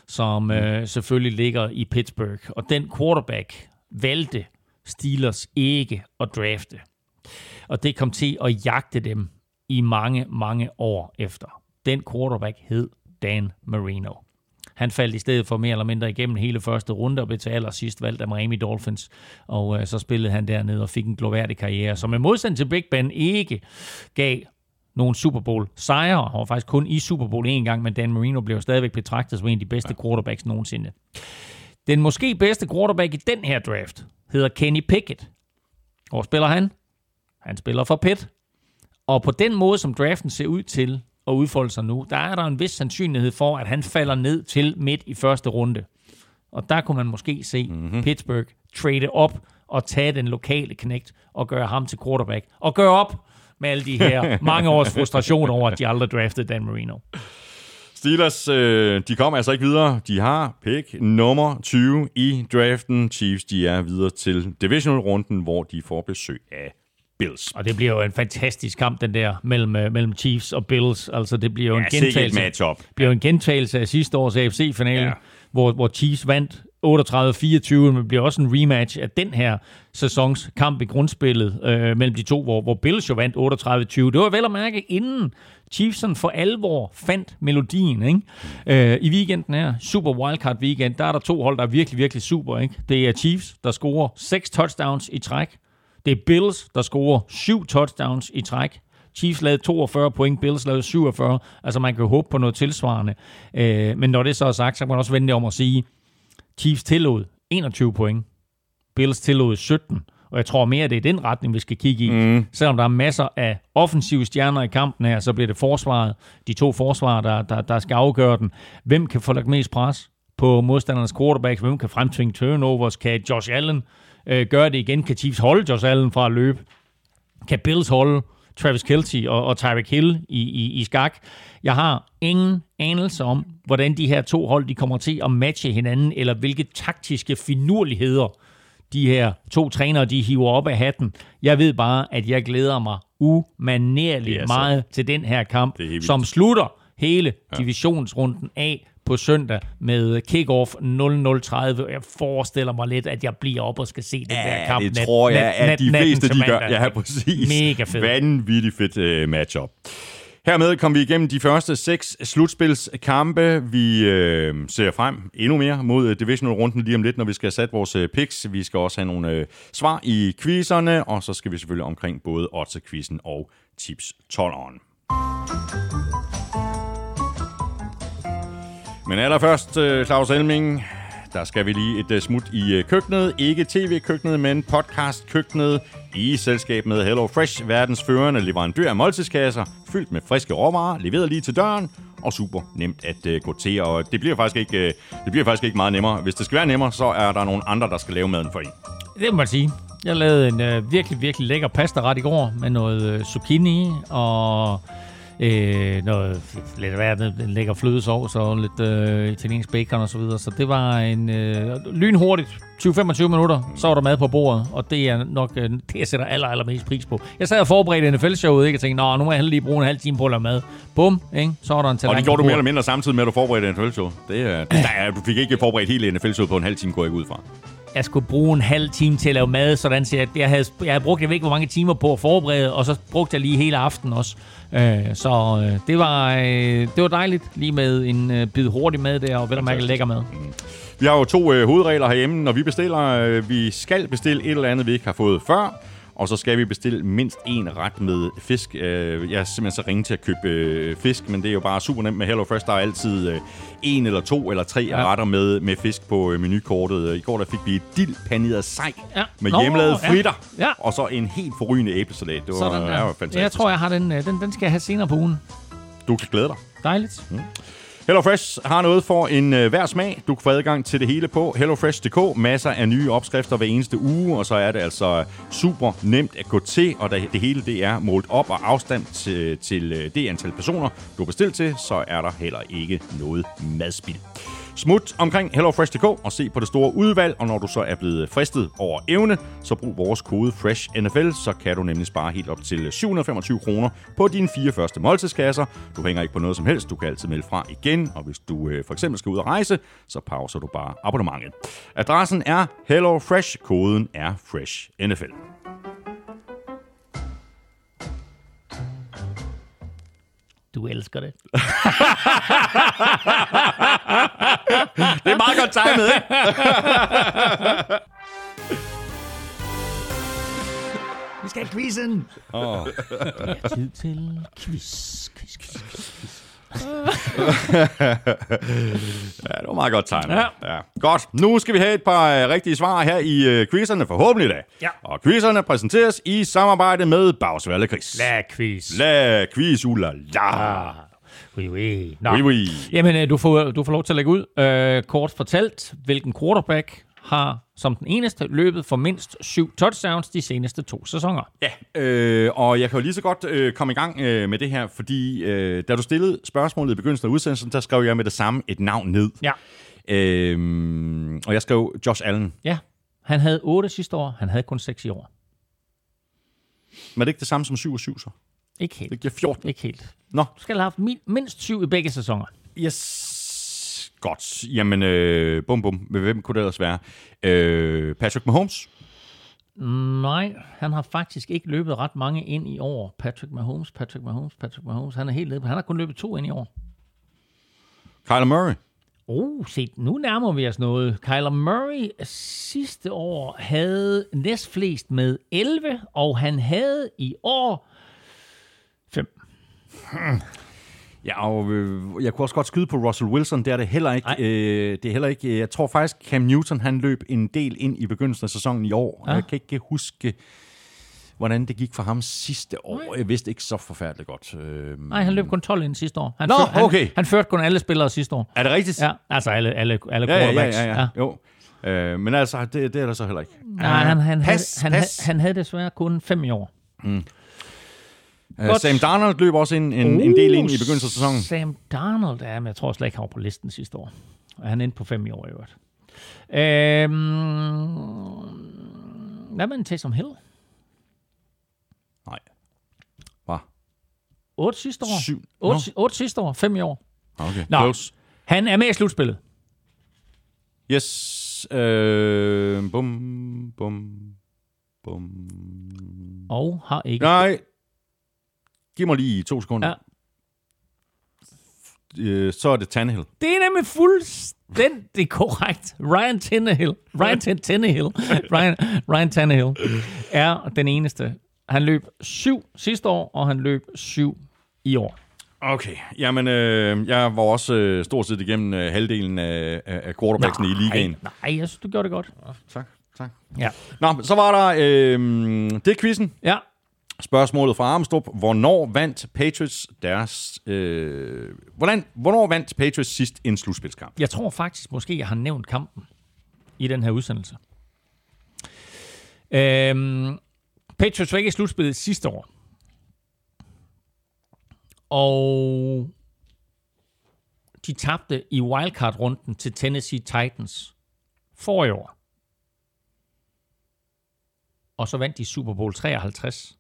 Speaker 3: som øh, selvfølgelig ligger i Pittsburgh. Og den quarterback valgte Steelers ikke at drafte. Og det kom til at jagte dem i mange, mange år efter. Den quarterback hed Dan Marino. Han faldt i stedet for mere eller mindre igennem hele første runde og blev til allersidst valgt af Miami Dolphins. Og øh, så spillede han dernede og fik en gloværdig karriere, som i modsætning til Big Ben ikke gav nogen Super Bowl sejre. Han var faktisk kun i Super Bowl en gang, men Dan Marino blev stadigvæk betragtet som en af de bedste quarterbacks nogensinde. Den måske bedste quarterback i den her draft hedder Kenny Pickett. Hvor spiller han? Han spiller for Pitt. Og på den måde, som draften ser ud til at udfolde sig nu, der er der en vis sandsynlighed for, at han falder ned til midt i første runde. Og der kunne man måske se mm-hmm. Pittsburgh trade op og tage den lokale knægt og gøre ham til quarterback. Og gøre op med alle de her mange års frustration over, at de aldrig draftede Dan Marino.
Speaker 1: Steelers, øh, de kommer altså ikke videre. De har pick nummer 20 i draften. Chiefs, de er videre til divisional-runden, hvor de får besøg af Bills.
Speaker 3: Og det bliver jo en fantastisk kamp, den der, mellem, øh, mellem Chiefs og Bills. Altså, det bliver jo en
Speaker 1: Ja, et
Speaker 3: gentagelse.
Speaker 1: matchup.
Speaker 3: bliver en gentagelse af sidste års AFC-finale,
Speaker 1: Ja.
Speaker 3: hvor, hvor Chiefs vandt 38-24, men bliver også en rematch af den her sæsons kamp i grundspillet øh, mellem de to, hvor, hvor Bills jo vandt 38-20. Det var vel at mærke, inden Chiefs sådan for alvor fandt melodien. Ikke? Øh, I weekenden her, Super Wildcard Weekend, der er der to hold, der er virkelig, virkelig super. Ikke? Det er Chiefs, der scorer seks touchdowns i træk. Det er Bills, der scorer syv touchdowns i træk. Chiefs lavede 42 point, Bills lavede 47. Altså man kan håbe på noget tilsvarende. Øh, men når det så er sagt, så kan man også vende det om at sige, Chiefs tillod 21 point. Bills tillod 17. Og jeg tror mere, det er den retning, vi skal kigge i. Mm. Selvom der er masser af offensive stjerner i kampen her, så bliver det forsvaret, de to forsvarer, der, der, der skal afgøre den. Hvem kan få lagt mest pres på modstandernes quarterbacks? Hvem kan fremtvinge turnovers? Kan Josh Allen øh, gøre det igen? Kan Chiefs holde Josh Allen fra at løbe? Kan Bills holde Travis Kelce og, og Tyreek Hill i, i, i skak? Jeg har ingen anelse om, hvordan de her to hold de kommer til at matche hinanden, eller hvilke taktiske finurligheder de her to trænere, de hiver op af hatten. Jeg ved bare, at jeg glæder mig umanerligt
Speaker 1: er så-
Speaker 3: meget til den her kamp, som slutter hele divisionsrunden af på søndag med kick-off 00.30. Jeg forestiller mig lidt, at jeg bliver op og skal se den der kamp.
Speaker 1: det
Speaker 3: nat-
Speaker 1: tror jeg,
Speaker 3: nat-
Speaker 1: at de
Speaker 3: natten
Speaker 1: fleste de gør. Ja, præcis.
Speaker 3: Mega fedt.
Speaker 1: Vanvittigt fedt uh, matchup. Hermed kom vi igennem de første seks slutspilskampe. Vi øh, ser frem endnu mere mod øh, divisional-runden lige om lidt, når vi skal have sat vores øh, picks. Vi skal også have nogle øh, svar i quizerne, og så skal vi selvfølgelig omkring både odds-quizzen og tips 12'eren. Men allerførst, øh, Claus Elming, der skal vi lige et øh, smut i øh, køkkenet. Ikke tv-køkkenet, men podcast-køkkenet i selskab med Hello Fresh, verdens førende leverandør af måltidskasser, fyldt med friske råvarer, leveret lige til døren, og super nemt at gå til. Og det bliver, faktisk ikke, det bliver faktisk ikke meget nemmere. Hvis det skal være nemmere, så er der nogle andre, der skal lave maden for en.
Speaker 3: Det må man sige. Jeg lavede en øh, virkelig, virkelig lækker pasta-ret i går med noget øh, zucchini og øh, noget lidt hvad, en lækker flødesovs og lidt øh, italiensk bacon og så videre. Så det var en øh, lynhurtigt 20-25 minutter, så var der mad på bordet, og det er nok øh, det, jeg sætter aller, allermest pris på. Jeg sad og forberedte NFL-showet, ikke? og tænkte, nå, nu må jeg lige bruge en halv time på at lave mad. Bum, ikke? så var der en
Speaker 1: Og
Speaker 3: tallerken
Speaker 1: det gjorde du mere eller mindre samtidig med, at du forberedte NFL-show. Det, er, der er, du fik ikke forberedt hele NFL-showet på en halv time, går jeg ikke ud fra.
Speaker 3: jeg skulle bruge en halv time til at lave mad, sådan så jeg, jeg, havde, jeg havde brugt, jeg ved ikke, hvor mange timer på at forberede, og så brugte jeg lige hele aften også. Øh, så øh, det, var, øh, det var dejligt, lige med en øh, bid hurtig mad der, og vel at mærke lækker mad.
Speaker 1: Vi har jo to øh, hovedregler herhjemme. Når vi bestiller, øh, vi skal bestille et eller andet, vi ikke har fået før. Og så skal vi bestille mindst en ret med fisk. Øh, jeg er simpelthen så ringe til at købe øh, fisk, men det er jo bare super nemt med HelloFresh. Der er altid øh, en eller to eller tre ja. retter med, med fisk på øh, menukortet. I går der fik vi et dild paneret sej
Speaker 3: Ja.
Speaker 1: med
Speaker 3: Nå,
Speaker 1: hjemmelavet
Speaker 3: ja.
Speaker 1: fritter.
Speaker 3: Ja.
Speaker 1: Og så en helt forrygende æblesalat. Det var,
Speaker 3: Sådan
Speaker 1: ja, var fantastisk.
Speaker 3: Jeg tror, jeg har den, øh, den, den skal jeg have senere på ugen.
Speaker 1: Du kan glæde dig.
Speaker 3: Dejligt.
Speaker 1: HelloFresh har noget for en øh, hver smag. Du kan få adgang til det hele på hellofresh.dk. Masser af nye opskrifter hver eneste uge, og så er det altså super nemt at gå til, og det, det hele det er målt op og afstand til, til øh, det antal personer, du har bestilt til, så er der heller ikke noget madspild. Smut omkring HelloFresh.dk og se på det store udvalg, og når du så er blevet fristet over evne, så brug vores kode FRESHNFL, så kan du nemlig spare helt op til 725 kroner på dine fire første måltidskasser. Du hænger ikke på noget som helst, du kan altid melde fra igen, og hvis du øh, for eksempel skal ud og rejse, så pauser du bare abonnementet. Adressen er HelloFresh, koden er FRESHNFL.
Speaker 3: Du elsker det.
Speaker 1: Det er meget godt timet, ikke?
Speaker 3: Vi skal have quizzen. Oh. tid til quiz, quiz, quiz, quiz.
Speaker 1: Ja, det var meget godt timet.
Speaker 3: Ja.
Speaker 1: ja. Godt. Nu skal vi have et par øh, rigtige svar her i øh, quizerne, forhåbentlig da.
Speaker 3: Ja.
Speaker 1: Og quizerne præsenteres i samarbejde med Bagsvalle Chris.
Speaker 3: La quiz.
Speaker 1: La quiz, ula la.
Speaker 3: Ah, oui, oui. Nå.
Speaker 1: Oui, oui.
Speaker 3: Jamen, øh, du får, du får lov til at lægge ud. Øh, kort fortalt, hvilken quarterback har som den eneste løbet for mindst syv touchdowns de seneste to sæsoner.
Speaker 1: Ja, øh, og jeg kan jo lige så godt øh, komme i gang øh, med det her, fordi øh, da du stillede spørgsmålet i begyndelsen af udsendelsen, der skrev jeg med det samme et navn ned.
Speaker 3: Ja.
Speaker 1: Øh, og jeg skrev Josh Allen.
Speaker 3: Ja, han havde 8 sidste år. Han havde kun 6 i år.
Speaker 1: Men er det ikke det samme som 7 og 7 så?
Speaker 3: Ikke helt.
Speaker 1: Det giver 14.
Speaker 3: Ikke helt.
Speaker 1: Nå,
Speaker 3: Du skal have haft min, mindst 7 i begge sæsoner.
Speaker 1: yes. Godt. Jamen, øh, bum bum. Hvem kunne det ellers være? Øh, Patrick Mahomes?
Speaker 3: Nej, han har faktisk ikke løbet ret mange ind i år. Patrick Mahomes, Patrick Mahomes, Patrick Mahomes. Han er helt nede. Han har kun løbet to ind i år.
Speaker 1: Kyler Murray?
Speaker 3: Oh, se, nu nærmer vi os noget. Kyler Murray sidste år havde næstflest med 11, og han havde i år 5.
Speaker 1: Ja, og øh, jeg kunne også godt skyde på Russell Wilson. Det er det heller ikke.
Speaker 3: Nej.
Speaker 1: Øh, det er heller ikke. Jeg tror faktisk, Cam Newton han løb en del ind i begyndelsen af sæsonen i år.
Speaker 3: Ja.
Speaker 1: Ja. Jeg kan ikke huske, hvordan det gik for ham sidste år. Jeg vidste ikke så forfærdeligt godt. Øh,
Speaker 3: Nej, han løb kun 12 ind sidste år. Han
Speaker 1: Nå,
Speaker 3: han,
Speaker 1: okay.
Speaker 3: Han førte kun alle spillere sidste år.
Speaker 1: er det rigtigt?
Speaker 3: Ja, altså alle, alle, alle
Speaker 1: ja, ja, ja.
Speaker 3: quarterbacks.
Speaker 1: ja, ja. Jo. Øh, men altså, det, det er der så heller ikke.
Speaker 3: Nej, han, han,
Speaker 1: Pas,
Speaker 3: havde, han,
Speaker 1: pas.
Speaker 3: havde, han havde desværre kun 5 i år.
Speaker 1: Uh,
Speaker 3: Godt.
Speaker 1: Sam Darnold løb også en, en, en del ind i begyndelsen af sæsonen.
Speaker 3: Sam Darnold, ja, men jeg tror slet ikke, han var på listen sidste år. Og han endte på 5 i år i øvrigt. Øhm, hvad med en Taysom Hill?
Speaker 1: Nej. Hvad?
Speaker 3: 8 sidste år.
Speaker 1: Syv.
Speaker 3: 8, 8 sidste år, 5 i år.
Speaker 1: Okay,
Speaker 3: Nå.
Speaker 1: close.
Speaker 3: Han er med i slutspillet.
Speaker 1: Yes. Øh, bum, bum, bum.
Speaker 3: Og har ikke...
Speaker 1: Nej. Giv mig lige to sekunder.
Speaker 3: Ja.
Speaker 1: Øh, så er det Tannehill.
Speaker 3: Det er nemlig fuldstændig korrekt. Ryan Tannehill, Ryan Tan- Tannehill, Ryan, Ryan Tannehill er den eneste. Han løb syv sidste år, og han løb syv i år.
Speaker 1: Okay. Jamen, øh, jeg var også øh, stort set igennem øh, halvdelen af, af quarterbacksene i ligaen.
Speaker 3: Nej, nej, jeg synes, du gjorde det godt.
Speaker 1: Tak, tak.
Speaker 3: Ja.
Speaker 1: Nå, så var der... Øh, det er quizzen.
Speaker 3: Ja,
Speaker 1: Spørgsmålet fra Armstrong. Hvornår vandt Patriots deres... Øh, hvordan, hvornår vandt Patriots sidst en slutspilskamp?
Speaker 3: jeg tror faktisk måske, jeg har nævnt kampen i den her udsendelse. Øhm, Patriots var ikke i slutspillet sidste år. Og de tabte i wildcard-runden til Tennessee Titans for i år. Og så vandt de Super Bowl 53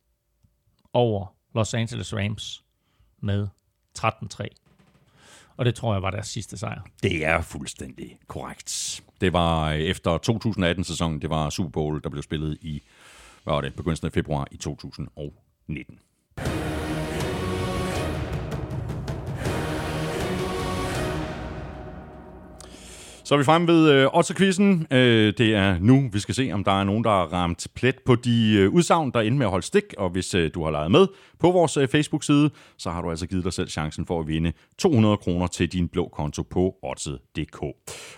Speaker 3: over Los Angeles Rams med 13-3. Og det tror jeg var deres sidste sejr.
Speaker 1: Det er fuldstændig korrekt. Det var øh, efter 2018-sæsonen, det var Super Bowl, der blev spillet i, hvad var det, begyndelsen af februar i 2019. Så er vi fremme ved øh, Otto-quizzen. Øh, det er nu, vi skal se, om der er nogen, der har ramt plet på de øh, udsagn, der ender med at holde stik. Og hvis øh, du har leget med på vores øh, Facebook-side, så har du altså givet dig selv chancen for at vinde 200 kroner til din blå konto på Otto.dk.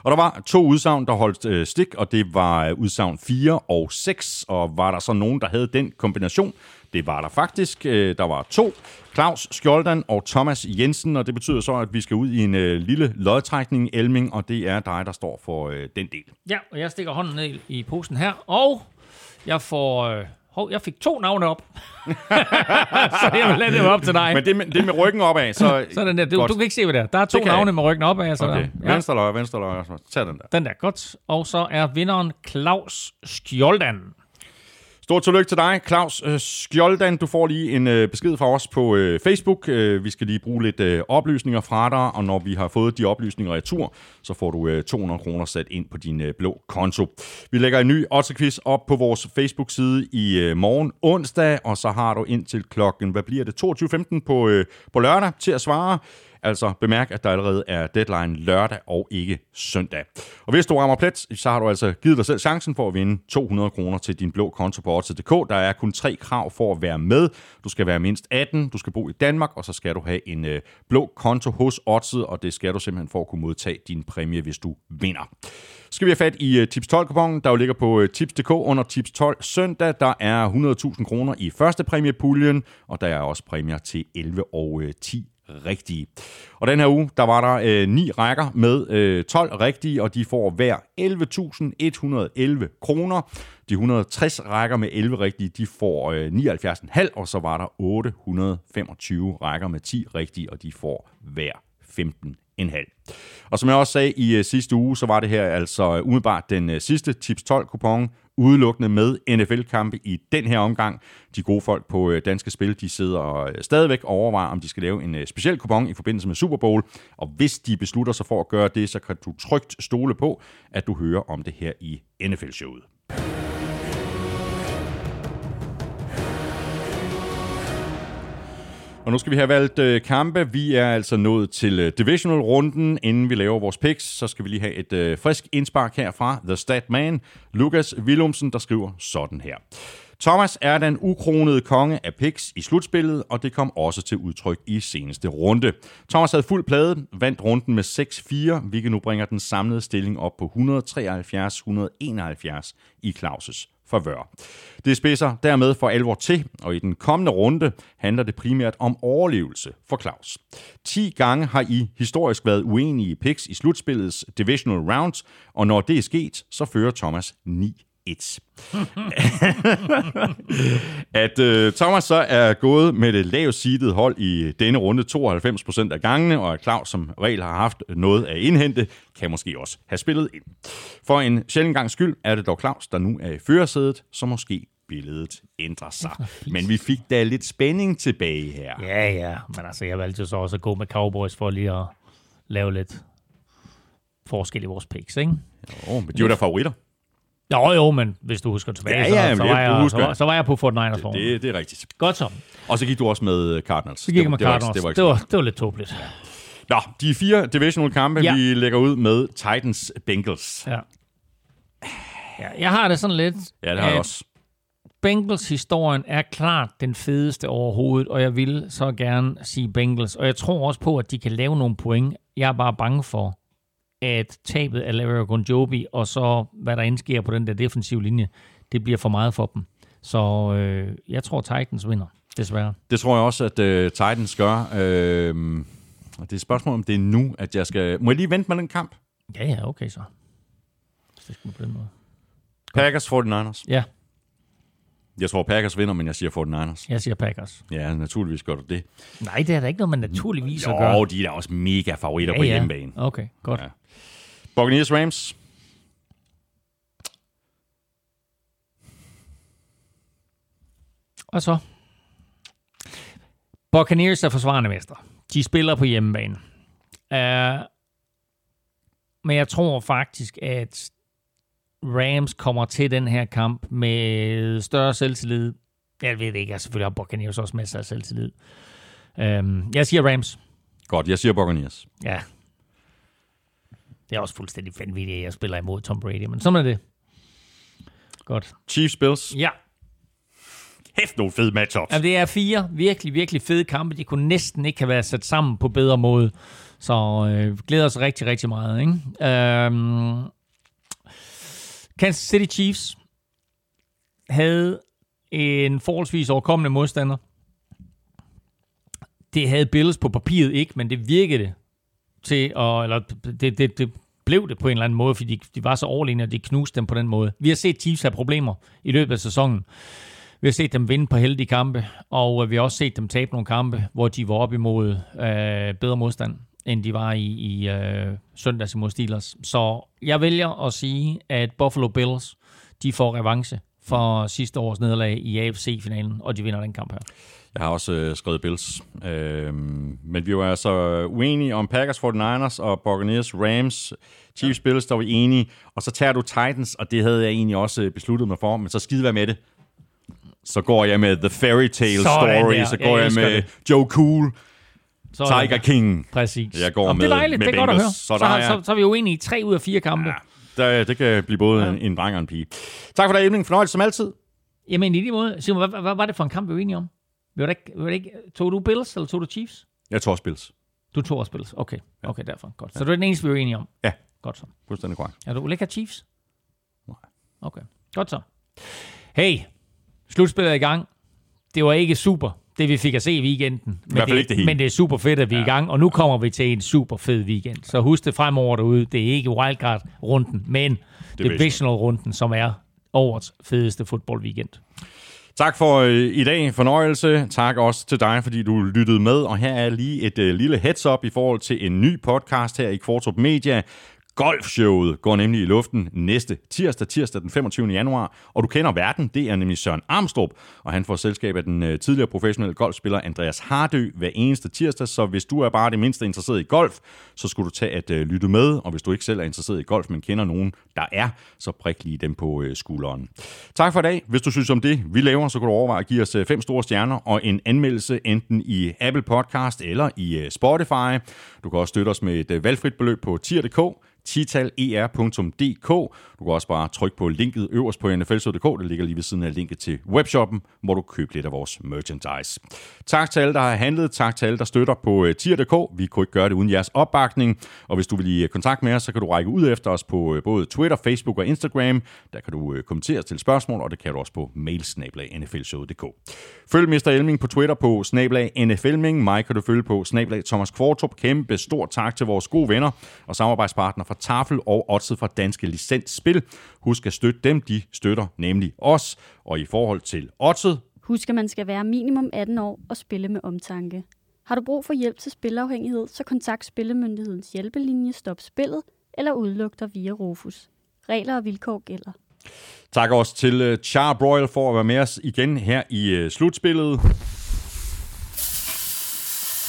Speaker 1: Og der var to udsagn, der holdt øh, stik, og det var øh, udsagn 4 og 6. Og var der så nogen, der havde den kombination, det var der faktisk. Øh, Der var to. Claus Skjoldan og Thomas Jensen, og det betyder så, at vi skal ud i en øh, lille lodtrækning, Elming, og det er dig, der står for øh, den del.
Speaker 3: Ja, og jeg stikker hånden ned i- posen her, og jeg får... Øh, hov, jeg fik to navne op. så jeg vil lade det op til dig.
Speaker 1: Men det med, det med ryggen opad, så...
Speaker 3: Sådan der. Du,
Speaker 1: Godt.
Speaker 3: du kan ikke se, hvad det er. Der er to
Speaker 1: jeg
Speaker 3: navne
Speaker 1: ikke.
Speaker 3: med ryggen opad. Så
Speaker 1: Okay,
Speaker 3: der. Ja,
Speaker 1: venstre løg, venstre løg. Tag den der.
Speaker 3: den der, godt. Og så er vinderen Claus Skjoldan.
Speaker 1: Stort tillykke til dig, Claus øh, Skjoldan. Du får lige en øh, besked fra os på øh, Facebook. Øh, vi skal lige bruge lidt øh, oplysninger fra dig, og når vi har fået de oplysninger i tur, så får du øh, 200 kroner sat ind på din øh, blå konto. Vi lægger en ny Otto-quiz op på vores Facebook-side i øh, morgen onsdag, og så har du indtil klokken, hvad bliver det, 22.15 på, øh, på lørdag til at svare. Altså bemærk, at der allerede er deadline lørdag og ikke søndag. Og hvis du rammer plet, så har du altså givet dig selv chancen for at vinde 200 kroner til din blå konto på Odds.dk. Der er kun tre krav for at være med. Du skal være mindst 18, du skal bo i Danmark, og så skal du have en øh, blå konto hos Oddset, og det skal du simpelthen for at kunne modtage din præmie, hvis du vinder. Så skal vi have fat i øh, Tips 12-kupongen, der jo ligger på øh, Tips.dk under Tips 12 søndag. Der er 100.000 kroner i første præmiepuljen, og der er også præmier til 11 og øh, 10 rigtige. Og den her uge, der var der øh, ni rækker med øh, 12 rigtige, og de får hver 11.111 kroner. De 160 rækker med 11 rigtige, de får øh, 79,5, og så var der 825 rækker med 10 rigtige, og de får hver 15 en halv. Og som jeg også sagde i uh, sidste uge, så var det her altså øh, umiddelbart den uh, sidste Tips 12 kupon udelukkende med NFL-kampe i den her omgang. De gode folk på øh, Danske Spil, de sidder øh, stadigvæk og overvejer, om de skal lave en øh, speciel kupon i forbindelse med Super Bowl. Og hvis de beslutter sig for at gøre det, så kan du trygt stole på, at du hører om det her i NFL-showet. Og nu skal vi have valgt øh, kampe. Vi er altså nået til øh, divisional-runden. Inden vi laver vores picks, så skal vi lige have et øh, frisk indspark her fra The Stat Man, Lukas Willumsen, der skriver sådan her. Thomas er den ukronede konge af picks i slutspillet, og det kom også til udtryk i seneste runde. Thomas havde fuld plade, vandt runden med 6-4, hvilket nu bringer den samlede stilling op på 173-171 i Claus' favør. Det spidser dermed for alvor til, og i den kommende runde handler det primært om overlevelse for Claus. 10 gange har I historisk været uenige i picks i slutspillets divisional rounds, og når det er sket, så fører Thomas 9 1. at øh, Thomas så er gået med det lavt seedede hold i denne runde 92% af gangene, og at Claus som regel har haft noget at indhente, kan måske også have spillet ind. For en sjældent gang skyld er det dog Claus, der nu er i førersædet, så måske billedet ændrer sig. Men vi fik da lidt spænding tilbage her.
Speaker 3: Ja, ja. Men altså, jeg valgte jo så også at gå med Cowboys for lige at lave lidt forskel i vores picks, ikke?
Speaker 1: Oh, men de var da favoritter.
Speaker 3: Jo, jo, men hvis du husker tilbage,
Speaker 1: Ja,
Speaker 3: så,
Speaker 1: ja,
Speaker 3: så,
Speaker 1: men
Speaker 3: var
Speaker 1: jeg husker-
Speaker 3: så, så var jeg på Fort Niners for.
Speaker 1: Det, det er rigtigt.
Speaker 3: Godt så.
Speaker 1: Og så gik du også med Cardinals.
Speaker 3: Så gik jeg med
Speaker 1: det, var-
Speaker 3: Cardinals.
Speaker 1: Det var,
Speaker 3: Det var, det var lidt tåbeligt.
Speaker 1: Nå, de fire divisional kampe,
Speaker 3: Ja.
Speaker 1: vi lægger ud med Titans Bengals.
Speaker 3: Ja. ja. Jeg har det sådan lidt...
Speaker 1: Ja, det har jeg også.
Speaker 3: Bengals-historien er klart den fedeste overhovedet, og jeg vil så gerne sige Bengals. Og jeg tror også på, at de kan lave nogle point. Jeg er bare bange for, at tabet af Larry Ogunjobi, og så hvad der indsker på den der defensive linje, det bliver for meget for dem. Så øh, jeg tror, Titans vinder, desværre.
Speaker 1: Det tror jeg også, at uh, Titans gør. Øhm, og det er et spørgsmål, om det er nu, at jeg skal... Må jeg lige vente med den kamp?
Speaker 3: Ja, ja, okay så. Hvis det skal på den måde.
Speaker 1: Packers 49ers.
Speaker 3: Ja,
Speaker 1: Jeg tror, Packers vinder, men jeg siger 49ers.
Speaker 3: jeg siger Packers.
Speaker 1: Ja, naturligvis gør du det.
Speaker 3: Nej, det er da ikke noget, man naturligvis at gøre.
Speaker 1: Jo, de er da også mega favoritter på hjemmebane.
Speaker 3: Okay, godt.
Speaker 1: Ja. Buccaneers Rams.
Speaker 3: Og så? Buccaneers er forsvarende mester. De spiller på hjemmebane. Uh, men jeg tror faktisk, at Rams kommer til den her kamp med større selvtillid. Jeg ved det ikke, jeg selvfølgelig har Buccaneers også masser af selvtillid. Um, jeg siger Rams.
Speaker 1: Godt, jeg siger Buccaneers.
Speaker 3: Ja. Det er også fuldstændig vanvittigt, at jeg spiller imod Tom Brady, men sådan er det. Godt.
Speaker 1: Chiefs Bills.
Speaker 3: Ja,
Speaker 1: Hæft nogle fede matchups.
Speaker 3: Jamen, det er fire virkelig, virkelig fede kampe. De kunne næsten ikke have været sat sammen på bedre måde. Så øh, glæder os rigtig, rigtig meget. Ikke? Øhm, Kansas City Chiefs havde en forholdsvis overkommende modstander. Det havde Bills på papiret ikke, men det virkede til, at, eller det, det, det blev det på en eller anden måde, fordi de, de var så overlegne, og de knuste dem på den måde. Vi har set Chiefs have problemer i løbet af sæsonen. Vi har set dem vinde på heldige kampe, og øh, vi har også set dem tabe nogle kampe, hvor de var op imod øh, bedre modstand, end de var i, i øh, søndags imod Steelers. Så jeg vælger at sige, at Buffalo Bills, de får revanche for sidste års nederlag i AFC-finalen, og de vinder den kamp her.
Speaker 1: Jeg har også øh, skrevet Bills. Øh, men vi var altså uenige om Packers 49ers og Buccaneers Rams. Chiefs Bills, der var vi enige. Og så tager du Titans, og det havde jeg egentlig også besluttet mig for, men så skide være med det. Så går jeg med The Fairy Tale
Speaker 3: Sådan
Speaker 1: Story,
Speaker 3: der.
Speaker 1: så
Speaker 3: Jeg
Speaker 1: går jeg,
Speaker 3: elsker
Speaker 1: med
Speaker 3: det.
Speaker 1: Joe Cool,
Speaker 3: Så,
Speaker 1: Tiger King.
Speaker 3: Præcis.
Speaker 1: Jeg går
Speaker 3: Nå,
Speaker 1: med-
Speaker 3: det er dejligt,
Speaker 1: med
Speaker 3: det er godt at høre.
Speaker 1: Så
Speaker 3: Så,
Speaker 1: der
Speaker 3: så,
Speaker 1: har jeg-
Speaker 3: så, så er vi uenige i tre ud af fire kampe. Ja.
Speaker 1: Der, det kan blive både en, en dreng og en pige. Tak for det, Emling. Fornøjelse som altid.
Speaker 3: Jamen i lige måde, Simon, hvad, hvad, var det for en kamp, vi var enige om? Vi var da ikke, vi var da ikke, tog du Bills, eller tog du Chiefs?
Speaker 1: Jeg tror også Bills.
Speaker 3: Du tog også Bills. Okay, okay derfor. Godt. Så det er den eneste, vi var enige om.
Speaker 1: Ja.
Speaker 3: Godt så.
Speaker 1: Fuldstændig korrekt.
Speaker 3: Er du have Chiefs?
Speaker 1: Nej.
Speaker 3: Okay, godt så. Hey, slutspillet er i gang. Det var ikke super, det vi fik at se i weekenden. Men
Speaker 1: fald ikke det hele.
Speaker 3: Men det er super fedt, at vi er i gang, og nu kommer vi til en super fed weekend. Så husk det fremover derude. Det er ikke wildcard-runden, men divisional-runden, som er årets fedeste fodbold-weekend.
Speaker 1: Tak for øh, i dag. Fornøjelse. Tak også til dig, fordi du lyttede med. Og her er lige et øh, lille heads up i forhold til en ny podcast her i Kvartrup Media. Golfshowet går nemlig i luften næste tirsdag, tirsdag den 25. januar, og du kender verden, det er nemlig Søren Armstrong, og han får selskab af den øh, tidligere professionelle golfspiller Andreas Hardø hver eneste tirsdag, så hvis du er bare det mindste interesseret i golf, så skulle du tage at øh, lytte med, og hvis du ikke selv er interesseret i golf, men kender nogen, der er, så prik lige dem på øh, skulderen. Tak for i dag. Hvis du synes om det, vi laver, så kan du overveje at give os fem store stjerner og en anmeldelse enten i Apple Podcast eller i Spotify. Du kan også støtte os med et øh, valgfrit beløb på tier.dk titaler.dk. Du kan også bare trykke på linket øverst på nflsød.dk. Det ligger lige ved siden af linket til webshoppen, hvor du køber lidt af vores merchandise. Tak til alle, der har handlet. Tak til alle, der støtter på øh, tier.dk. Vi kunne ikke gøre det uden jeres opbakning. Og hvis du vil i øh, kontakt med os, så kan du række ud efter os på både Twitter, Facebook og Instagram. Der kan du kommentere til spørgsmål, og det kan du også på mailsnablag.nflshow.dk. Følg Mr. Elming på Twitter på snablag NFLming. Mig kan du følge på snablag Thomas Kvartrup. Kæmpe stort tak til vores gode venner og samarbejdspartnere fra Tafel og Odset fra Danske Licensspil. Husk at støtte dem, de støtter nemlig os. Og i forhold til Odset,
Speaker 2: Husk, at man skal være minimum 18 år og spille med omtanke. Har du brug for hjælp til spilafhængighed, så kontakt Spillemyndighedens hjælpelinje Stop Spillet eller udluk dig via Rufus. Regler og vilkår gælder.
Speaker 1: tak også til uh, Char Broil for at være med os igen her i uh, slutspillet.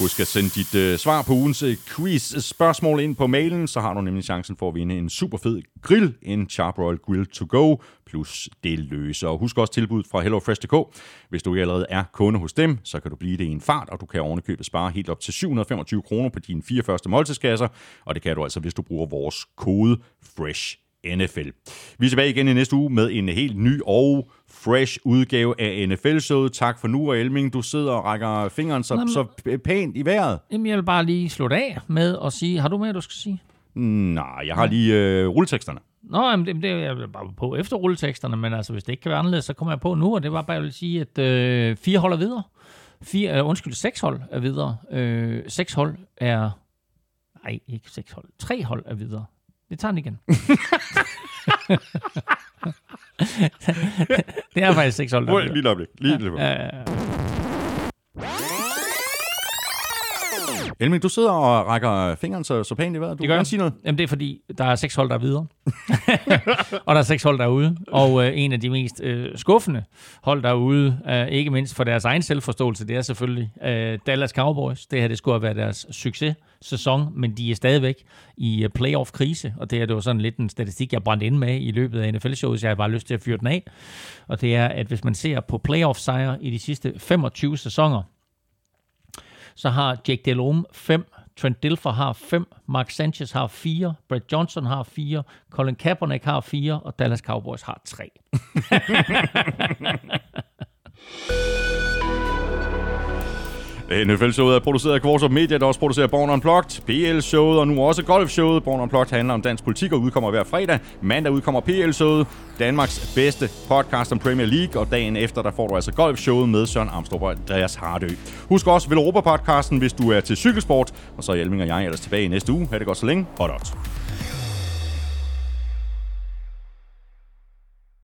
Speaker 1: Husk at sende dit øh, svar på ugens øh, quiz-spørgsmål øh, ind på mailen, så har du nemlig chancen for at vinde en super fed grill, en Charbroil Grill to go, plus det løse. Og husk også tilbuddet fra HelloFresh.dk. Hvis du ikke allerede er kunde hos dem, så kan du blive det i en fart, og du kan ovenikøbet spare helt op til 725 kroner på dine fire første måltidskasser, og det kan du altså, hvis du bruger vores kode FRESH NFL. Vi er tilbage igen i næste uge med en helt ny og fresh udgave af NFL-showet. Tak for nu, og Elming, du sidder og rækker fingeren så, så pænt i vejret.
Speaker 3: Jamen, jeg vil bare lige slutte af med at sige, har du mere, du skal sige?
Speaker 1: Nej, jeg har lige øh, rulleteksterne.
Speaker 3: Nå, jamen, det, det er jeg bare på efter rulleteksterne, men altså, hvis det ikke kan være anderledes, så kommer jeg på nu, og det var bare, jeg vil sige, at øh, fire hold er videre. Fire, øh, undskyld, seks hold er videre. Øh, seks hold er... Nej, ikke seks hold. Tre hold er videre. Det tager den igen. det er faktisk er videre.
Speaker 1: Lige et øjeblik. Lige et øjeblik. Elming, du sidder og rækker fingeren så, så pænt i vejret. Du
Speaker 3: Det
Speaker 1: kan
Speaker 3: gør jeg.
Speaker 1: sige noget.
Speaker 3: Jamen, det er fordi, der er seks hold, der er videre. og der er seks hold, der er ude. Og øh, en af de mest øh, skuffende hold, der er ude, øh, ikke mindst for deres egen selvforståelse, det er selvfølgelig øh, Dallas Cowboys. Det her, det skulle have været deres succes-sæson, men de er stadigvæk i øh, playoff-krise. Og det her, det var sådan lidt en statistik, jeg brændte ind med i løbet af NFL-showet, så jeg har bare lyst til at fyre den af. Og det er, at hvis man ser på playoff-sejre i de sidste 25 sæsoner, så har Jake Delhomme 5, Trent Dilfer har 5, Mark Sanchez har 4, Brett Johnson har 4, Colin Kaepernick har 4, og Dallas Cowboys har 3.
Speaker 1: NFL-showet er produceret af Kvartrup Media, der også producerer Born Unplugged, PL-showet og nu også Golf-showet. Born Unplugged handler om dansk politik og udkommer hver fredag. Mandag udkommer PL-showet, Danmarks bedste podcast om Premier League, og dagen efter, der får du altså Golf-showet med Søren Amstrup og Andreas Hardø. Husk også Vel Europa-podcasten, hvis du er til cykelsport, og så er Hjelming og jeg ellers tilbage i næste uge. Ha' det godt så længe. Hot, hot.